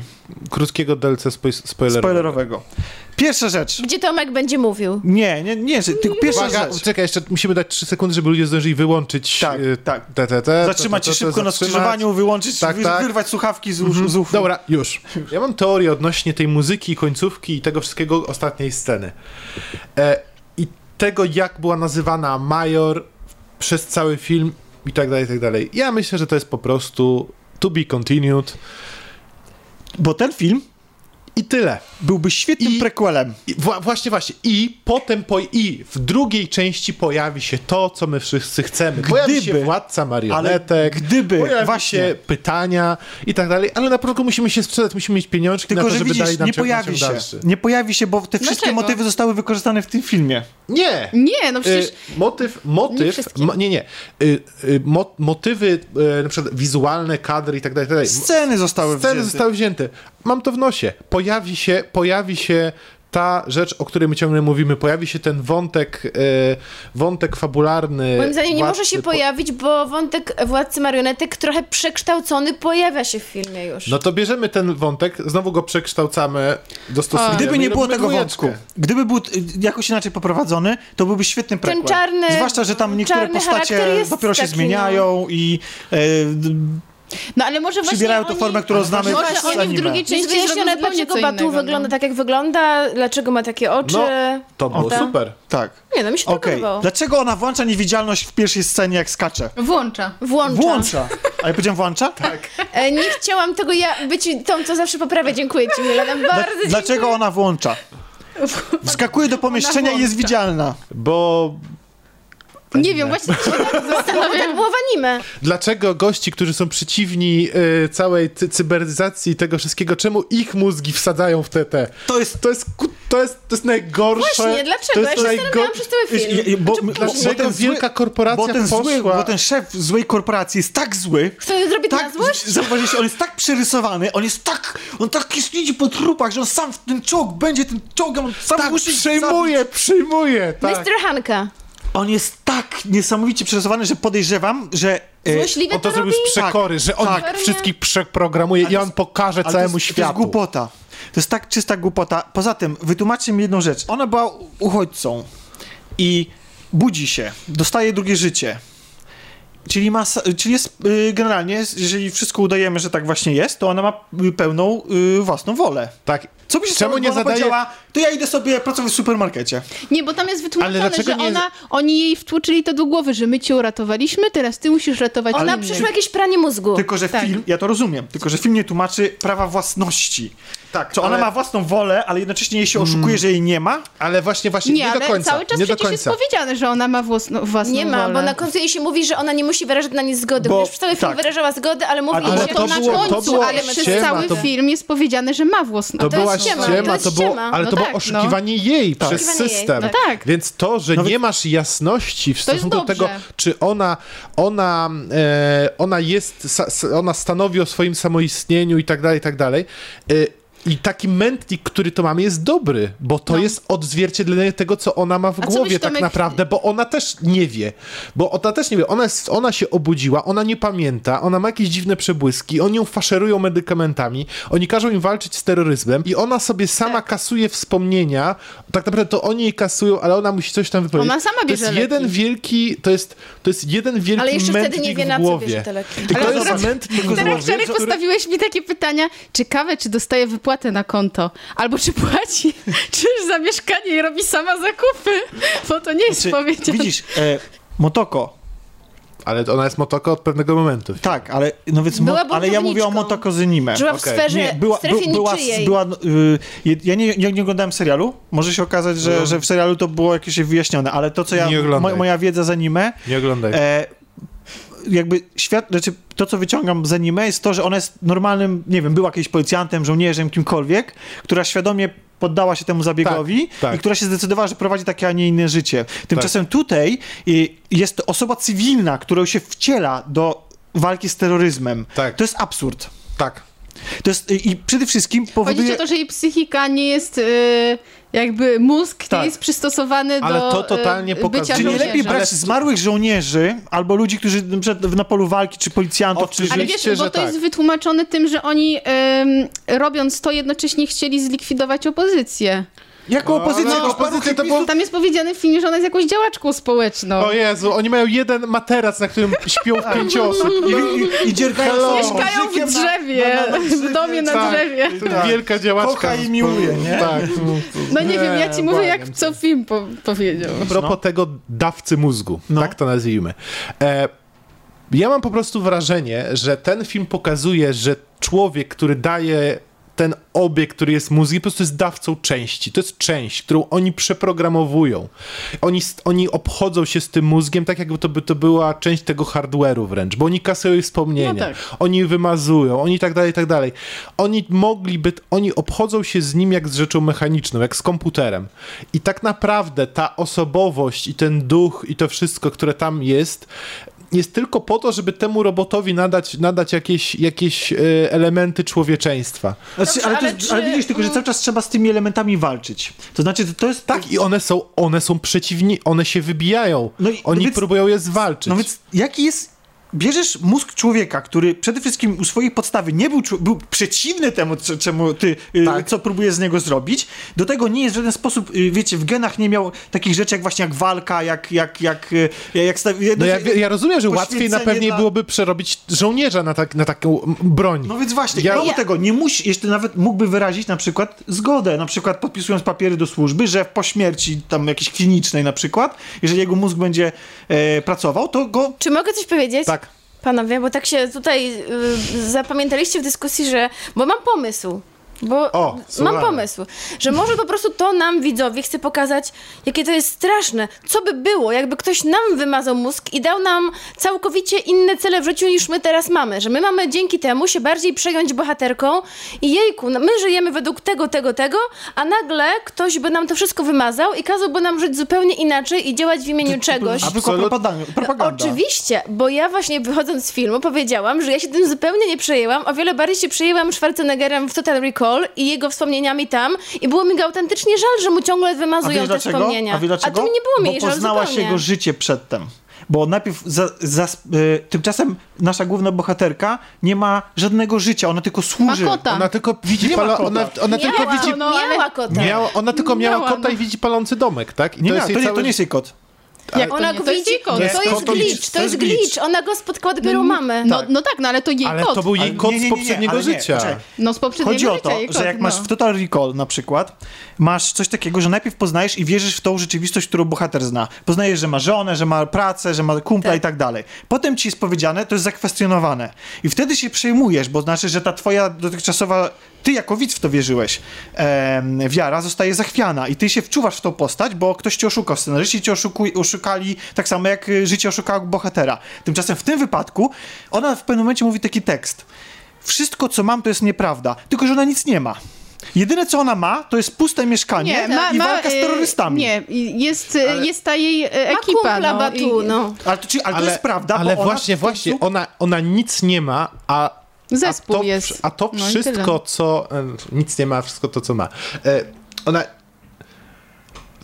Krótkiego DLC spoj- spoilerowego. Spoilerowego. Pierwsza rzecz. Gdzie Tomek będzie mówił? Nie, nie, nie, tylko pierwsza Uwaga, rzecz. czekaj, jeszcze musimy dać 3 sekundy, żeby ludzie zdążyli wyłączyć Tak, y, tak. te, te, te, Zatrzymać się szybko na skrzyżowaniu, wyłączyć, Tak, wy, tak. wyrwać słuchawki z, usz, z ucha. Dobra, już. Ja mam teorię odnośnie tej muzyki, końcówki i tego wszystkiego ostatniej sceny. E, I tego, jak była nazywana Major przez cały film i tak dalej, i tak dalej. Ja myślę, że to jest po prostu to be continued Bo ten film i tyle. byłby świetnym I- prequelem. I, wła- właśnie, właśnie. I potem po, i w drugiej części pojawi się to, co my wszyscy chcemy. Pojawi się Gdyby- władca marionetek, ale gdyby, pojawi właśnie. się pytania i tak dalej, ale na początku musimy się sprzedać, musimy mieć pieniążki Tylko, na to, że żeby widzisz, dali nam nie ciąg- pojawi się. dalszy. Nie pojawi się, bo te wszystkie Dlaczego? motywy zostały wykorzystane w tym filmie. Nie! Nie, no przecież... Y, motyw, Nie motyw, wszystkie. mo, nie, nie. Y, y, mo, motywy, y, na przykład wizualne, kadry i tak dalej, tak. Sceny zostały Sceny wzięte. zostały wzięte. Mam to w nosie. Pojawi się, pojawi się ta rzecz, o której my ciągle mówimy, pojawi się ten wątek, y, wątek fabularny. Moim zdaniem nie może się po- pojawić, bo wątek władcy marionetek trochę przekształcony pojawia się w filmie już. No to bierzemy ten wątek, znowu go przekształcamy, dostosujemy. Gdyby nie było tego wątku, gdyby był jakoś inaczej poprowadzony, to byłby świetny prequel. czarny- Zwłaszcza, że tam niektóre postacie dopiero się taki, no. zmieniają i e, d- No ale może właśnie przybierają tę oni... formę, którą znamy Może z oni w drugiej części wyjaśnione, dlaczego Batu wygląda no. tak, jak wygląda, dlaczego ma takie oczy. No, to było Tak. super. Tak. Nie, no mi się to Okej. podobało. Dlaczego ona włącza niewidzialność w pierwszej scenie, jak skacze? Włącza. Włącza. Włącza. A ja powiedziałem włącza? Tak. E, nie chciałam tego ja być tą, co zawsze poprawia. Dziękuję ci, Milena. Bardzo Dla, dlaczego ona włącza? Wskakuje do pomieszczenia i jest widzialna. Bo Nie wiem, właśnie się tak (laughs) Tak zastanawiam. było w anime. Dlaczego gości, którzy są przeciwni y, całej cy cyberyzacji i tego wszystkiego, czemu ich mózgi wsadzają w te te? To jest To jest, ku- to jest, to jest najgorsze. Właśnie, dlaczego? To Ja jest się najgo- zastanawiałam przez cały film. I- i- bo, Znaczy, bo, później. bo ten zły, wielka korporacja bo ten, zły, poszła- bo ten szef złej korporacji jest tak zły, Chce zrobić na tak, złość? zauważyliście, on jest tak przerysowany, on jest tak, on tak jest siedzi po trupach, że on sam w ten czołg będzie tym czołgiem, on sam Tak, musi przyjmuje, przyjmuje, tak. Mr. Hanka. On jest tak niesamowicie przerysowany, że podejrzewam, że... e, Złośliwe On to to zrobił robi? z przekory, że on tak. wszystkich przeprogramuje i Ale to on pokaże ale całemu to jest, To światu. jest głupota. To jest tak czysta głupota. Poza tym, wytłumaczcie mi jedną rzecz. Ona była uchodźcą i budzi się, dostaje drugie życie. Czyli, ma, czyli jest y, generalnie, jeżeli wszystko udajemy, że tak właśnie jest, to ona ma y, pełną y, własną wolę. Tak. Co by się Czemu nie ona zadaje- powiedziała, to ja idę sobie pracować w supermarkecie. Nie, bo tam jest wytłumaczone, że nie- ona, oni jej wtłuczyli to do głowy, że my cię uratowaliśmy, teraz ty musisz ratować Ona innych. przyszło jakieś pranie mózgu. Tylko, że Tak. film, ja to rozumiem, tylko, że film nie tłumaczy prawa własności. Tak, Czy ona ale- ma własną wolę, ale jednocześnie jej się oszukuje, że jej nie ma? Ale właśnie, właśnie, nie, Nie, do końca. cały czas nie przecież jest powiedziane, że ona ma własną, własną Nie ma, wolę. bo na końcu jej się mówi, że ona nie musi wyrażać na nic zgody. Bo- Bo, już w cały film tak. wyrażała zgodę, ale mówi Ale jej, to, że na było- to końcu, było ale przez ściema, cały to- film jest powiedziane, że ma własną To to była jest ściema, ściema, to to było, ale No to było tak, oszukiwanie jej przez Oszukiwanie jej, system. no tak. Więc to, że No nie masz jasności w To stosunku do tego, czy ona, ona, e, ona jest, ona stanowi o swoim samoistnieniu i tak dalej, i tak dalej. E, i taki mętnik, który to mamy, jest dobry, bo to No. jest odzwierciedlenie tego, co ona ma w A głowie tak Tomek- naprawdę, bo ona też nie wie. Bo ona też nie wie. Ona, jest, ona się obudziła, ona nie pamięta, ona ma jakieś dziwne przebłyski, oni ją faszerują medykamentami, oni każą im walczyć z terroryzmem i ona sobie sama Tak. kasuje wspomnienia. Tak naprawdę to oni jej kasują, ale ona musi coś tam wypowiedzieć. Ona sama to jest bierze jeden leki. wielki, to jest, to jest jeden wielki Ale jeszcze wtedy nie wie, na co bierze te leki. I Ale to jest teraz- mętnik w Teraz głowie, wczoraj który... postawiłeś mi takie pytania, ciekawe, czy dostaje wypłatę na konto, albo czy płaci, (laughs) czy za mieszkanie i robi sama zakupy, bo to nie jest Czy, powiedziane. widzisz, e, Motoko, Ale ona jest motoko od pewnego momentu. tak, ale, no więc mo, ale ja mówię o. Motoko z anime. Żyła w Okej. sferze, Nie, była, w strefie by, była, niczyjej. była y, ja nie, nie, nie oglądałem serialu, może się okazać, że, No. że w serialu to było jakieś wyjaśnione, ale to, co ja, Nie oglądaj. mo, moja wiedza z anime, Nie oglądaj. e, jakby świat, znaczy to, co wyciągam z anime jest to, że ona jest normalnym, nie wiem, była jakimś policjantem, żołnierzem, kimkolwiek, która świadomie poddała się temu zabiegowi Tak, tak. i która się zdecydowała, że prowadzi takie, a nie inne życie. Tymczasem tutaj y, jest to osoba cywilna, która się wciela do walki z terroryzmem. Tak. To jest absurd. Tak. To jest, I przede wszystkim Chodzi powoduje... o to, że jej psychika nie jest y, jakby mózg nie Tak. jest przystosowany Ale do to totalnie y, pokazuje- bycia Czy nie żołnierzem. lepiej brać Ale- zmarłych żołnierzy albo ludzi, którzy na, przykład na polu walki, czy policjantów, czy... Ale wiesz, bo że to tak. jest wytłumaczone tym, że oni ym, robiąc to jednocześnie chcieli zlikwidować opozycję. Jako opozycja, jako opozycja to paru było- Tam jest powiedziane w filmie, że ona jest jakąś działaczką społeczną. O Jezu, oni mają jeden materac, na którym śpią w pięć osób. I, i, i dziergają Mieszkają w drzewie, na- na- na (laughs) w domie na Tak. drzewie. To Tak. Wielka działaczka. Kocha i miłuje, nie? Tak. No nie, wiem, ja ci mówię, jak co film po powiedział. A propos tego dawcy mózgu, No. tak to nazwijmy. E, ja mam po prostu wrażenie, że ten film pokazuje, że człowiek, który daje ten obiekt, który jest mózgiem, po prostu jest dawcą części. To jest część, którą oni przeprogramowują. Oni, oni obchodzą się z tym mózgiem, tak jakby to, by to była część tego hardware'u wręcz, bo oni kasują jej wspomnienia, No tak. oni wymazują, oni tak dalej, tak dalej. Oni mogliby, oni obchodzą się z nim jak z rzeczą mechaniczną, jak z komputerem. I tak naprawdę ta osobowość i ten duch i to wszystko, które tam jest, jest tylko po to, żeby temu robotowi nadać, nadać jakieś, jakieś e, elementy człowieczeństwa. Znaczy, Dobrze, ale, to ale czy- ale widzisz, tylko że cały czas trzeba z tymi elementami walczyć. To znaczy, to, to jest... Tak, i one są, one są przeciwni, one się wybijają. No i- Oni no więc- próbują je zwalczyć. No więc jaki jest... Bierzesz mózg człowieka, który przede wszystkim u swojej podstawy nie był, był przeciwny temu, czemu ty, y, Tak. co próbujesz z niego zrobić. Do tego nie jest w żaden sposób, y, wiecie, w genach nie miał takich rzeczy jak właśnie jak walka, jak, jak, jak, y, jak sta- No ja, ja rozumiem, że łatwiej na pewniej dla- byłoby przerobić żołnierza na, tak, na taką broń. No więc właśnie, Ja- mało tego, nie musi, jeszcze nawet mógłby wyrazić na przykład zgodę, na przykład podpisując papiery do służby, że po śmierci tam jakiejś klinicznej na przykład, jeżeli jego mózg będzie e, pracował, to go... Czy mogę coś powiedzieć? Tak. Panowie, bo tak się tutaj y, zapamiętaliście w dyskusji, że... Bo mam pomysł. Bo O, mam pomysł, że może po prostu to nam widzowie chce pokazać, jakie to jest straszne. Co by było, jakby ktoś nam wymazał mózg i dał nam całkowicie inne cele w życiu niż my teraz mamy. Że my mamy dzięki temu się bardziej przejąć bohaterką i jejku, no my żyjemy według tego, tego, tego, a nagle ktoś by nam to wszystko wymazał i kazałby nam żyć zupełnie inaczej i działać w imieniu czegoś. A propaganda. Oczywiście, bo ja właśnie wychodząc z filmu powiedziałam, że ja się tym zupełnie nie przejęłam, o wiele bardziej się przejęłam Schwarzeneggerem w Total Recall i jego wspomnieniami tam i było mi go autentycznie żal, że mu ciągle A wymazują te dlaczego? wspomnienia. A wiesz dlaczego? to mi nie było mi Bo jej żal poznałaś zupełnie. jego życie przedtem. Bo najpierw za, za, y, tymczasem nasza główna bohaterka nie ma żadnego życia, ona tylko Ma służy. kota. Ona tylko widzi Nie ma pala- kota. ona, ona tylko Miała, widzi no, miała kota. Miała, ona tylko miała Miała, kota no. i widzi palący domek, tak? I Nie, to jest to, jej nie, cały... to nie jest jej kot. Jak Ona go jest widzi, to jest jest to glitch, glitch, to jest glitch. Ona go spotkała dopiero mamę. No, no tak, no ale to jej Ale kot. to był jej kot nie, nie, z nie, nie, poprzedniego życia. No z poprzedniego Chodzi o to, że jak masz no. w Total Recall na przykład, masz coś takiego, że najpierw poznajesz i wierzysz w tą rzeczywistość, którą bohater zna. Poznajesz, że ma żonę, że ma pracę, że ma kumpla Tak. i tak dalej. Potem ci jest powiedziane, to jest zakwestionowane. I wtedy się przejmujesz, bo znaczy, że ta twoja dotychczasowa ty jako widz w to wierzyłeś, em, wiara zostaje zachwiana i ty się wczuwasz w tą postać, bo ktoś cię oszukał, scenarzyści cię oszukuj, oszukali tak samo jak y, życie oszukało bohatera. Tymczasem w tym wypadku ona w pewnym momencie mówi taki tekst. Wszystko, co mam, to jest nieprawda, tylko że ona nic nie ma. Jedyne, co ona ma, to jest puste mieszkanie i walka z e, terrorystami. Nie, jest, e, jest ta jej Ma ekipa. kumpla no, Batu, i- no. Ale to, ci- ale to jest prawda, ale bo ona właśnie, końcu- właśnie, ona, ona nic nie ma, a Zespół a to, jest. A to No wszystko, tyle. co. e, Nic nie ma, wszystko to, co ma. E, Ona.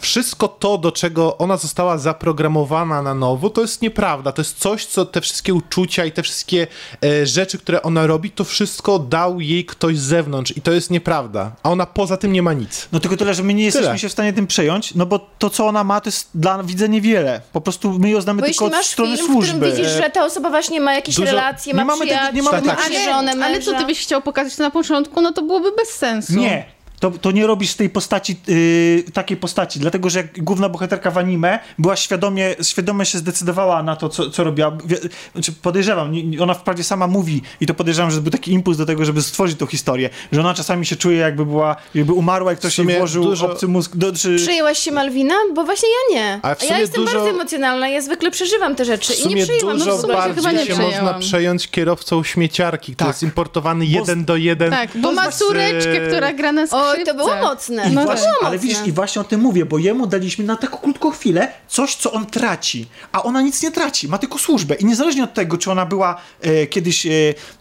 Wszystko to, do czego ona została zaprogramowana na nowo, to jest nieprawda. To jest coś, co te wszystkie uczucia i te wszystkie e, rzeczy, które ona robi, to wszystko dał jej ktoś z zewnątrz i to jest nieprawda. A ona poza tym nie ma nic. No tylko tyle, że my nie jesteśmy Tyle. się w stanie tym przejąć, no bo to, co ona ma, to jest dla widza niewiele. Po prostu my ją znamy Bo tylko jeśli od masz strony film, w służby. którym widzisz, że ta osoba właśnie ma jakieś Dużo- relacje, nie ma mamy tego- nie mamy ma tego- Ale, żonę, ale co ty byś chciał pokazać na początku, no to byłoby bez sensu. Nie. To, to nie robisz z tej postaci, yy, takiej postaci, dlatego że jak główna bohaterka w anime była świadomie, świadomie się zdecydowała na to, co, co robiła. Wie, znaczy podejrzewam, nie- ona wprawdzie sama mówi i to podejrzewam, że był taki impuls do tego, żeby stworzyć tą historię, że ona czasami się czuje jakby była, jakby umarła, jak ktoś jej włożył dużo- obcy mózg. Do, czy... Przyjęłaś się Malwina? Bo właśnie ja nie. A w ja jestem dużo- bardzo emocjonalna, ja zwykle przeżywam te rzeczy i nie przyjęłam. dużo no w sumie bardziej bardziej chyba nie się można przejąć kierowcą śmieciarki, który Tak. jest importowany Bo- jeden do jeden. Tak, bo ma jest- córeczkę, która gra na skrzypce. Oj, to było mocne. I No właśnie, ale widzisz, i właśnie o tym mówię, bo jemu daliśmy na taką krótką chwilę coś, co on traci, a ona nic nie traci, ma tylko służbę. I niezależnie od tego, czy ona była e, kiedyś e,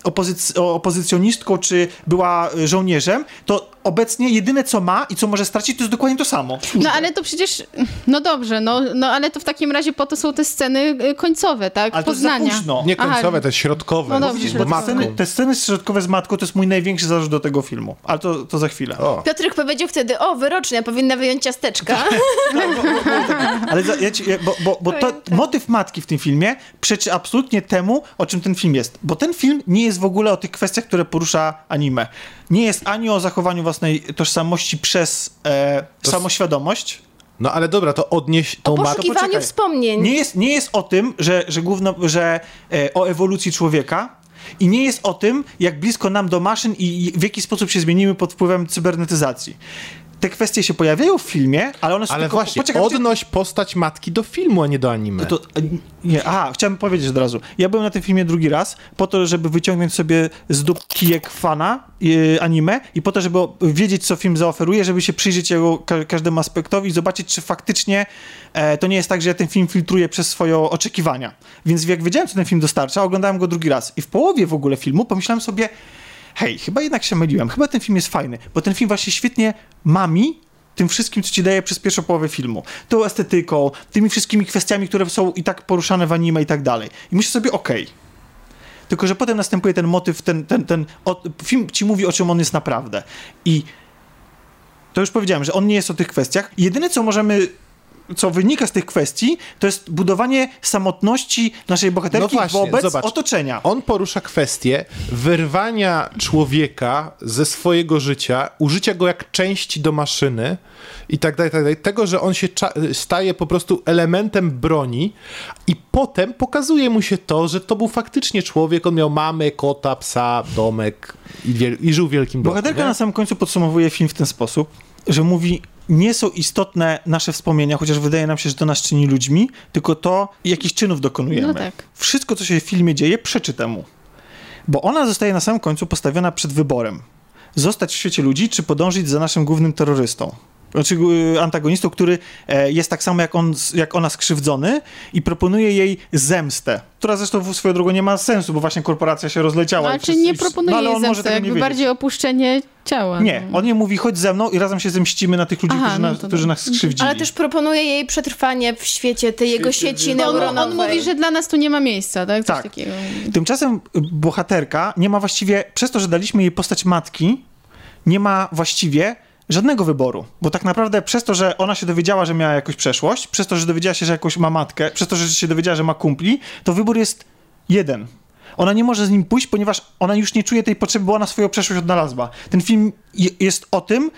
opozyc- opozycjonistką, czy była e, żołnierzem, to obecnie jedyne, co ma i co może stracić, to jest dokładnie to samo. No ale to przecież, no dobrze, no, no ale to w takim razie po to są te sceny y, końcowe, tak? Ale to Poznania. późno. Nie końcowe, Aha. te środkowe. No bo dobrze, widzisz, Bo bo te środkowe. sceny, matką. te sceny środkowe z matką to jest mój największy zarzut do tego filmu. Ale to, to za chwilę. O. Piotrek powiedział wtedy, o, wyrocznia, powinna wyjąć ciasteczka. (laughs) Ale za, ja ci, bo, bo, bo to, motyw matki w tym filmie przeczy absolutnie temu, o czym ten film jest. Bo ten film nie jest w ogóle o tych kwestiach, które porusza anime. Nie jest ani o zachowaniu własnej tożsamości przez e, To samoświadomość. No ale dobra, to odnieś O tą matkę. poszukiwaniu poczekaj. wspomnień. Nie jest, nie jest o tym, że, że, główno, że e, o ewolucji człowieka. I nie jest o tym, jak blisko nam do maszyn i i w jaki sposób się zmienimy pod wpływem cybernetyzacji. Te kwestie się pojawiają w filmie, ale one są Ale tylko... właśnie, poczekaj, odnoś postać matki do filmu, a nie do anime. To, nie, a, chciałem powiedzieć od razu. Ja byłem na tym filmie drugi raz, po to, żeby wyciągnąć sobie z dupki kijek fana yy, anime i po to, żeby wiedzieć, co film zaoferuje, żeby się przyjrzeć jego ka każdemu aspektowi i zobaczyć, czy faktycznie e, to nie jest tak, że ja ten film filtruję przez swoje oczekiwania. Więc jak wiedziałem, co ten film dostarcza, oglądałem go drugi raz. I w połowie w ogóle filmu pomyślałem sobie, hej, chyba jednak się myliłem, chyba ten film jest fajny, bo ten film właśnie świetnie mami tym wszystkim, co ci daje przez pierwszą połowę filmu. Tą estetyką, tymi wszystkimi kwestiami, które są i tak poruszane w anime i tak dalej. I myślę sobie, okej. Tylko, że potem następuje ten motyw, ten, ten, ten o, film ci mówi, o czym on jest naprawdę. I to już powiedziałem, że on nie jest o tych kwestiach. Jedyne, co możemy co wynika z tych kwestii, to jest budowanie samotności naszej bohaterki No właśnie, wobec zobacz. otoczenia. On porusza kwestię wyrwania człowieka ze swojego życia, użycia go jak części do maszyny i tak dalej, tak dalej. Tego, że on się staje po prostu elementem broni i potem pokazuje mu się to, że to był faktycznie człowiek, on miał mamę, kota, psa, domek i, wiel- i żył w wielkim bloku. Bohaterka nie? na samym końcu podsumowuje film w ten sposób, że mówi, nie są istotne nasze wspomnienia, chociaż wydaje nam się, że to nas czyni ludźmi, tylko to, jakich czynów dokonujemy. No tak. Wszystko, co się w filmie dzieje, przeczy temu. Bo ona zostaje na samym końcu postawiona przed wyborem. Zostać w świecie ludzi, czy podążyć za naszym głównym terrorystą. Znaczy y, antagonistą, który e, jest tak samo jak, on, jak ona skrzywdzony i proponuje jej zemstę, która zresztą w swoją drogą nie ma sensu, bo właśnie korporacja się rozleciała. No, i ale czy nie proponuje no, jej zemsty, jakby wiedzieć. bardziej opuszczenie ciała. Nie, no. on nie mówi, chodź ze mną i razem się zemścimy na tych ludzi, Aha, którzy, no nas, to którzy tak. nas skrzywdzili. Ale też proponuje jej przetrwanie w świecie tej jego sieci Bo on, neuronowej. on mówi, że dla nas tu nie ma miejsca, tak? Coś Tak. takiego. Tymczasem bohaterka nie ma właściwie, przez to, że daliśmy jej postać matki, nie ma właściwie żadnego wyboru. Bo tak naprawdę przez to, że ona się dowiedziała, że miała jakąś przeszłość, przez to, że dowiedziała się, że jakąś ma matkę, przez to, że się dowiedziała, że ma kumpli, to wybór jest jeden. Ona nie może z nim pójść, ponieważ ona już nie czuje tej potrzeby, bo ona swoją przeszłość odnalazła. Ten film je- jest o tym,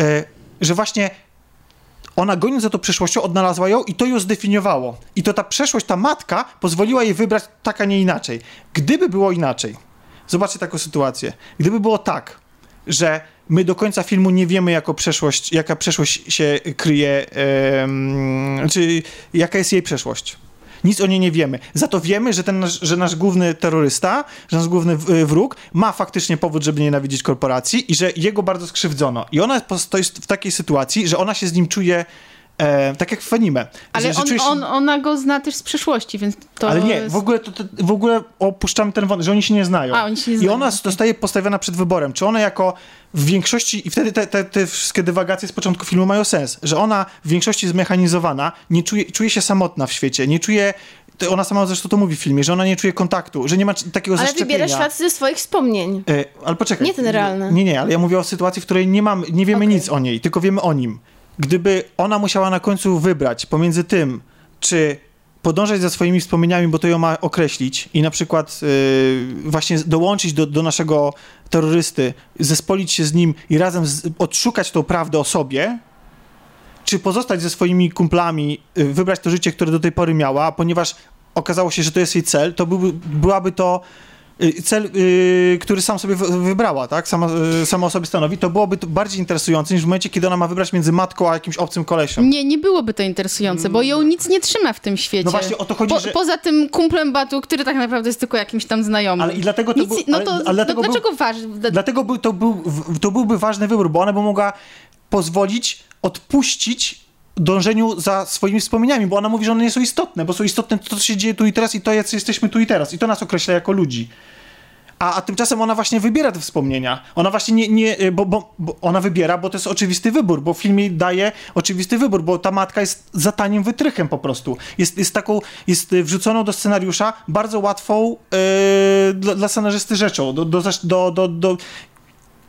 e, że właśnie ona goniąc za tą przeszłością odnalazła ją i to ją zdefiniowało. I to ta przeszłość, ta matka pozwoliła jej wybrać tak, a nie inaczej. Gdyby było inaczej, zobaczcie taką sytuację. Gdyby było tak, że my do końca filmu nie wiemy, jako przeszłość, jaka przeszłość się kryje, em, czy jaka jest jej przeszłość. Nic o niej nie wiemy. Za to wiemy, że, ten nasz, że nasz główny terrorysta, że nasz główny w- wróg ma faktycznie powód, żeby nienawidzić korporacji i że jego bardzo skrzywdzono. I ona jest w takiej sytuacji, że ona się z nim czuje e, tak jak w anime. Ale on, on, ona go zna też z przeszłości, więc to ale nie, w ogóle, to, to, w ogóle opuszczamy ten wątek, że oni się nie znają. A, oni się nie I znają, ona zostaje postawiona przed wyborem, czy ona jako w większości, i wtedy te, te, te wszystkie dywagacje z początku filmu mają sens, że ona w większości zmechanizowana, nie czuje, czuje się samotna w świecie, nie czuje, ona sama zresztą to mówi w filmie, że ona nie czuje kontaktu, że nie ma takiego Ale zaszczepienia. wybiera świat ze swoich wspomnień. E, ale poczekaj. Nie ten realny. Nie, nie, ale ja mówię o sytuacji, w której nie, mam, nie wiemy Okej. nic o niej, tylko wiemy o nim. Gdyby ona musiała na końcu wybrać pomiędzy tym, czy podążać za swoimi wspomnieniami, bo to ją ma określić i na przykład y, właśnie dołączyć do, do naszego terrorysty, zespolić się z nim i razem z, odszukać tą prawdę o sobie, czy pozostać ze swoimi kumplami, y, wybrać to życie, które do tej pory miała, ponieważ okazało się, że to jest jej cel, to byłaby to cel, y, który sam sobie wy- wybrała, tak? Sama, y, sama o sobie stanowi, to byłoby to bardziej interesujące niż w momencie, kiedy ona ma wybrać między matką a jakimś obcym kolesią. Nie, nie byłoby to interesujące, bo ją nic nie trzyma w tym świecie. No właśnie o to chodzi, po, że... Poza tym kumplem Batu, który tak naprawdę jest tylko jakimś tam znajomym. Ale i dlatego to Nic, był- no ale- to ale dlatego no, był- dlaczego ważne? Dlatego by, to, był, to byłby ważny wybór, bo ona by mogła pozwolić odpuścić dążeniu za swoimi wspomnieniami, bo ona mówi, że one nie są istotne, bo są istotne to, co się dzieje tu i teraz i to, jacy jesteśmy tu i teraz. I to nas określa jako ludzi. A, a tymczasem ona właśnie wybiera te wspomnienia. Ona właśnie nie, nie bo, bo, bo ona wybiera, bo to jest oczywisty wybór, bo film jej daje oczywisty wybór, bo ta matka jest za tanim wytrychem po prostu. Jest, jest taką, jest y, wrzuconą do scenariusza bardzo łatwą yy, dla, dla scenarzysty rzeczą, do, do, do, do, do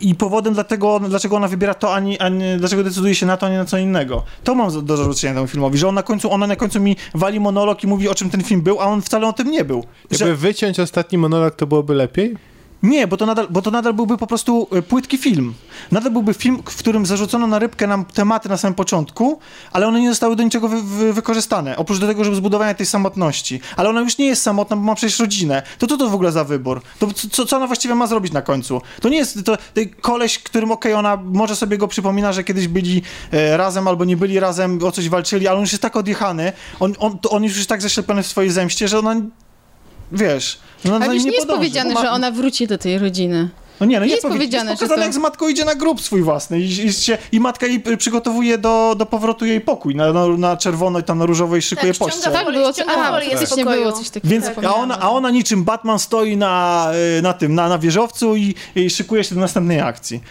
i powodem dlatego, dlaczego ona wybiera to, a nie, a nie, dlaczego decyduje się na to, a nie na co innego. To mam do zarzucenia temu filmowi, że on na końcu, ona na końcu mi wali monolog i mówi, o czym ten film był, a on wcale o tym nie był. Że, Jakby wyciąć ostatni monolog, to byłoby lepiej? Nie, bo to, nadal, bo to nadal byłby po prostu e, płytki film. Nadal byłby film, w którym zarzucono na rybkę nam tematy na samym początku, ale one nie zostały do niczego wy, wy, wykorzystane. Oprócz do tego, żeby zbudowania tej samotności. Ale ona już nie jest samotna, bo ma przecież rodzinę. To co to w ogóle za wybór? To co, co ona właściwie ma zrobić na końcu? To nie jest to, to koleś, którym okej, ona może sobie go przypomina, że kiedyś byli e, razem albo nie byli razem, o coś walczyli, ale on już jest tak odjechany, on, on, to on już jest tak zaślepiony w swojej zemście, że ona wiesz, no, Ale już nie jest podąży, powiedziane, ma- że ona wróci do tej rodziny. no nie, no nie jest powie- powiedziane, jest że pokazane, to- jak z matką idzie na grób swój własny i, i, się, i matka jej przygotowuje do, do powrotu jej pokój. Na, na, na czerwono i tam na różowo i szykuje Tak, pościel. tak, Tak było, a, folię z faktycznie było coś takiego. Więc, a, zapomniałam ona, a ona niczym Batman stoi na, y, na tym, na, na wieżowcu i, i szykuje się do następnej akcji.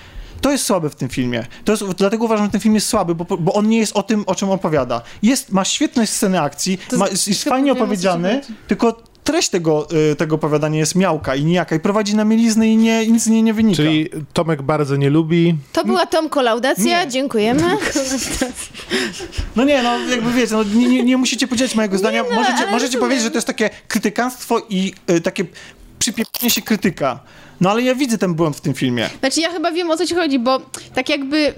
To jest słabe w tym filmie. To jest, dlatego uważam, że ten film jest słaby, bo, bo on nie jest o tym, o czym opowiada. Jest, ma świetne sceny akcji, ma, jest, jest fajnie co opowiedziany, tylko treść tego, y, tego opowiadania jest miałka i nijaka i prowadzi na mielizny i nie, nic z niej nie wynika. Czyli Tomek bardzo nie lubi. To była Tom kolaudacja, Nie. dziękujemy. (laughs) No nie, no jakby wiecie, no, nie, nie, musicie podzielić mojego zdania. no, możecie możecie powiedzieć, że to jest takie krytykanstwo i y, takie przypieprzenie się krytyka. No ale ja widzę ten błąd w tym filmie. Znaczy ja chyba wiem o co ci chodzi, bo tak jakby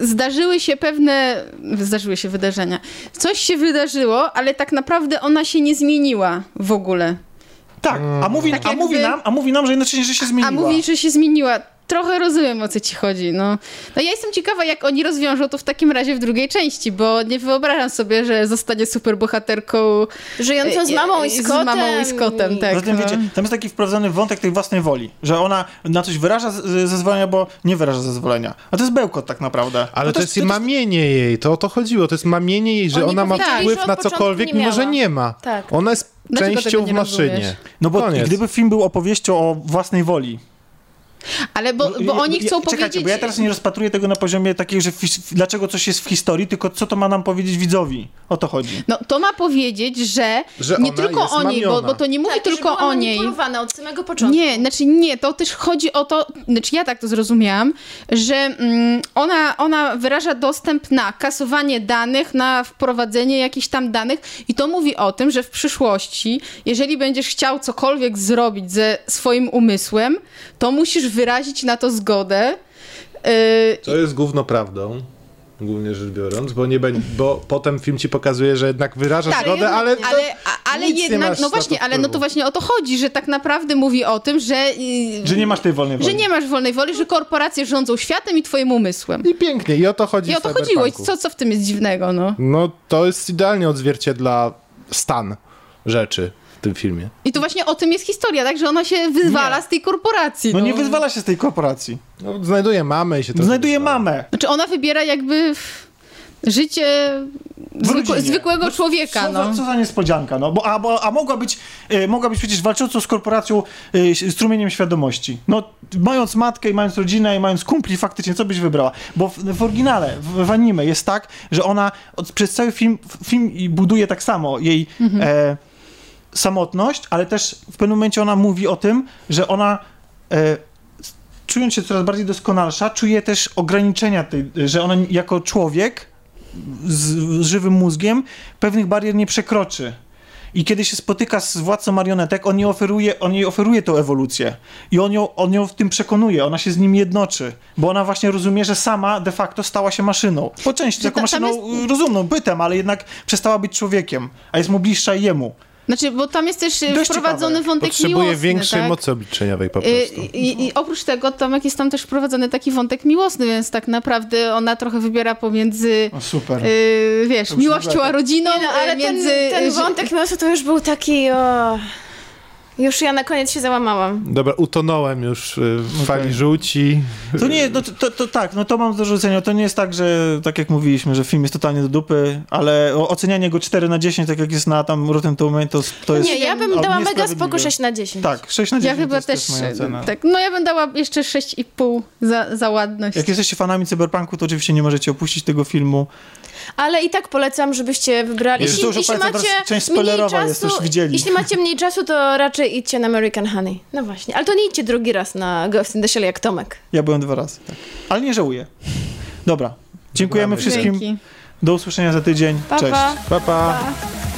zdarzyły się pewne, zdarzyły się wydarzenia. Coś się wydarzyło, ale tak naprawdę ona się nie zmieniła w ogóle. Tak, a mówi, Tak a jakby- mówi nam, a mówi nam, że jednocześnie, że się zmieniła. A mówi, że się zmieniła. Trochę rozumiem, o co ci chodzi, no. No ja jestem ciekawa, jak oni rozwiążą to w takim razie w drugiej części, bo nie wyobrażam sobie, że zostanie superbohaterką Żyjącą z mamą i z z mamą i z kotem, tak. Poza tym, no. wiecie, tam jest taki wprowadzony wątek tej własnej woli, że ona na coś wyraża zezwolenia, bo nie wyraża zezwolenia. A to jest bełkot tak naprawdę. Ale No to jest i mamienie jej, to o to chodziło. To jest mamienie jej, że Oni ona ma wpływ na cokolwiek, mimo że nie ma. Tak. Ona jest Dlaczego częścią w nie maszynie. rozumiesz? No bo Koniec. gdyby film był opowieścią o własnej woli. Ale bo, bo oni ja- chcą Czekajcie, powiedzieć... bo ja teraz nie rozpatruję tego na poziomie takiej, że dlaczego coś jest w historii, tylko co to ma nam powiedzieć widzowi. O to chodzi. No to ma powiedzieć, że, Że nie tylko o niej, bo, bo to nie mówi Tak, tylko że o niej. od samego początku. Nie, znaczy nie, to też chodzi o to, znaczy ja tak to zrozumiałam, że mm, ona, ona wyraża dostęp na kasowanie danych, na wprowadzenie jakichś tam danych i to mówi o tym, że w przyszłości, jeżeli będziesz chciał cokolwiek zrobić ze swoim umysłem, to musisz wyrazić na to zgodę. Yy, To jest gówno prawdą. Głównie rzecz biorąc, bo, nie będzie, bo potem film ci pokazuje, że jednak wyraża Tak, zgodę, ale, to ale, ale jednak, no właśnie, ale no to właśnie o to chodzi, że tak naprawdę mówi o tym, że, yy, Że nie masz tej wolnej woli. że nie masz wolnej woli, że korporacje rządzą światem i twoim umysłem. I pięknie, i o to chodzi I o to chodziło. I co, co w tym jest dziwnego, no? No to jest idealnie odzwierciedla stan rzeczy w tym filmie. I to właśnie o tym jest historia, tak? Że ona się wyzwala Nie. z tej korporacji. No nie wyzwala się z tej korporacji. No, znajduje mamę i się trochę Znajduje wyzwala. mamę. Znaczy ona wybiera jakby w- życie zwykłe, zwykłego No, człowieka, Co, no. za, co za niespodzianka, no. Bo, a, bo, a mogła być, e, mogła być przecież walczącą z korporacją e, strumieniem świadomości. No, mając matkę i mając rodzinę i mając kumpli, faktycznie, co byś wybrała? Bo w, w oryginale, w, w anime jest tak, że ona od, przez cały film, film buduje tak samo jej e, samotność, ale też w pewnym momencie ona mówi o tym, że ona e, czując się coraz bardziej doskonalsza, czuje też ograniczenia tej, że ona jako człowiek z, z żywym mózgiem pewnych barier nie przekroczy. I kiedy się spotyka z władcą marionetek, on jej oferuje, on jej oferuje tą ewolucję. I on ją, on ją w tym przekonuje, ona się z nim jednoczy. Bo ona właśnie rozumie, że sama de facto stała się maszyną. Po części taką tam maszyną y, rozumną, bytem, ale jednak przestała być człowiekiem. A jest mu bliższa jemu. Znaczy, bo tam jest też e, Dość wprowadzony ciekawe. wątek Potrzebuje miłosny, większej tak? mocy obliczeniowej po I, prostu. i, I oprócz tego, Tomek, jest tam też wprowadzony taki wątek miłosny, więc tak naprawdę ona trochę wybiera pomiędzy, O, super. yy, wiesz, miłością a rodziną, Nie no, ale e, między... ten, ten wątek miłosny to już był taki, o... Już ja na koniec się załamałam. Dobra, utonąłem już y, w fali Okej. żółci. To nie, no to, to, to tak, no to mam do rzucenia. To nie jest tak, że tak jak mówiliśmy, że film jest totalnie do dupy, ale ocenianie go 4 na 10, tak jak jest na tam Rotten Tomatoes, to jest... Nie, ja bym dała mega spoko 6 na 10. Tak, 6 na 10 Ja to chyba jest też, moja ocena. tak, no ja bym dała jeszcze 6,5 za, za ładność. Jak jesteście fanami cyberpunku, to oczywiście nie możecie opuścić tego filmu. Ale i tak polecam, żebyście wybrali. Jeśli już jeśli macie teraz część mniej spoilerowa jest, czasu, już widzieli. jeśli macie mniej czasu, to raczej idźcie na American Honey. No właśnie, ale to nie idźcie drugi raz na Ghost in the Shell jak Tomek. Ja byłem dwa razy, tak. Ale nie żałuję. Dobra, dziękujemy wszystkim. Dzięki. Do usłyszenia za tydzień. Pa, Cześć. pa. Pa, pa. Pa.